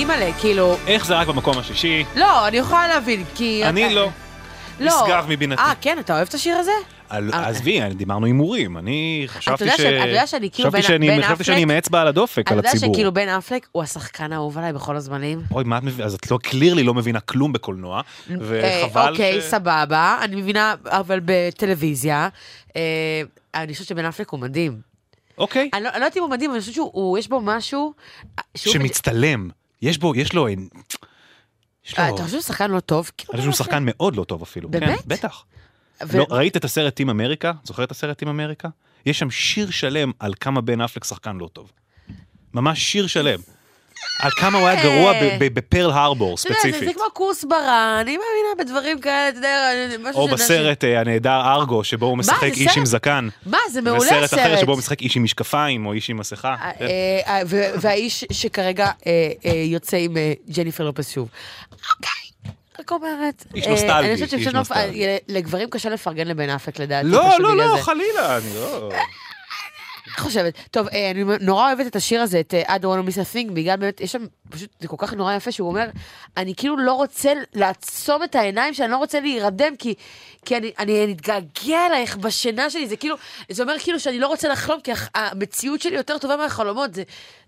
אימא'לה, כאילו... איך זה רק במקום השישי? לא, אני יכולה להבין, כי... אני אתה- לא. לא. נשגב מבינתי. אה, כן, אתה אוהב את השיר הזה? אה. עזבי, דיברנו הימורים. אני חשבתי יודע ש... אתה יודע שאני כאילו בן- בן חשבתי שאני עם אפלק- האצבע על הדופק, אתה על יודע הציבור. שכאילו בן אפלק הוא השחקן האהוב עליי בכל הזמנים? אוי, מה את מבינה? אז את לא קלירלי לא מבינה כלום בקולנוע, וחבל אה, אוקיי, ש... סבבה, אני מבינה, אבל בטלוויזיה, אה, אני חושבת שבן אפלק הוא מדהים. אוקיי. אני לא אני לא יודעת אם הוא מדהים, אבל אני חושבת שהוא, יש בו משהו... שמצטלם. יש בו, יש לו... יש לו... אה, אתה חושב שהוא שחקן לא טוב? אני חושב שהוא שחקן מאוד לא טוב אפילו. באמת? כן, בטח. לא, ראית את הסרט טים אמריקה? זוכר את הסרט טים אמריקה? יש שם שיר שלם על כמה בן אפלק שחקן לא טוב. ממש שיר שלם. על כמה הוא היה גרוע ב- ב- בפרל הרבור יודע, זה- ספציפית. כמו כוסברה, אני מאמינה בדברים כאלה, אתה יודע, משהו או בסרט אה, הנהדר ארגו, שבו הוא משחק איש עם סרט? זקן. מה, זה מעולה וסרט אחר. שבו הוא משחק איש עם משקפיים, או איש עם מסכה. אה, אה, והאיש שכרגע אה, אה, יוצא עם אה, ג'ניפר לופס שוב. אוקיי, רק אומרת. איש אה, נוסטלגי, אני חושבת איש שאפשר- נוסטלגי. אה, לגברים קשה לפרגן לבן אפק לדעתי. לא, לא, לא. חלילה, אני לא... חושבת. טוב, אה, אני נורא אוהבת את השיר הזה, את אה, I don't want to miss a thing, בגלל באמת, יש שם, פשוט, זה כל כך נורא יפה שהוא אומר, אני כאילו לא רוצה לעצום את העיניים שלי, אני לא רוצה להירדם, כי, כי אני, אני מתגעגע אלייך בשינה שלי, זה כאילו, זה אומר כאילו שאני לא רוצה לחלום, כי המציאות שלי יותר טובה מהחלומות, זה,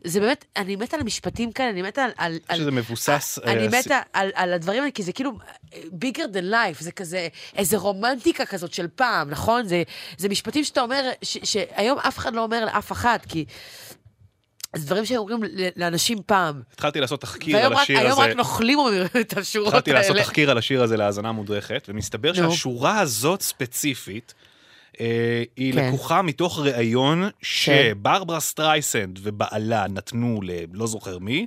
זה באמת, אני מתה על המשפטים כאלה, אני מתה על... על, על שזה מבוסס... אה, אני הס- מתה על, על הדברים האלה, כי זה כאילו bigger than life, זה כזה, איזה רומנטיקה כזאת של פעם, נכון? זה, זה משפטים שאתה אומר, ש, שהיום אף אחד לא אומר לאף אחת, כי... זה דברים שאומרים ל- לאנשים פעם. התחלתי לעשות תחקיר על רק, השיר היום הזה. רק נוכלים אומרים את השורות האלה. התחלתי לעשות תחקיר על השיר הזה להאזנה מודרכת, ומסתבר נו. שהשורה הזאת ספציפית, אה, היא כן. לקוחה מתוך ראיון שברברה סטרייסנד ובעלה נתנו ללא זוכר מי,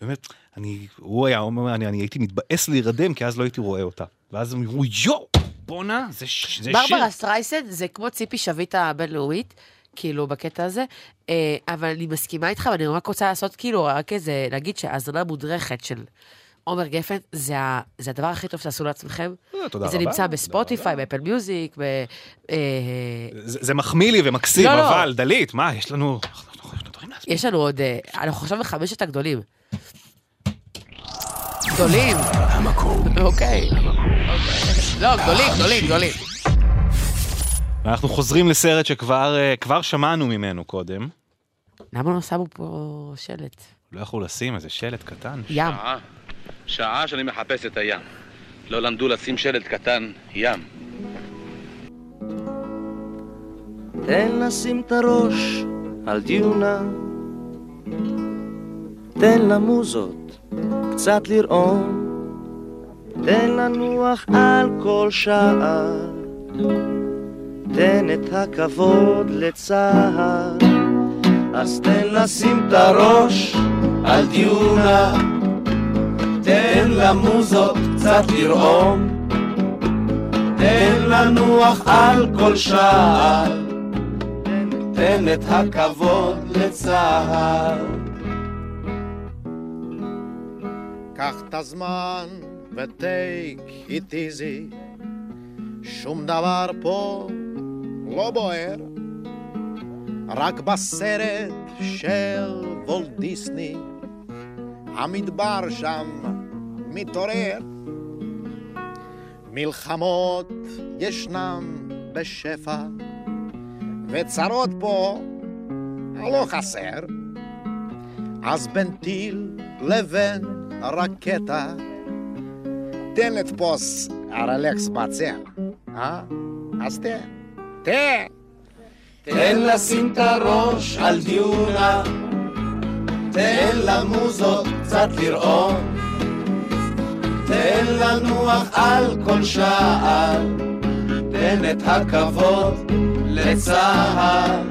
באמת, אני, הוא היה אומר, אני, אני הייתי מתבאס להירדם, כי אז לא הייתי רואה אותה. ואז הם אמרו, יואו, בואנה, זה, זה שיר. ברברה סטרייסנד זה כמו ציפי שביט הבינלאומית, כאילו, בקטע הזה, אה, אבל אני מסכימה איתך, ואני רק רוצה לעשות, כאילו, רק איזה, להגיד שהאזנה מודרכת של עומר גפן, זה, ה- זה הדבר הכי טוב שתעשו לעצמכם. אה, תודה זה רבה, נמצא בספוטיפיי, באפל מיוזיק, ב... אה, זה, זה מחמיא לי ומקסים, לא, לא. אבל דלית, מה, יש לנו... יש לנו עוד, אנחנו עכשיו בחמשת הגדולים. גדולים. המקום. אוקיי. לא, גדולים, גדולים, גדולים. ואנחנו חוזרים לסרט שכבר אה, כבר שמענו ממנו קודם. למה לא שמו פה שלט? לא יכלו לשים איזה שלט קטן. ים. שעה, שעה שאני מחפש את הים. לא למדו לשים שלט קטן, ים. תן לשים את הראש על דיונה, תן למוזות קצת לרעום, תן לנוח על כל שער, תן את הכבוד לצהר, אז תן לשים את הראש על דיונה, תן למוזות קצת לרעום, תן לנוח על כל שער. תן את הכבוד לצהר. קח את הזמן ו-take it שום דבר פה לא בוער, רק בסרט של וולט דיסני, המדבר שם מתעורר. מלחמות ישנם בשפע, וצרות פה לא חסר. אז בין טיל לבין רקטה, תן לתפוס הרלקס בצע, אה? אז תן, תן. תן לשים את הראש על דיונה, תן למוזות קצת לרעום, תן לנוח על כל שער, תן את הכבוד לצהר,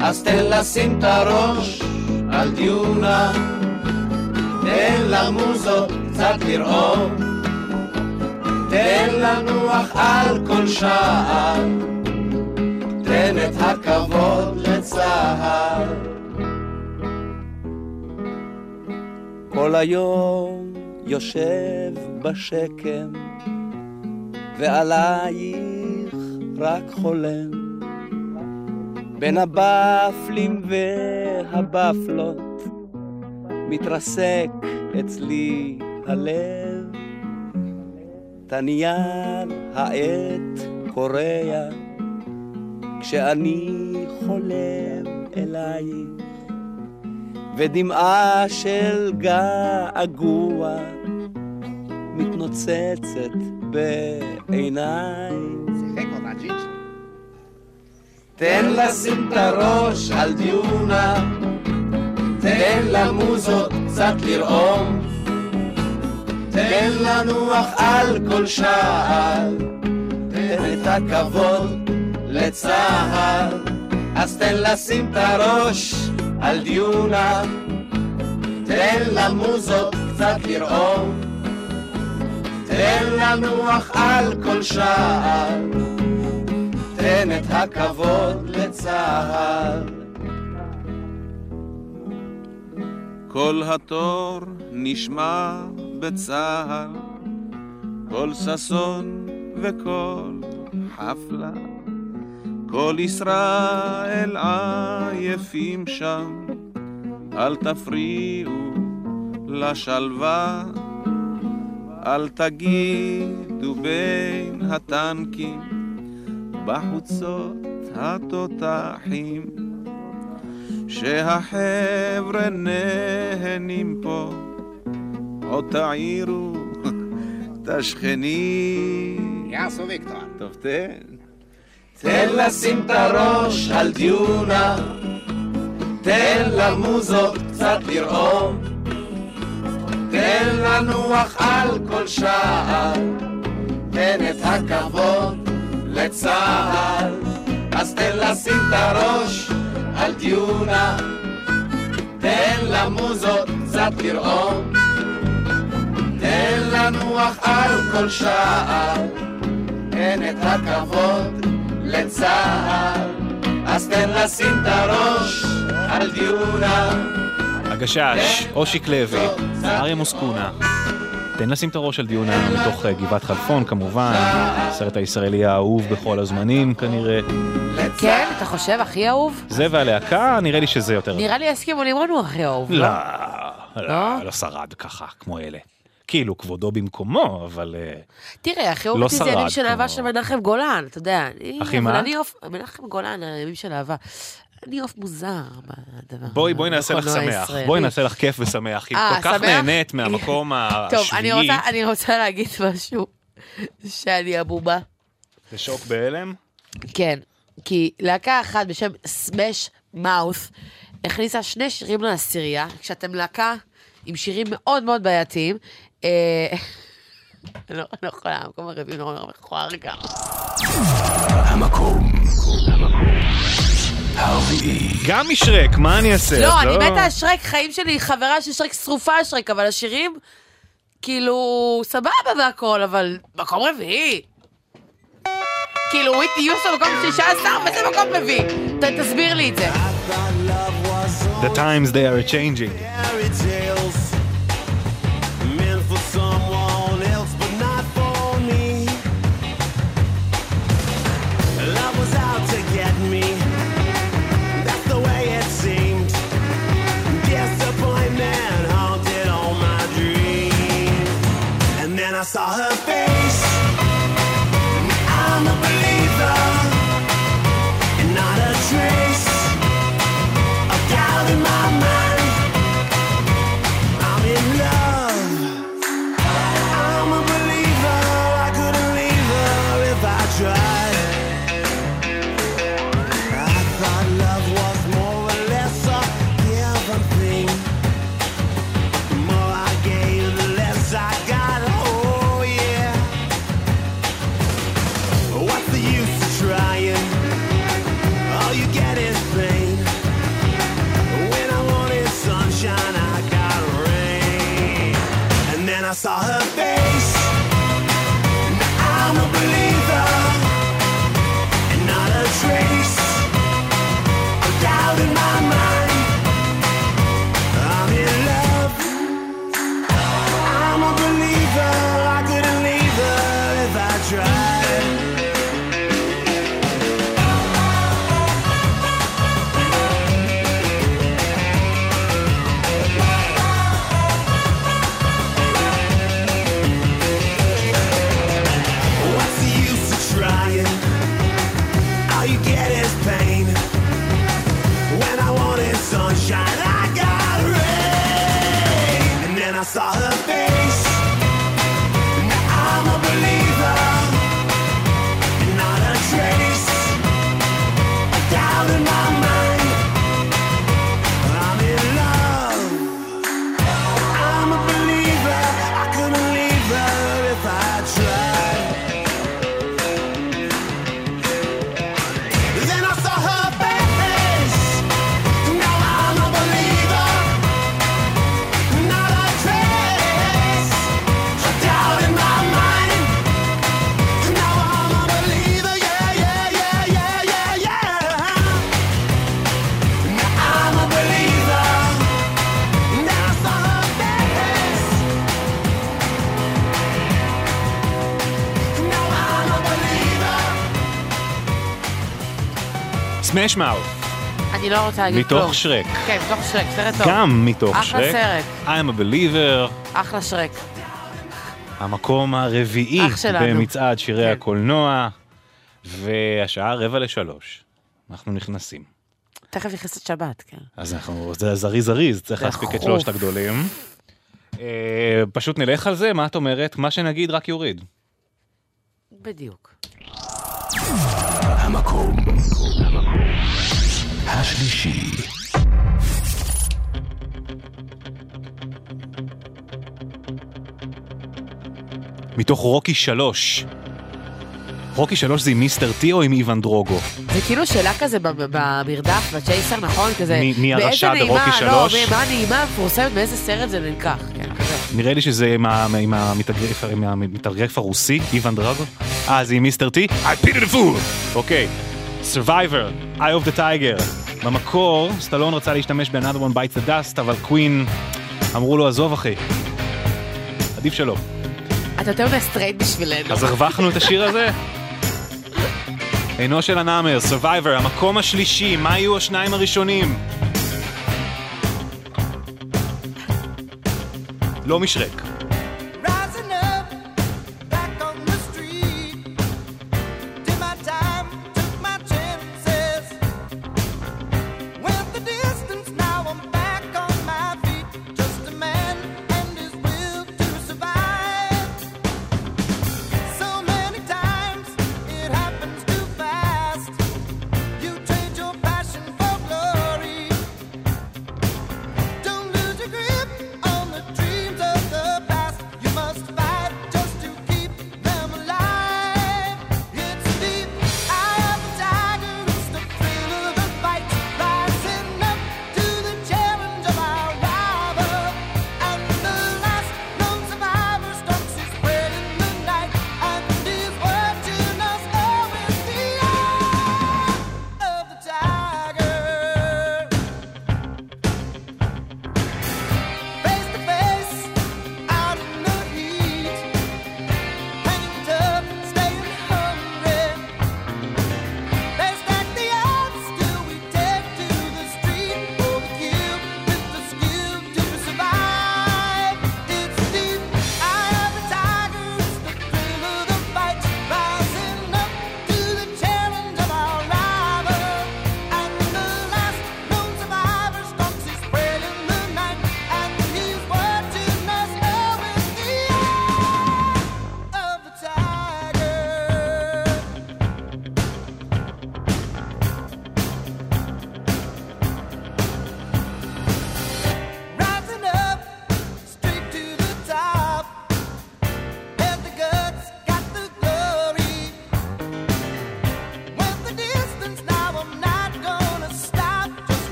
אז תן לשים את הראש על דיונה, תן למוזות קצת לרעום, תן לנוח על כל שער, תן את הכבוד לצהר. כל היום יושב בשקם, ועלייך רק חולם. בין הבפלים והבפלות, מתרסק אצלי הלב. תניאל העט קורע, כשאני חולם אלייך, ודמעה של געגוע מתנוצצת בעיניי. תן לשים את הראש על דיונה, תן למוזות קצת לרעום, תן לנוח על כל שער, תן את הכבוד לצהר, אז תן לשים את הראש על דיונה, תן למוזות קצת לרעום, תן לנוח על כל שער, תן את הכבוד לצה"ל. כל התור נשמע בצהל, כל ששון וכל חפלה, כל ישראל עייפים שם, אל תפריעו לשלווה, אל תגידו בין הטנקים, בחוצות התותחים. שהחבר'ה נהנים פה, עוד תעירו את השכנים. יאסו ויקטור. טוב, תן. תן לשים את הראש על דיונה, תן למוזות קצת לרעום, תן לנוח על כל שער, תן את הכבוד לצה"ל, אז תן לשים את הראש על דיונה, תן למוזות קצת לרעום, תן לנוח על כל שער, תן את הכבוד לצה"ל, אז תן לשים את הראש על דיונה. הגשש, אושיק לוי, אריה מוסקונה. תן לשים את הראש על דיונה מתוך אה, גבעת חלפון כמובן, הסרט הישראלי האהוב בכל הזמנים כנראה. כן, אתה חושב הכי אהוב? זה והלהקה, נראה לי שזה יותר... נראה לי הסכימו לימון הוא הכי אהוב. לא, לא, לא שרד ככה כמו אלה. כאילו, כבודו במקומו, אבל... אה, תראה, הכי לא אהוב אותי זה ימים של אהבה של מנחם גולן, אתה יודע. הכי מה? מנחם גולן, הימים של אהבה. אני עוף מוזר בדבר. בואי, בואי נעשה לך בקולנוע שמח. בואי נעשה לך כיף ושמח. אם אה, כל כך? נהנית מהמקום טוב, השביעי, רוצה, אני רוצה להגיד משהו, שאני הבובה. זה שוק בהלם. כן, כי להקה אחת בשם סמש מאוס הכניסה שני שירים לעשירייה, כשאתם להקה עם שירים מאוד מאוד בעייתיים. אה, אני לא אני לא יכולה, המקום הרביעי נורא נורא מכוער גם. המקום הרביעי. גם משרק, מה אני אעשה? לא, אני מתה על שרק, חיים שלי, חברה של שרק, שרופה על שרק, אבל השירים, כאילו, סבבה והכל, אבל מקום רביעי. כאילו, וויטי יוסו מקום 16, וזה מקום רביעי. תסביר לי את זה. The times they are changing. Saw her face. סמש מאוף, אני לא רוצה להגיד כלום. מתוך שרק. כן, מתוך שרק, סרט טוב. גם מתוך אחלה שרק. סרט, I'm a believer, אחלה שרק. המקום הרביעי. במצעד שירי כן. הקולנוע, והשעה רבע לשלוש. אנחנו נכנסים. תכף נכנסת שבת, כן. אז אנחנו, זה זריז זריז, צריך להספיק את. שלושת הגדולים. אה, פשוט נלך על זה, מה את אומרת? מה שנגיד רק יוריד. בדיוק. המקום השלישי. מתוך רוקי שלוש. רוקי שלוש זה עם מיסטר טי או עם איוון דרוגו? זה כאילו שאלה כזה במרדף, בצ'ייסר, נכון? כזה, מי- הרשע ברוקי נעימה- שלוש? לא, מה הנעימה המפורסמת, מאיזה סרט זה נלקח, כן, כזה. נראה לי שזה עם המתאגרף עם המתאגרף הרוסי, איוון דרגו. אה, זה עם מיסטר טי? I pity the fool! אוקיי. Survivor, Eye of the Tiger. במקור, סטלון רצה להשתמש ב-Another One Bites the Dust, אבל קווין אמרו לו, עזוב אחי. עדיף שלא. אתה יותר מדי סטרייט בשבילנו. אז הרווחנו את השיר הזה? עינו של הנמר, Survivor, המקום השלישי, מה יהיו השניים הראשונים? לא משרק.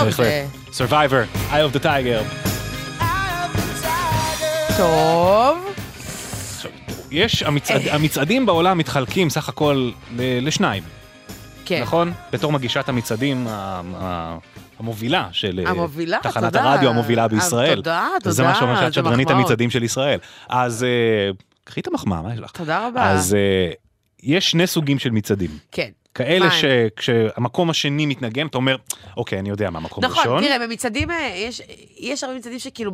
טוב. זה... Survivor, Eye of the Tiger. טוב. יש, המצעד, אה. המצעדים בעולם מתחלקים סך הכל ל- לשניים. כן. נכון? בתור מגישת המצעדים ה- ה- המובילה של אה, המובילה, תחנת תודה. הרדיו המובילה בישראל. אה, תודה, זה תודה, מה שאומר שאת שדרנית. המצעדים של ישראל. אז אה, קחי את המחמאה, מה יש לך? תודה רבה. אז יש שני סוגים של מצעדים. כן. כאלה שכשהמקום השני מתנגן, אתה אומר, אוקיי, אני יודע מה המקום נכון, הראשון. תראה, במצעדים, אה, יש- יש הרבה מצעדים שכאילו...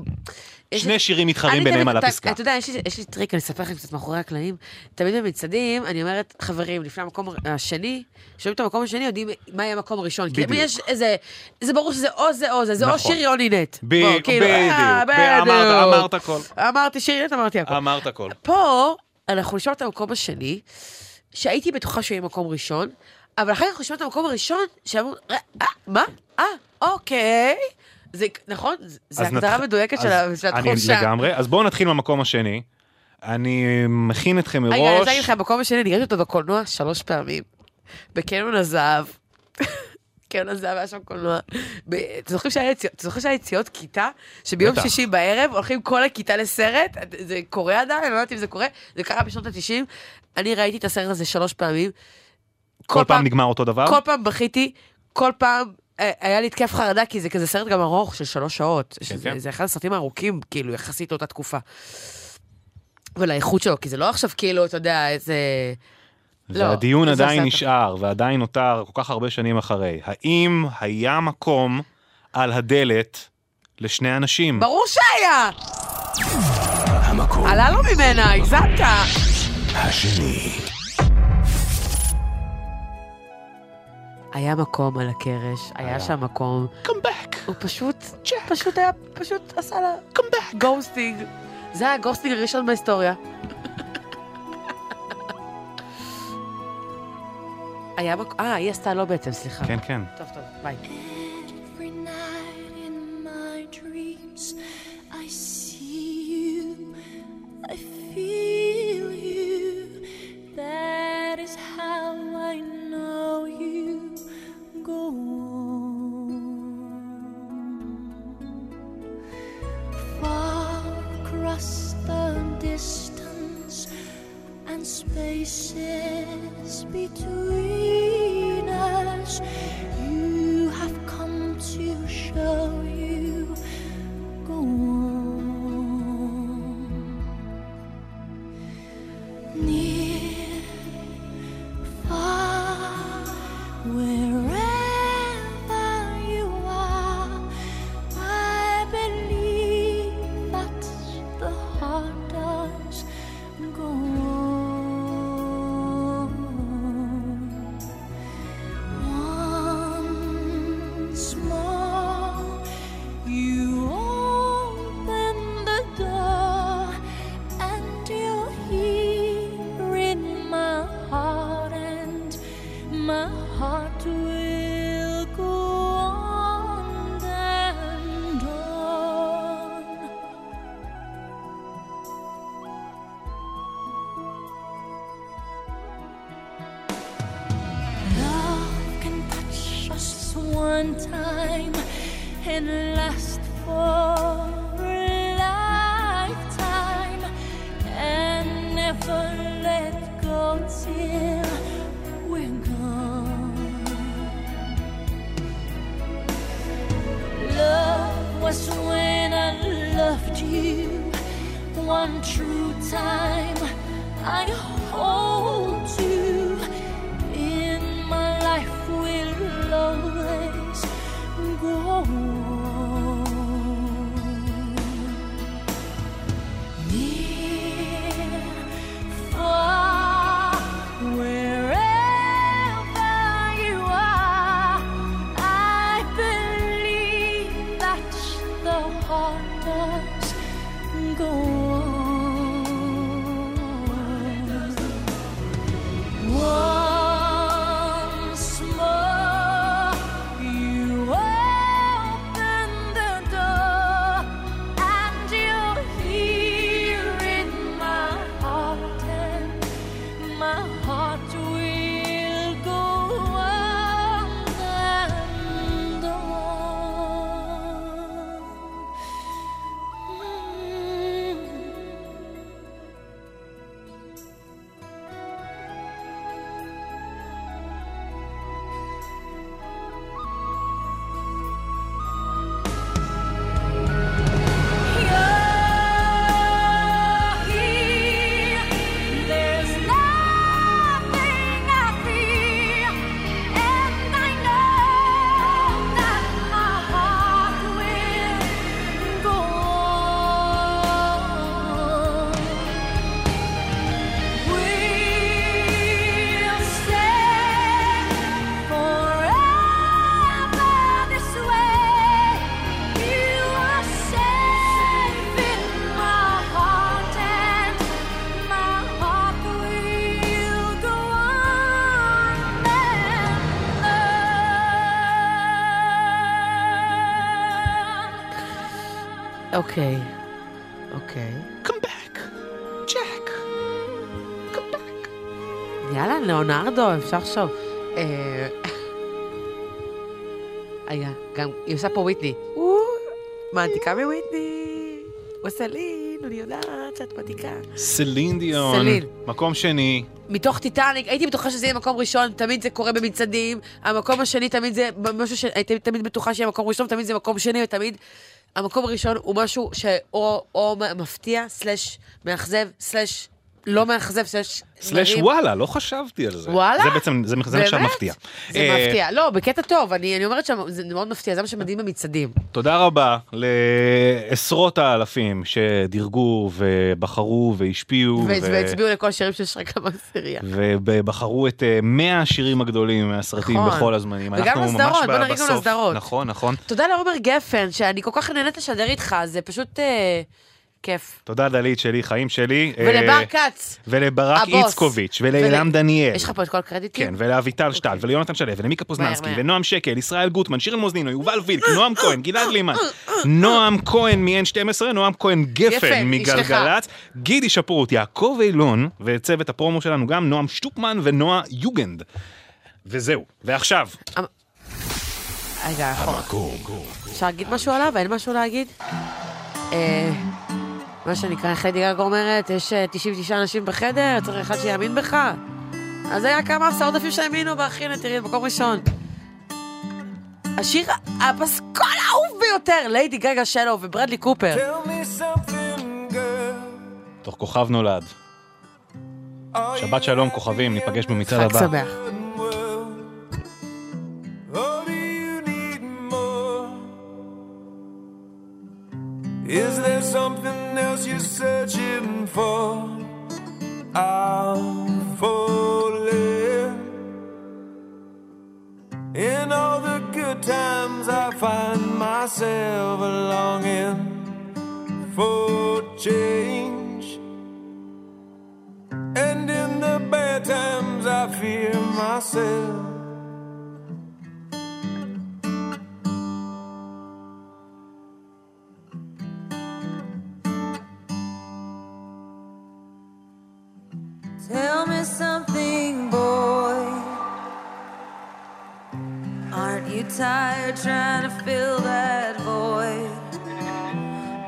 שני שירים מתחרים ביניהם על הפסקה. אתה יודע, יש לי- יש לי טריק, אני אספר לכם קצת מאחורי הקלעים. תמיד במצעדים, אני אומרת, חברים, לפני המקום השני, שומעים את המקום השני, יודעים מה יהיה המקום הראשון. כי בדיוק. יש איזה, זה ברור שזה או זה או זה, זה או נכון. שיר יוני נט. ב- בוא, כאילו, אה, בדיוק, בדיוק. אמרת הכל. אמרתי שיר נט, אמרתי הכל. אמרת הכל. פה אנחנו נשמע את המקום השני, שהייתי בטוחה שהוא יהיה מקום ראשון, אבל אחר כך אנחנו נשמע את המקום הראשון, שאמרו, "אה, אה, מה? אה, אוקיי. זה, נכון? אז הגדרה מדויקת של אז ה- של אני התחושה. לגמרי. אז בואו נתחיל מהמקום השני. אני מכין אתכם מראש. רגע, אני רוצה להגיד לך, במקום השני, אני ראיתי אותו בקולנוע שלוש פעמים. בקניון הזהב. קניון הזהב היה שם קולנוע. אתם זוכרים שהיה יציאות- כיתה, שביום. שישי בערב הולכים כל הכיתה לסרט? זה קורה עדיין? אני לא יודעת אם זה קורה. זה קרה בשנות ה-90. אני ראיתי את הסרט הזה שלוש פעמים. כל פעם נגמר אותו דבר? כל פעם בכיתי, כל פעם אה, היה לי התקף חרדה, כי זה כזה סרט גם ארוך של שלוש שעות. שזה- כן. זה אחד הסרטים הארוכים, כאילו, יחסית לאותה תקופה. ולאיכות שלו, כי זה לא עכשיו כאילו, אתה יודע, איזה... לא, והדיון זה עדיין נשאר, ועדיין נותר כל כך הרבה שנים אחרי. האם היה מקום על הדלת לשני אנשים? ברור שהיה! המקום עלה לו ממנה, הגזמת. השני. היה מקום על הקרש, היה שם מקום. Come back. הוא פשוט, פשוט היה, פשוט עשה לה... Come back. ghosting. זה היה ה ghosting הראשון בהיסטוריה. היה מקום, אה, היא עשתה לו בעצם, סליחה. כן, כן. טוב, טוב, ביי. Show you go on. אוקיי. אוקיי. Come back, Jack. יאללה, ליאונרדו, אפשר לחשוב. אה, רגע, גם, היא עושה פה וויטני. מעתיקה מוויטני. וסלין, אני יודעת שאת מעתיקה. סלין דיון. סלין. מקום שני. מתוך טיטניק, הייתי בטוחה שזה יהיה מקום ראשון, תמיד זה קורה במצעדים. המקום השני תמיד זה משהו שהייתי תמיד בטוחה שיהיה מקום ראשון, תמיד זה מקום שני, ותמיד המקום הראשון הוא משהו שאו או מפתיע, סלאש מאכזב, סלאש לא מאכזב, סלאש סלאש. וואלה, לא חשבתי על זה. וואלה? זה בעצם, זה נחשב? מפתיע. זה אה, מפתיע. לא, בקטע טוב, אני אני אומרת שזה מאוד מפתיע, זה מה שמדהים במצעדים. תודה רבה לעשרות האלפים שדירגו ובחרו והשפיעו. והצביעו לכל השירים של שרקה בעשירייה. ובחרו את אה, 100 השירים הגדולים מהסרטים נכון. בכל הזמנים. וגם לסדרות, בוא נריב גם. לסדרות. נכון, נכון. תודה לעומר גפן, שאני כל כך נהנית לשדר איתך, זה פשוט אה, כיף. תודה דלית שלי, חיים שלי. אה, ולבר כץ. ולברק. איצקוביץ', ולאילם ול- דניאל. יש לך פה את כל הקרדיטים? כן, ולאביטל שטל, וליונתן שלו, ולמיקה פוזננסקי. ונועם שקל, ישראל גוטמן, שירן מוזנינו, יובל וילק, נועם כהן, גלעד לימן, נועם כהן מ-N12, נועם כהן גפן מגלגלצ, גידי שפרוט, יעקב אילון, וצוות הפרומו שלנו גם נועם שטופמן ונועה יוגנד. וזהו, ועכשיו, רגע, אחורה. אפשר להגיד משהו עליו? אין משהו להגיד? אה, מה שנקרא, איך ליידי גגה אומרת, יש אה, 99 אנשים בחדר, צריך אחד שיאמין בך. אז היה כמה עשרות אלפים שהאמינו בה, אחי, תראי, מקום ראשון. השיר הפסקול האהוב ביותר, ליידי גגה שלו וברדלי קופר. תוך כוכב נולד. שבת שלום כוכבים, ניפגש במצעד חג הבא. שמח. Is there something you're searching for? I'm falling. In all the good times, I find myself longing for change. And in the bad times, I fear myself. Tired trying to fill that void?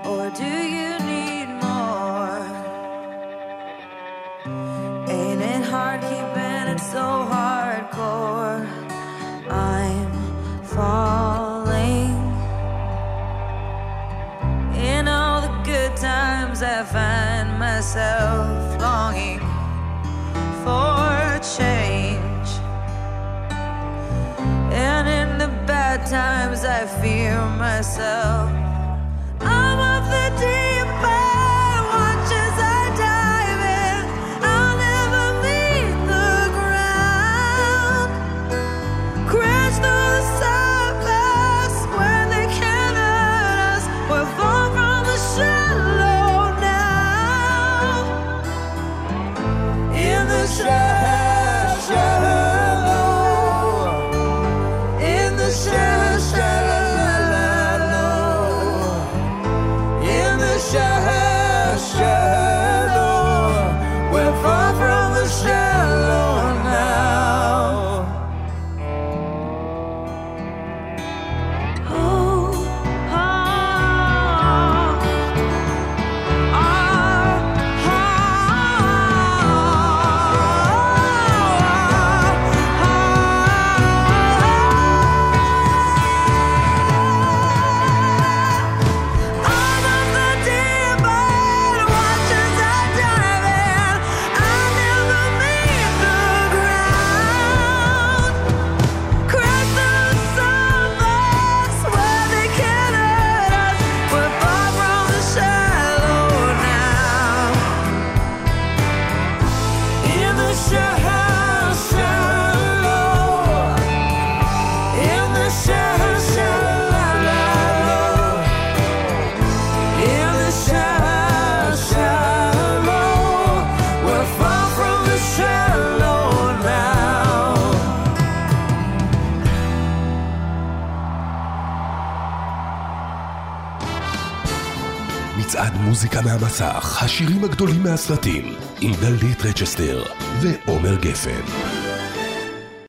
Or do you need more? Ain't it hard keeping it so hardcore? I'm falling. In all the good times, I find myself longing for times, I fear myself. מוזיקה מהמסך, השירים הגדולים מהסרטים, עם דלית רצ'סטר ועומר גפן.